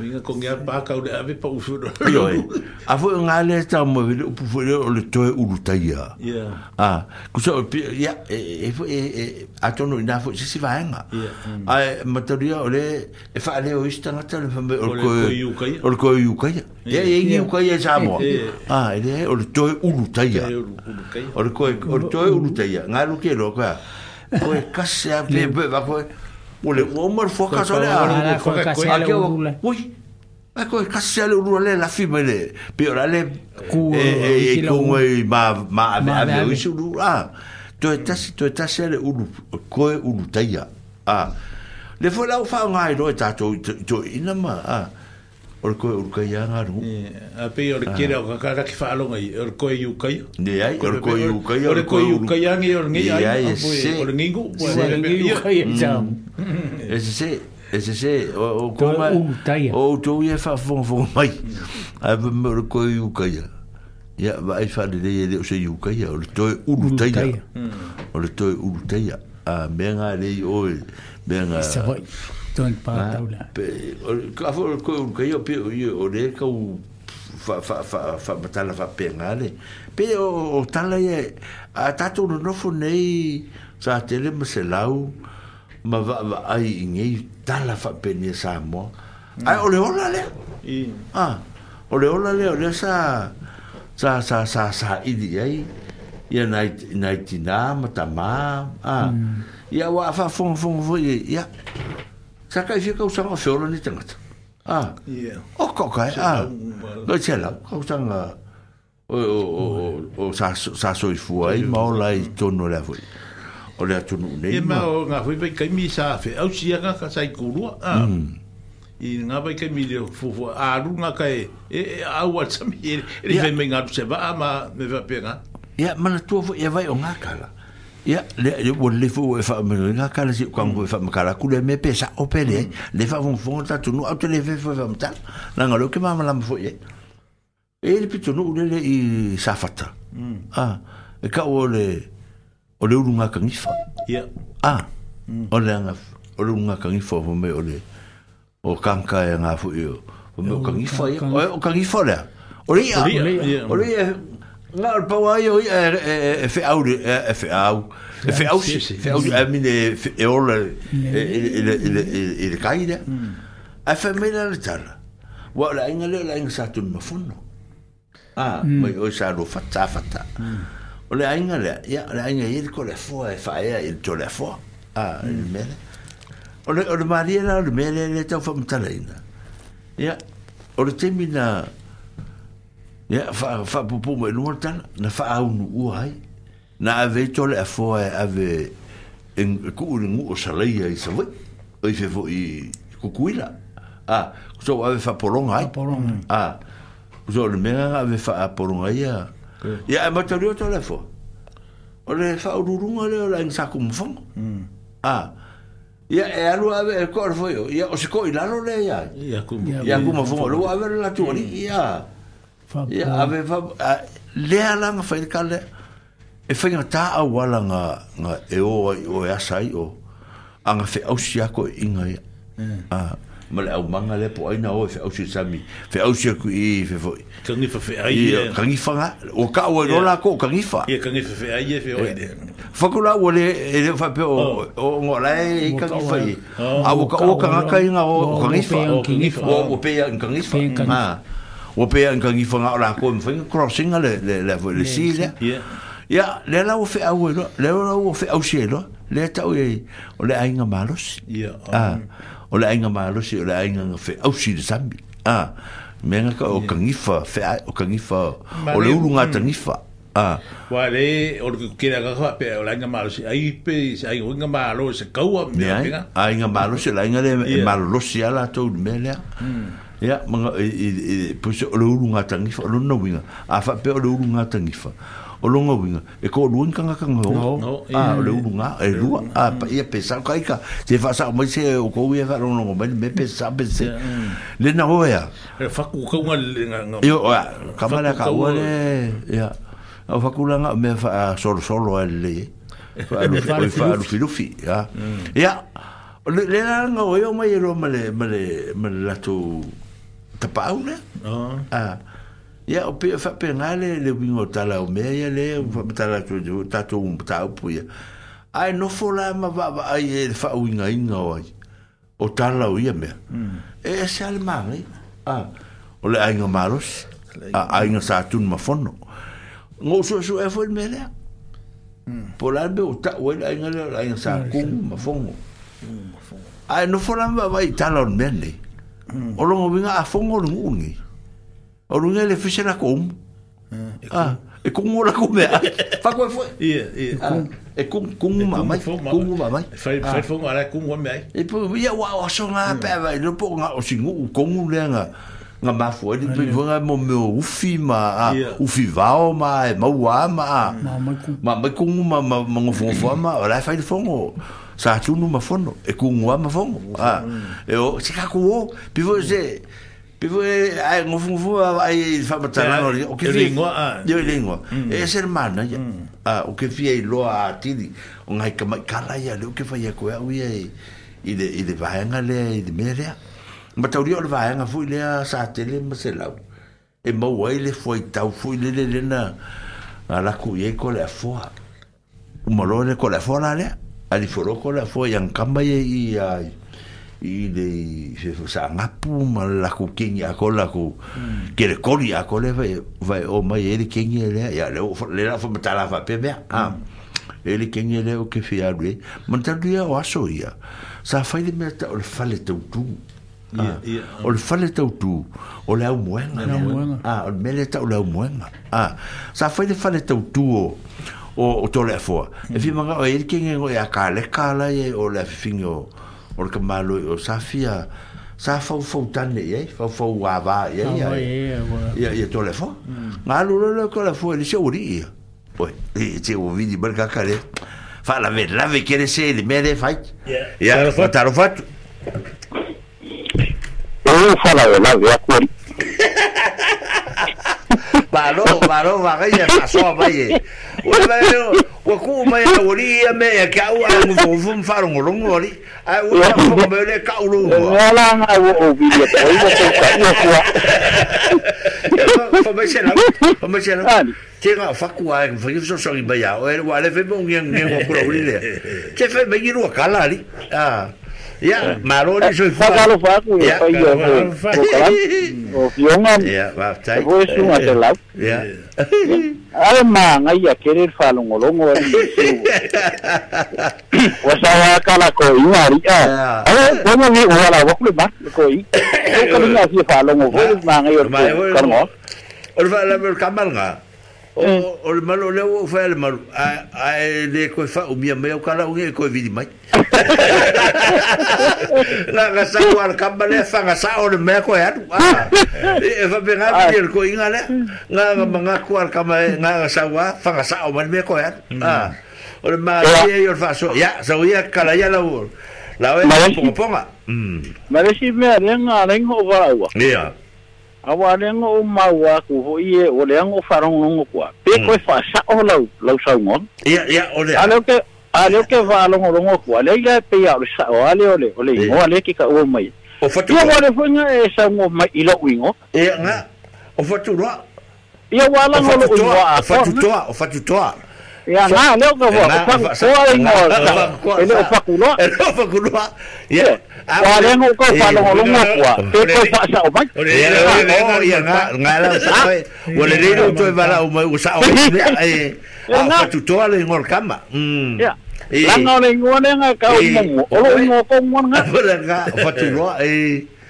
Inga ko ngia pa ka ule ave pa ufuro. Yo. A fo nga le ta mo vile u pufuro o le toe u luta Ah, ku so ya e e e, e, e a to no na fo si si vaenga. Yeah. Ai materia ole e fa e le o ista na le fa me o ko o ko u kai. E e ngi u kai sa mo. Ah, e le o le toe u luta ia. O ko o toe u luta ia. Nga lu ke lo ka. Ko e kasse a pe pe ko. Ole o mar fo sole a. A ke o. Ui. Ba ko ka sele u le la fi mele. Pe ora le ku e e ko mo i ma ma a me a me u su ru a. To eta si to eta sele u lu ko e u lu taia. A. Le fo la u fa ngai do eta to to ina ma a. Ah ora koe ora kai anga ru. A pei ora ah. kere o kakara ki whaalonga i, ora koe i ukai. Ne ai, ora koe i ukai. Ora koe i ukai anga i ora ngei ai. Ne ai, e se. Ora ngingu. Se ngei ukai e tam. Mm. E se se. E se se. O koma. O utai. O utau i e whaafongfong mai. A pei ora koe i ukai. Ia, va ai whaare rei e leo se i ukai. Ora toi urutai. Ora toi urutai. A mea ngā rei oi. Mea ngā. Sa vai. Sa vai. Tuan ah, pa taula. Ka fo ko yo pe yo o le ka u fa fa fa fa batala fa pengale. Pe o tala ye a tatu no no nei sa tele me se lau ma va ai ngi tala fa pe ni sa mo. Mm. Ai o le ola le. I. Ah. O le ola le o le sa sa sa sa sa i di ai. Ya nai nai tina mata ma. Ah. Ya mm. wa fa fo fo fo ya sa kai fi ka usanga ni tanga Ah. Yeah. O ko kai. Ah. Ba chela ka usanga o o o o sa sa so i fu ai ma ola i la fu. O le tonu ne. E ma o nga fui pai kai mi sa fe. Au si anga ka sai kulua. Ah. Mm. I nga pai kai mi le fu fu a ru nga e e, e, e, e a wa e ri fe me nga tu se va ma me va pe nga. Ya ma na e vai o nga kala. Yeah ya le wo le fo e fa me nga ka le si ko ngo e fa me ka la kule me pesa o pele mm. le fa von von ta tunu a tele fe fo fa mta na nga lo ke ma ma la fo ye e le pito no le le i sa fata ah e ka o le o le urunga ka ngi fa ya ah mm. o le nga o le urunga ka ngi fo fo me o le o kam ka e nga fo yo o me o ka ngi fo ye e, o ka ngi fo le o le ya o le ya nga ar pau ai oi e fe e, e e, au e fe au mm. e fe au fe au e min mm. e e ola e mm. le kaida e fe me la tar wa la inga le la inga sa tu ma funo a mai o sa lo fatta fatta o le inga le ya le inga il ko le fo e fa e il to le fo a il me o le o le maria la le me le le ta fo mta le inga ya o le temina ya fa fa pu pu mo no tan na fa au nu ai na ave to le fo e ave en ku un mu o salai ai sa vai ai fe vo i ku kuila a so ave fa polong ai polong a so le mera ave fa a polong ai ya ya ma to le to le fo o le fa u ru le o la en sa kum hmm. fo a Ya e alu ave e kor foi. Ya o se ko ilano le ya. Ya kum. Ya kum fo. Lo ave la tuori. Ya. Yeah. Ia, ave, lea langa fai ka lea. E fai ngā tā wala ngā, ngā e o ai o e asai o. E a ngā fe au si ako i ngā ia. Mm. Ah, ma le au manga le po aina o e fe au si sami. Fe au si aku i fe fo. Kangifa fe ai ia. E. Kangifa ngā. O ka ua yeah. nola ko o kangifa. Ia, yeah, kangifa fe ai ia fe oi de. Fakula ua le e le fai pe o, oh. o, e o ngā lai i kangifa i. A ua ka ua kangaka i ngā o oh, kangifa. O pe i kangifa. O pe i kangifa. O pe i kangifa o pe an kangi fanga ora ko mfa crossing le le le le yeah, si le ya le la o fe a wo le la o fe a o sielo le ta o ye o le ainga malos ya yeah, ah um, o le ainga malos o le ainga fe a o si le sambi ah me nga ka o kangi fa fe a o kangi fa o le ulu nga mm. tangi fa ah wale o le kira ka ka pe o le ainga malos ai pe ai o ainga malos se kaua me a pe nga ainga malos le ainga le malos ya la to me le ah mm ya manga e puso lo lunga tangifa lo no winga a fa pe lo lunga tangifa o lo no winga e ko lo winga ka ngo no a ah, lo lunga e lu a ah, pa ia pesa ka ika se fa sa mo se o ko ia ro no me me pesa pese le na ho ya e fa ku ka unga nga yo a ka mala ka o le ya o fa ku langa me fa sol sol o le fa lo fa lo fi ya ya le le nga o yo mai e ro male male male la tu tapauna. Oh. Ah. Ya o pe fa pe ngale le wingo tala o me ya le fa tala tu ta tu un um ta o pu ya. Ai no fo la ma va va ai e fa u nga inga o ai. O tala o ia me. Mm. E, e se al ma ai. Ah. O le ai no maros. Ah, ai no sa tu ma fono. Ngo so so e fo me le. Mm. Po la be o ta o e hmm. Hmm, ai nga le ai sa ku ma fono. Ai no fo la ma va i tala o me ni. o longa winga a fonga o lungungi o lunga le fese na kom ah e na ora kung mea fa koe foi ia ia e kung kung ma mai kung ma mai fai fai fonga ala kung wa mea e po ia wa o so pe vai lo po o singu kung le nga nga ma foi ni pe nga mo me ufi ma ufi vao ma ma wa ma ma ma kung ma ma ma fonga ma ala fai fonga sa tunu ma fono e ku ngwa ma fono a ah, e o se ka ku o pi vo se pi vo ai ngo fu fu ai fa ma tana o ke e fi ngwa ah. yo i e lingwa mm. e ser mana ya mm. a ah, o ke fi ai lo a ti di o ngai ka ka ra ya lo ke fa ya ku ai i de i de va nga le i de me ya ma tauri o va nga fu le a sa tele ma se la e ma wai le fu ai tau fu le le na ala ku ye ko le fo Umalone ko le fo la le. Mm ali foroko la fo yang kamba ye i ai i de se sa ngapu mal la ku king ya ko la ku hmm. ke le koli ya ko le va va o ma ye le king ye le ya le le la fo mata la va pe ba hmm. ah ele king ye le o ke fi ari monta dia o aso ya sa fa de meta o le fale tu tu ah, o le fale tu tu o le muenga ah o le meta o le muenga ah sa fa de fale tu tu o o, o tole fo e fi manga o ir king o ya kale kala ye o le fingo o ka malo o safia sa fau fau tane ye fau fau wa va ye ye ye ye tole fo nga lu lo lo kala fo le se uri o e te o vidi barka kale fa la ver la ve kere se le mere fai ya ya taro fat o fala la ve akori Paró, paró, vagaia, passou, vai. Ora vai, o cu mai a ori me e ka u mu fum faro ngolong ori. Ai u a fu me le ka u lu. Ola nga u o bi le ko i ko ka i ko. Fa me sena, fa me sena. Te nga fa ku a fa ki so so ba ya. O wa le fe mo ngeng ngeng ko ku le. Te fe me i ru ka la li. Ah. Yeah, Mm. o o le malo le o fa le malo a a e le ko fa o mia mea o kala o e ko vidi mai la ga sa ko al kamba le fa ga sa o le mea ko ya ah, e fa be ga vi ko inga le nga ga manga ko al kamba nga ga sa wa fa ga sa o mea ko ya mm. ah o le ma ye yo fa so ya sa o ya kala e ya la o la o ponga ponga ma mm. le si mea le nga le ngo va wa ya awa lengo o mau ku ho ie o le ango farong longo kwa pe mm. koe fa sa o lau lau sa ngon ia ia o le ale ke ale ke va longo longo kwa le ia pe ya o sa o ale ole ole ngo ale ki ka o mai o fatu ia wale fo nga e sa ngo mai ilo wingo ia nga o fatu roa ia wala ngo lo o fatu toa o fatu toa ia na leo ka wa ka soa i mo ka ele o fakulo ele o fakulo ia sa o mai ia le leu toe nga la o le le o to va la o mai o sa le ngo kama mm ia le ngua le ngau kau mo, olo ngau kau lo,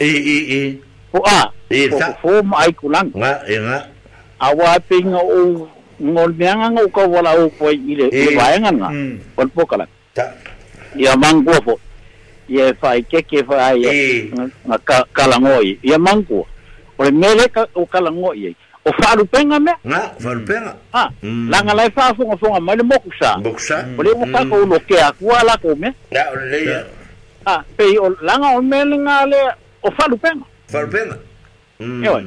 e e e o a e sa fo mai kulang nga e nga a wa pinga o ngol nyanga ngo ka wala o po i le e wa e nga nga pon mm. po kala ta ya mangu fo ye fa ke ke fa ai e nga kala ngoi ya mangu o le mele ka o kala ngoi e o fa lu penga me nga fa lu penga ha mm. la nga lai fa fo ngo fo nga mai le moku sa moku sa e mm. o le mo fa ko lo ke a kuala ko me ya o le ya ha pe o langa o mele nga le falupena falupena mm. yo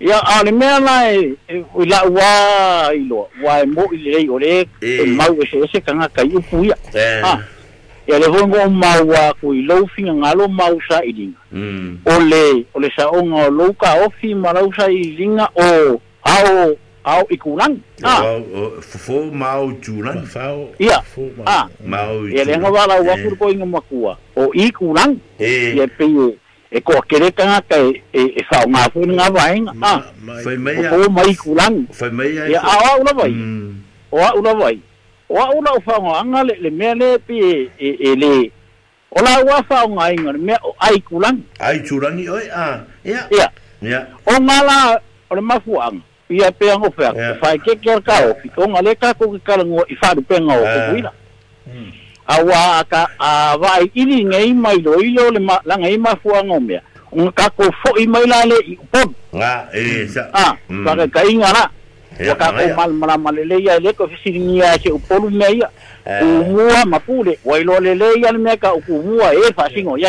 ia ale mea nae i la ua i loa ua e mo i lei o le e mau se ese kanga kai u puia. ah ia le hongo mau a kui lau finga ngalo mau sa i linga mm. o le o le sa onga o louka ofi marau sa i linga o ao au i kulang ah fo mau tulang fao ia mau ia le ngava la ua kurko inga makua o i kulang ia pe e ko kere ka ka e e fa fu nga vai nga a ah, foi mai o foi mai kulang foi mai a ya a o na vai o a o na vai o a o na fa nga nga le le me le pi e e, e le o la wa fa nga i nga me ai kulang ai kulang i oi a ya ya o mala la o ma fu ang i a pe nga fa fa ke ker ka o fi o nga le ka ko ka ngo i fa du pe nga o ko ina mm. awa ka awa ili ngai mai lo ilo le ma la ngai ma fua ngomia un ka ko fo i mai la le pom nga e sa ah pa mm. ka kai ngara ya ka ko mal mal mal le ya le ko fisi ni ya ke upolu me ya eh. umua mapule wa ilo le le ya me ka ku mua e fa singo ya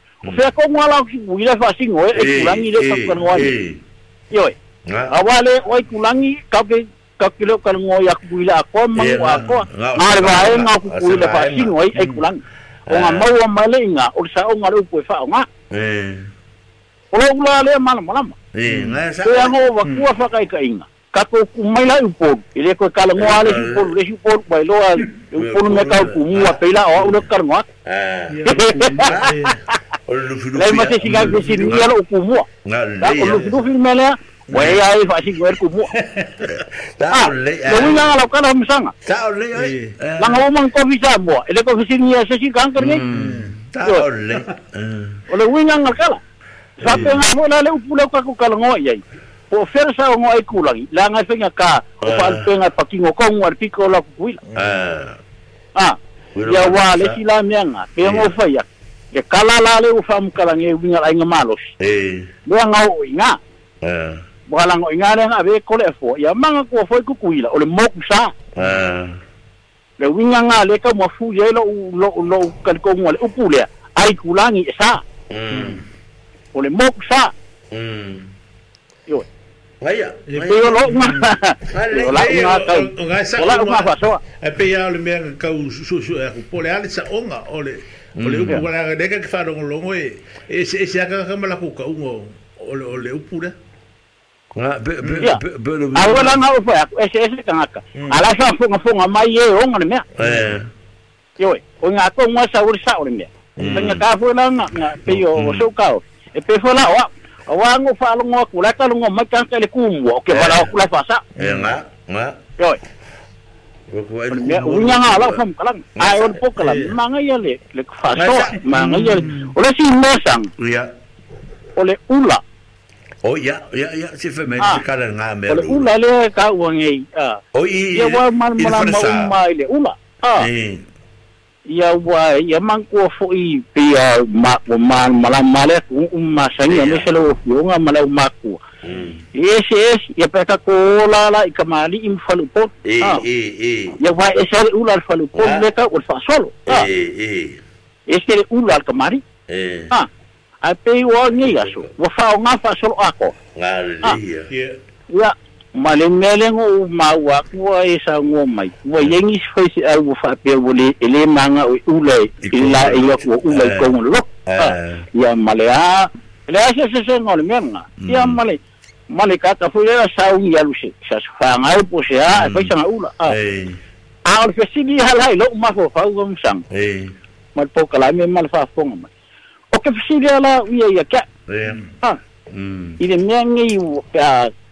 ufeka se wila fasingo ekulangi ile se wani yoe awale waikulangi se kakilo kalngo yakuila akoma se arbae nga kukuila fasingo se onga maua malenga olsa ¿ah? mm. se le kuefa onga Ola ula le malam malam. o kako kumaila upor ele ko kala mo ale upor le upor bailo al upor me kumua o ulo Lain mate siga ke sini ya lo kumua na lai lo fidu fi mele wa ai fa si goer kumua ta lai lo ni nga lo kala misanga ta lai ai la ngau mang ko bisa bo ele ko sini ya se si kan ni ta lai o lo wi nga kala sa pe nga le upule aku ku kala ngoi ai po fer sa ngo ai ku la nga fe nga ka o pa al pe nga pa ki ngo ko ngo ah ya wa le si la mianga ke kala la le u fam kala nge winga la inga malos e le nga o inga e bala ngo inga le nga be ko le fo ya manga ko fo ku kuila o le mok sa e le winga nga le ka mo fu ye lo lo lo kal ko ngole u pule ai kulangi e sa mm o le mok sa mm yo Vaya. E pe lo ma. Hmm. O la una ka. O la una fa so. E pe ya le me ka u su su e le ale sa onga ole. o le upu wala de ka fa longo longo e ese ese aka ka mala kuka ungo ole ole upura Ah, be be be be. Ah, wala na upa, ese ese kanaka. Mm. Ala sa funga funga mai e onga ne mea. Eh. Yo, o nga ko ngwa sa uri sa uri mea. Tanya ka fu na nga nga pe yo o mm. so ka o. E pe fo la wa. Wa ngo fa longo kula ka longo mai ka ka le kumbo, ke bala kula fa sa. Eh nga, nga. Yo. ya unya nga la fam kalang ai on po kalang manga ya le le fa so manga ya ole si mesang ya ole ula o ya ya ya si fe me kala nga me ole le ka wangi ah o i ya wa mal mal ma ula ah ia ya, ua ia ya, mangkua foi pia ya, ma ma malam male um ma sangi ame se lo yonga male um maku hmm. yes ya ia peka ko la la ikamali im falu pot eh, ah. eh eh ia wa esel ular falu pot leka ul fa solo ah. eh eh esel ular kamari eh ha ah. ape wa ya so, wa fa nga fa solo ako ngali ya ya malemele ngo mawa kwa isa ngo mai wa hmm. yengi face au fa pe wole ele manga ule ila iyo ko ule eh. ko lo eh. ah, ya malea le ase se se ngo menga hmm. ya male male ka ta fue la sa un ya luce sa fa nga po se a ah, hmm. fa sa ula a a o fe sigi halai lo ma fo fa ngom sang mal po kala me mal fa fo ngom o ke sigi ala ya ah. ya ka ha ile mengi wa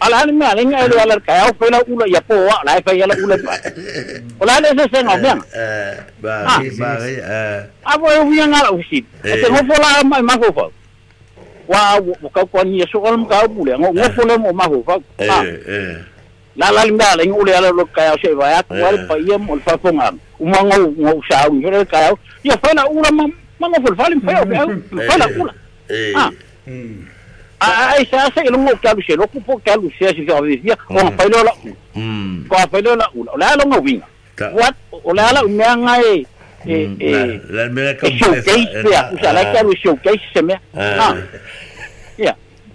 ala hali mina ale ɲa yɛlɛ ala ka yaw fɛla ula yapo wa ala fɛ yɛlɛ ula ba ola ale se se ngɔ bɛn ba ba eh. bɔ ye wiyan ala usid parce que ngɔ la ma ma fɔ fɔ wa wo ka ko ni so kɔlɔm ka bule ngɔ ngɔ fɔ le mo ma fɔ eh. la la mina ale ɲa ula ala lo ka yaw se ba ya ko ala pa yem ol fa fɔ ngam uma ngɔ ngɔ sa u yɛlɛ ka yaw ya fɛla ula ma ma ngɔ fɔ fa lim fa yaw fɛla ula ah eh, eh. Mm. Sasa se kalu se loku po que se se ka o pa lo la ko pa lo la U, la lo no what o la la me anga e e la me ah. ka showcase que la kalu showcase se me ah, ah.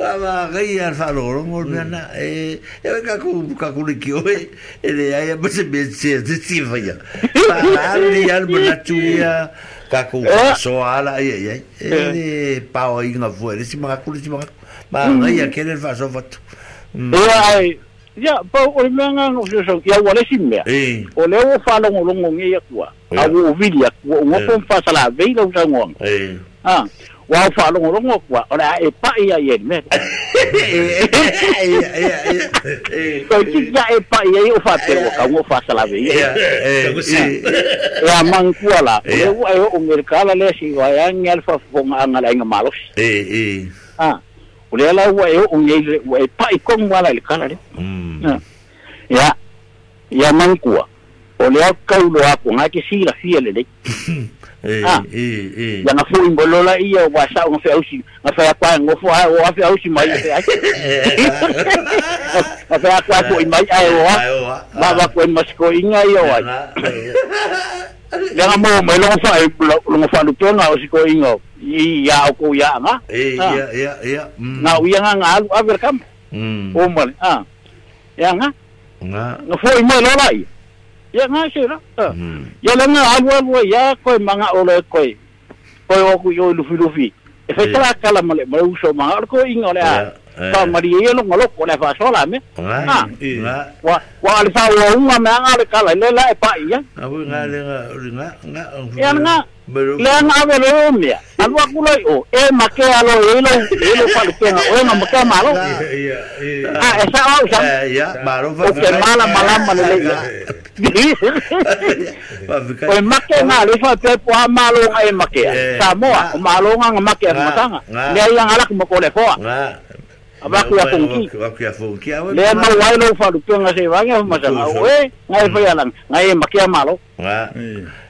wa ma gai ar na e e ka ku ka ku ki o e le ai ba se be se se si fa ya pa ar ni ar mo na tu ya ka ku so ala e e e pa o inga fu e si ma ku si ma ma gai ar ke le fa so fa tu mm. eh, ai ya pa o me nga no so so ya wala si me o le o fa lo ngolongo nge ya ku eh. a o vidi ya ku o po fa sala ve lo sa ngong ah wa o fa longo longo kwa ona e pa ia ye me so ki ya e pa ia o fa te ka o fa sala ve ya ya man kwa la e o e o ngir kala le si wa ya ngel fa fo nga ngala nga malos e e ah ule la wa e o ngel wa e pa i kong wala le kala le ya ya man kwa o le ka ulo ako nga ke si la fiele le Ah. ya na fuu imbolola iya wa sa ngofe ausi ngofe ya kwa ngofu a wa fe ausi mai ya ya ngofe ya kwa fuu imai a wa ba ba ko masko inga iya wa ya na mo mai lo fa e lo fa lu to na ausi ko inga iya o ko ya nga iya ah. iya iya mm. na uya nga nga alu aver kam mm. o mal ah ya nga nga ngofu imai lo lai ya nga si ra ya la nga alu alu ya koe manga ole koe koe o ku yo lufi lufi e fe tra kala male male uso manga ole koe inga ole a ta mari ye lo ngolo ko le fa so la me ha wa wa al fa wa unga me anga le kala le la e pa ya nga le nga nga nga nga le nga ave le ome alu akula o e make alo e lo e lo falu kenga o oh, e nga make malo ah esa o esa malo o ke mala mala mala le ya o e make malo fa te po a malo nga e make sa moa o malo nga nga make nga tanga le ai nga lak mo kole koa Apa aku yang fungsi? Aku yang fungsi. Lihat mau wai lo falu kenga sebanyak macam apa? Eh, ngai payalang, ngai makia malo. Ngah.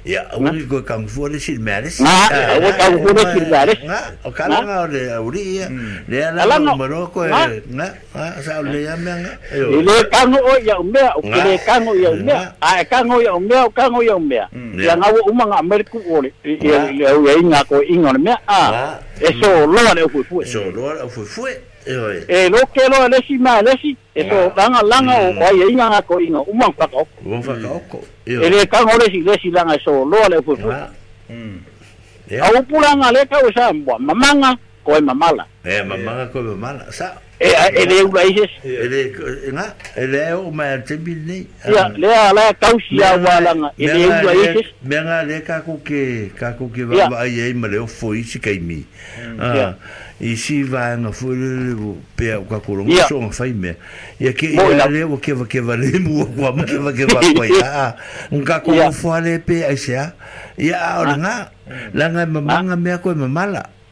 ia uri ko kang fu le sil meres na o kang fu le sil meres o kala nga le uri le ala numero ko na sa le ya me nga le kang o ya me o le kang o ya me a kang o ya me o kang o ya me ya nga o uma nga mer ku o le ya ya nga ko ingon me a eso lo le fu fu eso lo le fu fu e lo ke lo le si ma le si e so mm. langa langa o mm. wa ye inga ko inga uma fa ko uma fa mm. ko eh, e le ka ngore si le si langa so lo le fu ah. mm au pulanga le ka usa mamanga ko mamala e mamanga ko mamala sa e e, e le u e le nga e, ah. e, e le o ma te bi le ya le ala ka u sia wa la nga e le u laises me nga le ka ku ke ka ku ke va ba ye ma le o fo i si ka i mi ya i si va nga fo le le o pe o ka ko lo nga so nga fa i me ya ke ah. e le o ke va ke va ah. le mu o wa ma ke va ke va ko ya nga ko fo le pe a se ya ya o nga la nga ma nga me ko ma mala ya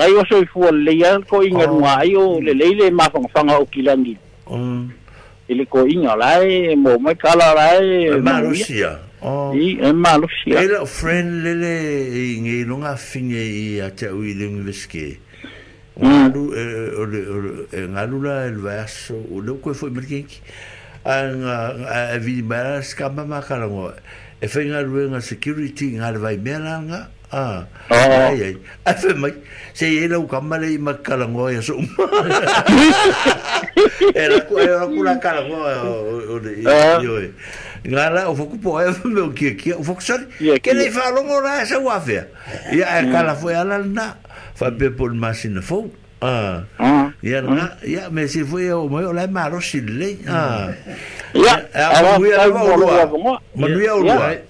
kai o soi fu le ya ko inga nga yo le le le ma fong fanga o kilangi mm ele ko inga lai mo mai kala lai ma rusia Oh. I e malusia. Ele o friend lele i ngi longa finge i a te ui le ngiveske. Ngalu e ngalu la el verso o le ko foi merkink. A a vi mara skamba ma kalango. E fenga luenga security ngal vai melanga. Mm. Ah. Oh. Ai ai. Afe mai. Se e lau kamale i makala ngoa e so. Era ku era ku la kala ngoa o de yo. Ngala o foku po e me ki ki o foku sari. Ke le fa longo la sa wa fe. Ya e kala foi ala na. Fa be por masina fo. Ah. Ya na ya me se foi o mo la maro sille. Ah. Ya. Ala foi ala o. Mo ya o.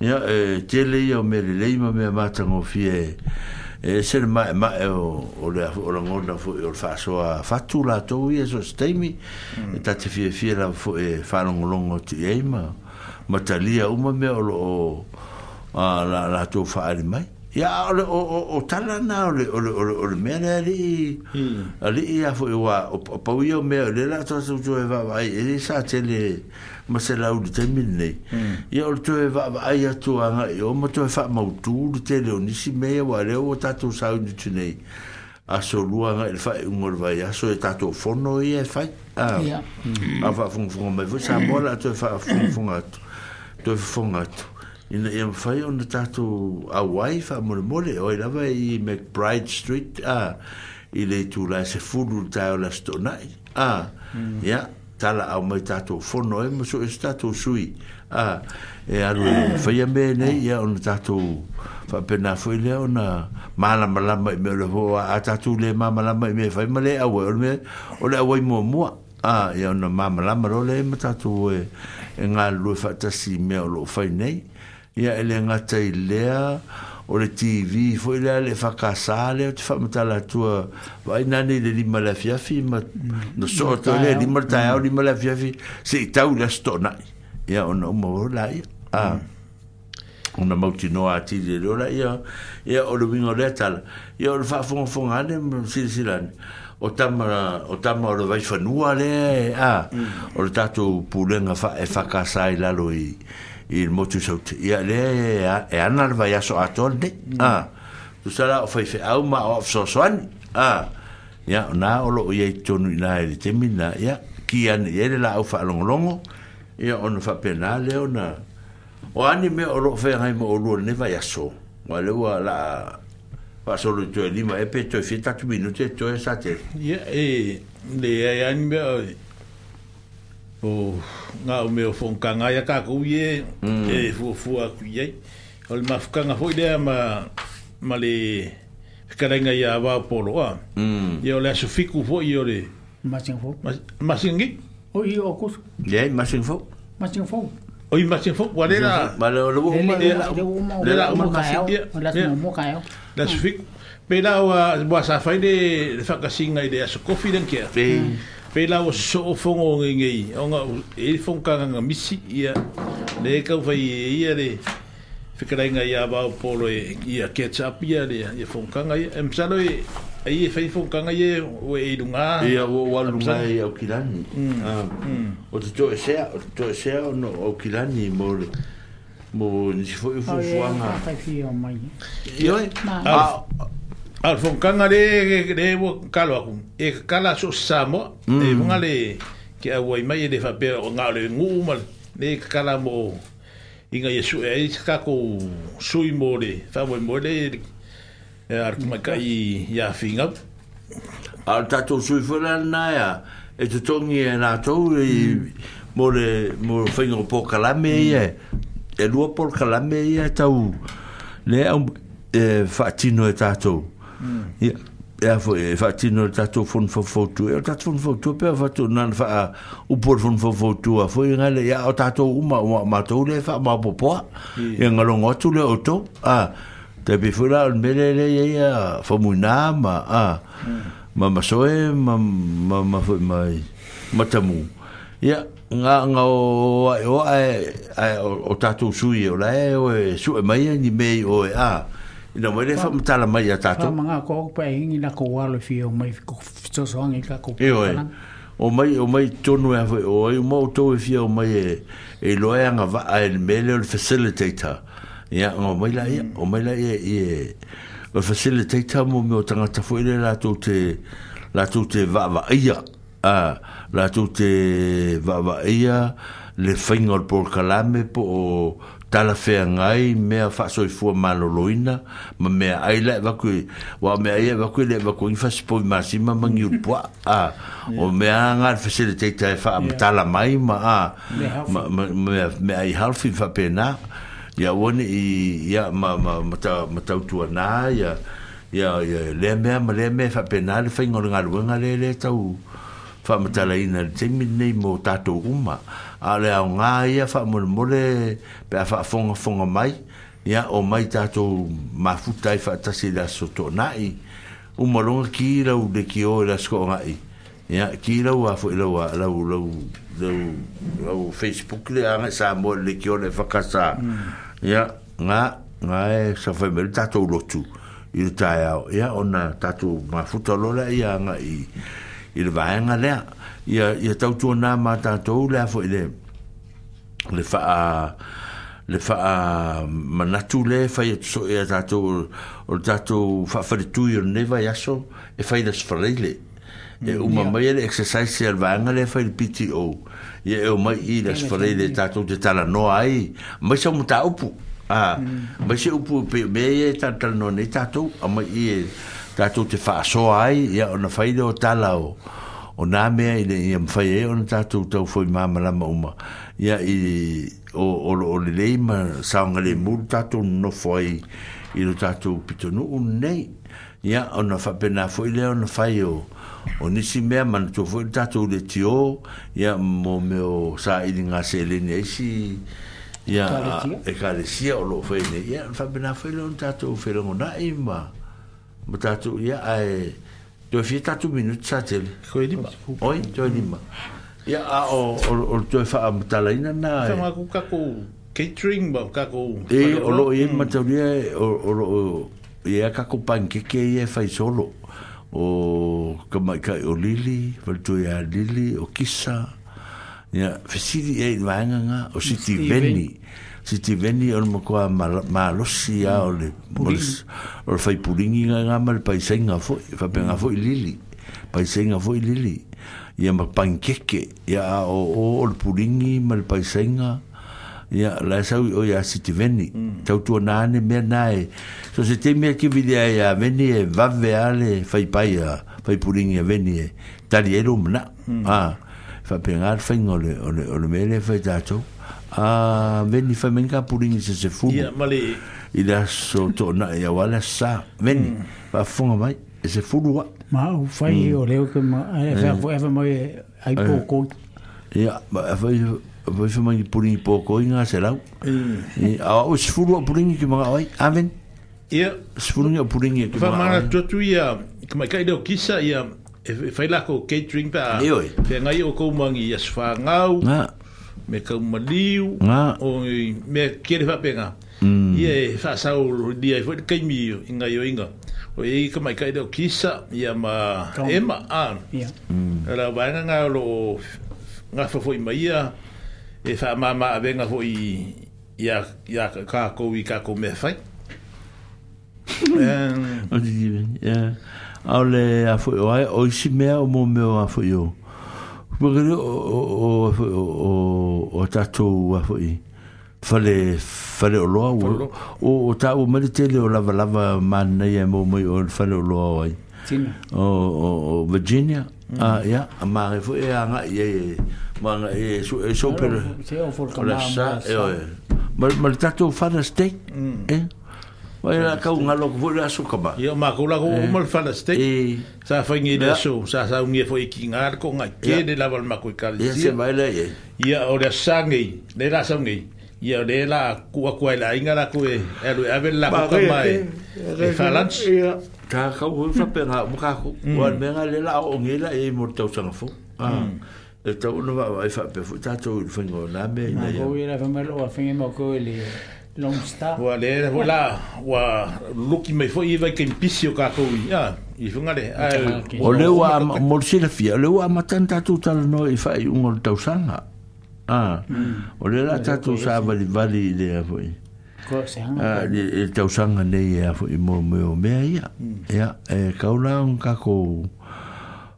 ya e tele yo merele ma me mata ngo fi e se e e, ma ma o o le o le mo fo o fa so hmm. a fatu la to wi so stemi ta te fi fi la fo e fa long long o ti e ma ma talia uma me o o a la la to fa ali mai ya o o o tala na o o o o me na ali ali ya fo wa o pa wi o me le la to so jo va vai e sa tele ma se lau di te min nei. Hmm. Ia o tu e wa ai atu anga i o ma tu e wha mautu di te leo nisi mea wa leo o tatu sau ni tu nei. Aso lua anga il fai ungor vai aso e tatu fono i e fai. Hmm. A va fung fung mai vui sa mola tu e wha fung fung Tu e fung atu. Ina i am fai o na tatu a wai wha mole mole o i lava i McBride Street a i leitu la se fulu tae o la stonai. A, ya, hmm tala au mai tātou fono e maso e tātou sui a e alu e whaia me ne ia ona tātou whapena fwe lea ona mala malama i me ole ho a tātou le mala malama i me whai male au me ole ole au e mua mua a ia ona mala malama ro le e ma tātou e e ngā lue whatasi me olo whai nei ia ele ngatai lea ia ele lea o le TV fo ile le fa casa le te fa mata la tua vai na ni le li mala fia fi ma no so to le li mata o li mala fia fi se ta u la stona ya o no mo la a una multi no ati de lo la ya ya o lo vino le tal ya o fa fon fon ale sil silan o tamara o tamara o vai fa nuale e, a mm. o tatu pulenga fa e fa casa i la loi i motu sau te ia le e ana le vai aso ato ne mm. a tu sala o fai au ma o so soan a ia na o lo ia i tonu i nae le temina ia ki ane ia le la au fa longolongo ia ono fa pena leo na o ani me o lo fai ngai mo o lua ne vai aso wa le ua la wa solo tu e lima e pe tu e fitatu minute tu e sa te ia e le ia ani me o o nga o meu fon kanga ya ka ku ye mm. e fu fu a ku ye o le mafu kanga fo ile ma ma le fikarenga ya wa polo a ye mm. o le asu fiku fo i ore masin fo masin gi o i o kus ye masin fo masin fo o i masin fo wa le la ma le o le wu ma le la o ma ka yo le asu mm. fiku pe la o a wa sa fa i le fa ka singa i le asu kofi den kia pela o so fongo ngi onga e fong ka nga misi ia le fai vai e ia le fikra nga ia ba polo e, ia ketchup ia le ia fong ka nga em salo e ai e fai fong ka nga ye o e dunga ia o walu mai o e kilani mm, ah, mm. o to to sea o to sea no o kilani mo mo ni fo fo fo nga ia ah, Al fonkanga le le wo kalwa kum. E kala so samo. Mm. E vunga le ke a wai mai e le fa pe o nga le ngu mal. E kala mo inga yesu e is ka ko sui mole, le fa mo mo e ar kuma kai ya finga. Al tatu sui fola na ya. E te tongi e nga tau e mm. mo mo fingo po kala me ye. Mm. E lua por kala me ye tau. Le e fatino e tatu e ia ea foi e faatino le tatou fon fafoutu e o tatou fon fafoutu pe a fatu nana faa upu le fon fafoutu a foi e ngale ya o tatou uma uma matou le faa ma popoa e ngalongo atu le oto a te pe fula al mele ye ya famuina ma a mm. ma ma soe ma ma ma foi mai matamu ya nga nga o ai o tatou sui e o lae o e sui mai ni mei o e a a ina wai le fama tala mai a tatou fama ngā kua kupa ingi na kua walo fi o mai fiko fitoso angi ka kua e kua o mai o mai tonu e hawe o ai mau tau e fia o mai e e loa va a en mele le facilitator Ya o mai la ia o mai la mm. ia e le facilitator mo me o tangata fo ele la tau la tau va va ia a la tau te va va ia le fainga por kalame po tala fe ngai mea faso i fua malo loina ma mea ai lai vaku i wa mea ia vaku i lai vaku i fasi po i masima ma ngi upua yeah. o mea ngai fasele te tae faa yeah. tala mai ma a ma, ma, ma, mea, i halfi fa pena ya wani i ya ma ma ma ta ma ta utua na ya ya ya le mea ma le mea fa pena le fai ngolunga wen le le tau fa ma tala ina le temi nei mo tato umma a le au ngā ia wha mure mure pe a wha fonga fonga mai ia o mai tātou mafutai wha tasi la soto nai umaronga ki rau de ki o la sko ngai ia ki rau a fwe rau a rau rau rau rau Facebook le anga sa mo le ki o le whakasa mm. ia ngā ngā e sa fwe mere tātou lotu i le tāiau ia ona tātou mafuta lola ia anga i i le vāenga lea ia ia ia tau tu na ma ta to le fo le le fa a le fa a manatu le fa ia so ia ta to o ta to fa fa tu i ne va ia so e fa e e mm, ia so le e o ma mai le exercise ser va le fa il piti o ia o e mai i le so le ta to de ta la no ai mai so muta upu a mm. mai se upu pe me ia ta ta no ne ta to a mai i ta to te fa so ai ia o na fa ia o ta la o o nā mea i le ia mwhai e ona tātou tau fwoi māma lama uma ia i o, o, le leima saonga le mūru tātou no fwoi i lo tātou pito nu nei ia ona whapena fwoi le ona whai o o nisi mea mana tō fwoi tātou le tio ia mō meo sā ili ngā se le ne eisi ia e kare sia e o lo fwoi nei. ia whapena fwoi le ona tātou whelongo na ima Mutatu ia ai Yo fi ta tu minut sa tel. Koi lima. Oi, koi lima. Ya a o o o fa am ta la ina na. Fa e. ma ku ka ko catering ba ka ko. E o lo e ma ta ni e o o e ka ko pan ke ke e fa solo. O ka ma ka o lili, fa tu ya e lili o kisa. Ya fa si di e va nga o si ti veni si te veni o mo koa ma losi a o le o le fai puringi nga nga ma le paisenga fo fa pe nga fo i lili paisenga fo i lili ia ma pankeke ia a o o o le puringi ma le paisenga ia la e sau o ia si te veni mm. tau tua nane mea nae so se te mea ki vidi a ia veni e vave a le fai pai a fai puringi a veni e tari e rumna mm. ah, fa pe nga le fai ngole o le mele fai tatou a ah, ven fa men ka pulin se se fu ya male ida so to na ya wala sa ven hmm. pa fu nga bai eh, se fu wa ma u fa i hmm. o le ke ma fa fu fa mo ai po ko ya ba fa fa fa mo ni pulin po ko nga se la i a o se fu wa pulin ki ma ai a ven ya se fu nga pulin ki ma fa ma to tu ya ka ka de kisa ya eh, fa la ko catering pa fa ngai o ko mangi ngau me kau maliu nga o me kere fa penga mm. ye fa sau dia foi kai mi inga yo inga o ye ka mai kai do kisa ya ma ema mm. e e a ya ra ba nga nga lo nga fo fo mai ya e fa ma ma venga fo i ya ya ka ko wi ka ko me fa Ehm, o di di. Ya. Ale a fo o ai o si mo me a fo yo o, o, o, o, o tatou a fwoi. Fale, fale o loa o, o, o tau o mele tele o lava lava mana ia e mo mo o fale o loa o ai. O, o, Virginia. Mm. Ah, ia, a maa e e anga ye e, maa e, e, e, mm. e, e, e, e, e, e, e, e, e, e, e, e, e, Wai la kau ngalo ko la suka ba. Ia ma kau la ko mal fala ste. Sa fa ngi de so, sa sa ngi fo iki ngar ko ngai ke de la bal ma ko kal. Ia se mai le. Ia o de sangi, de la sangi. Ia de la ku ku la inga la ku e lu ave la ko ka mai. E falans. Ia. Ka kau fa pe nga mo ka ko. Wan me nga le la o ngi la e mo tau sanga fo. Ah. e tau no va vai fa pe fu tatou il fengo na me na ya ko ina fa melo a fengo ko le long star wa le yeah. wala wa luki mai fo iwa ke impisio ka ko wi ya i funga ah, le o le wa morsila fi le wa matanta total no i fa un ol tau sanga ah hmm. o le la tatu sa vali vali le fo i ko se ha tau sanga ah, le ya fo e i mo mo me ya ya hmm. e ka ola un ka ko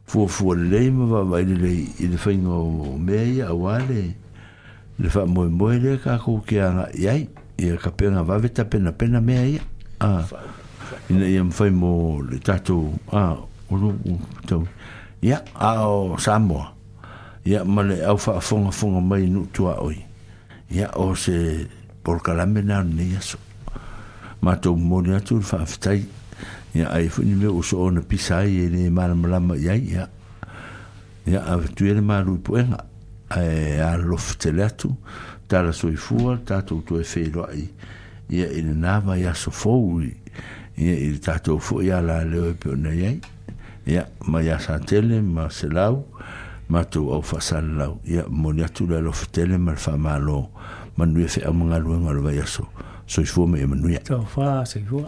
fu fu le me va vai le i le fingo me ya wale le fa mo mo le ka ko ke ana yai ia ka penga vave ta pena mea ia a ina ia mwhai mo le tato a ono tau ia ao, o Samoa ia ma le au wha fonga fonga mai nu tu a oi ia o se porkalame na ne ia ma tau mwone atu le wha fitai ia ai fuini me o so ona pisai e ne maramalama ia ia ia a tuere maru i poenga a lofte le atu tala soifua tatou toe feiloaʻi ia i le na so aso fou ia i le tatou foʻi alaleo e peonei ai ia ma ia sa tele ma selau matou au faasalalau ia moni atu le alofa tele ma le faamālō manuia e feʻaumagaluega o le vai aso soifua ma ia e manuia taufa soifua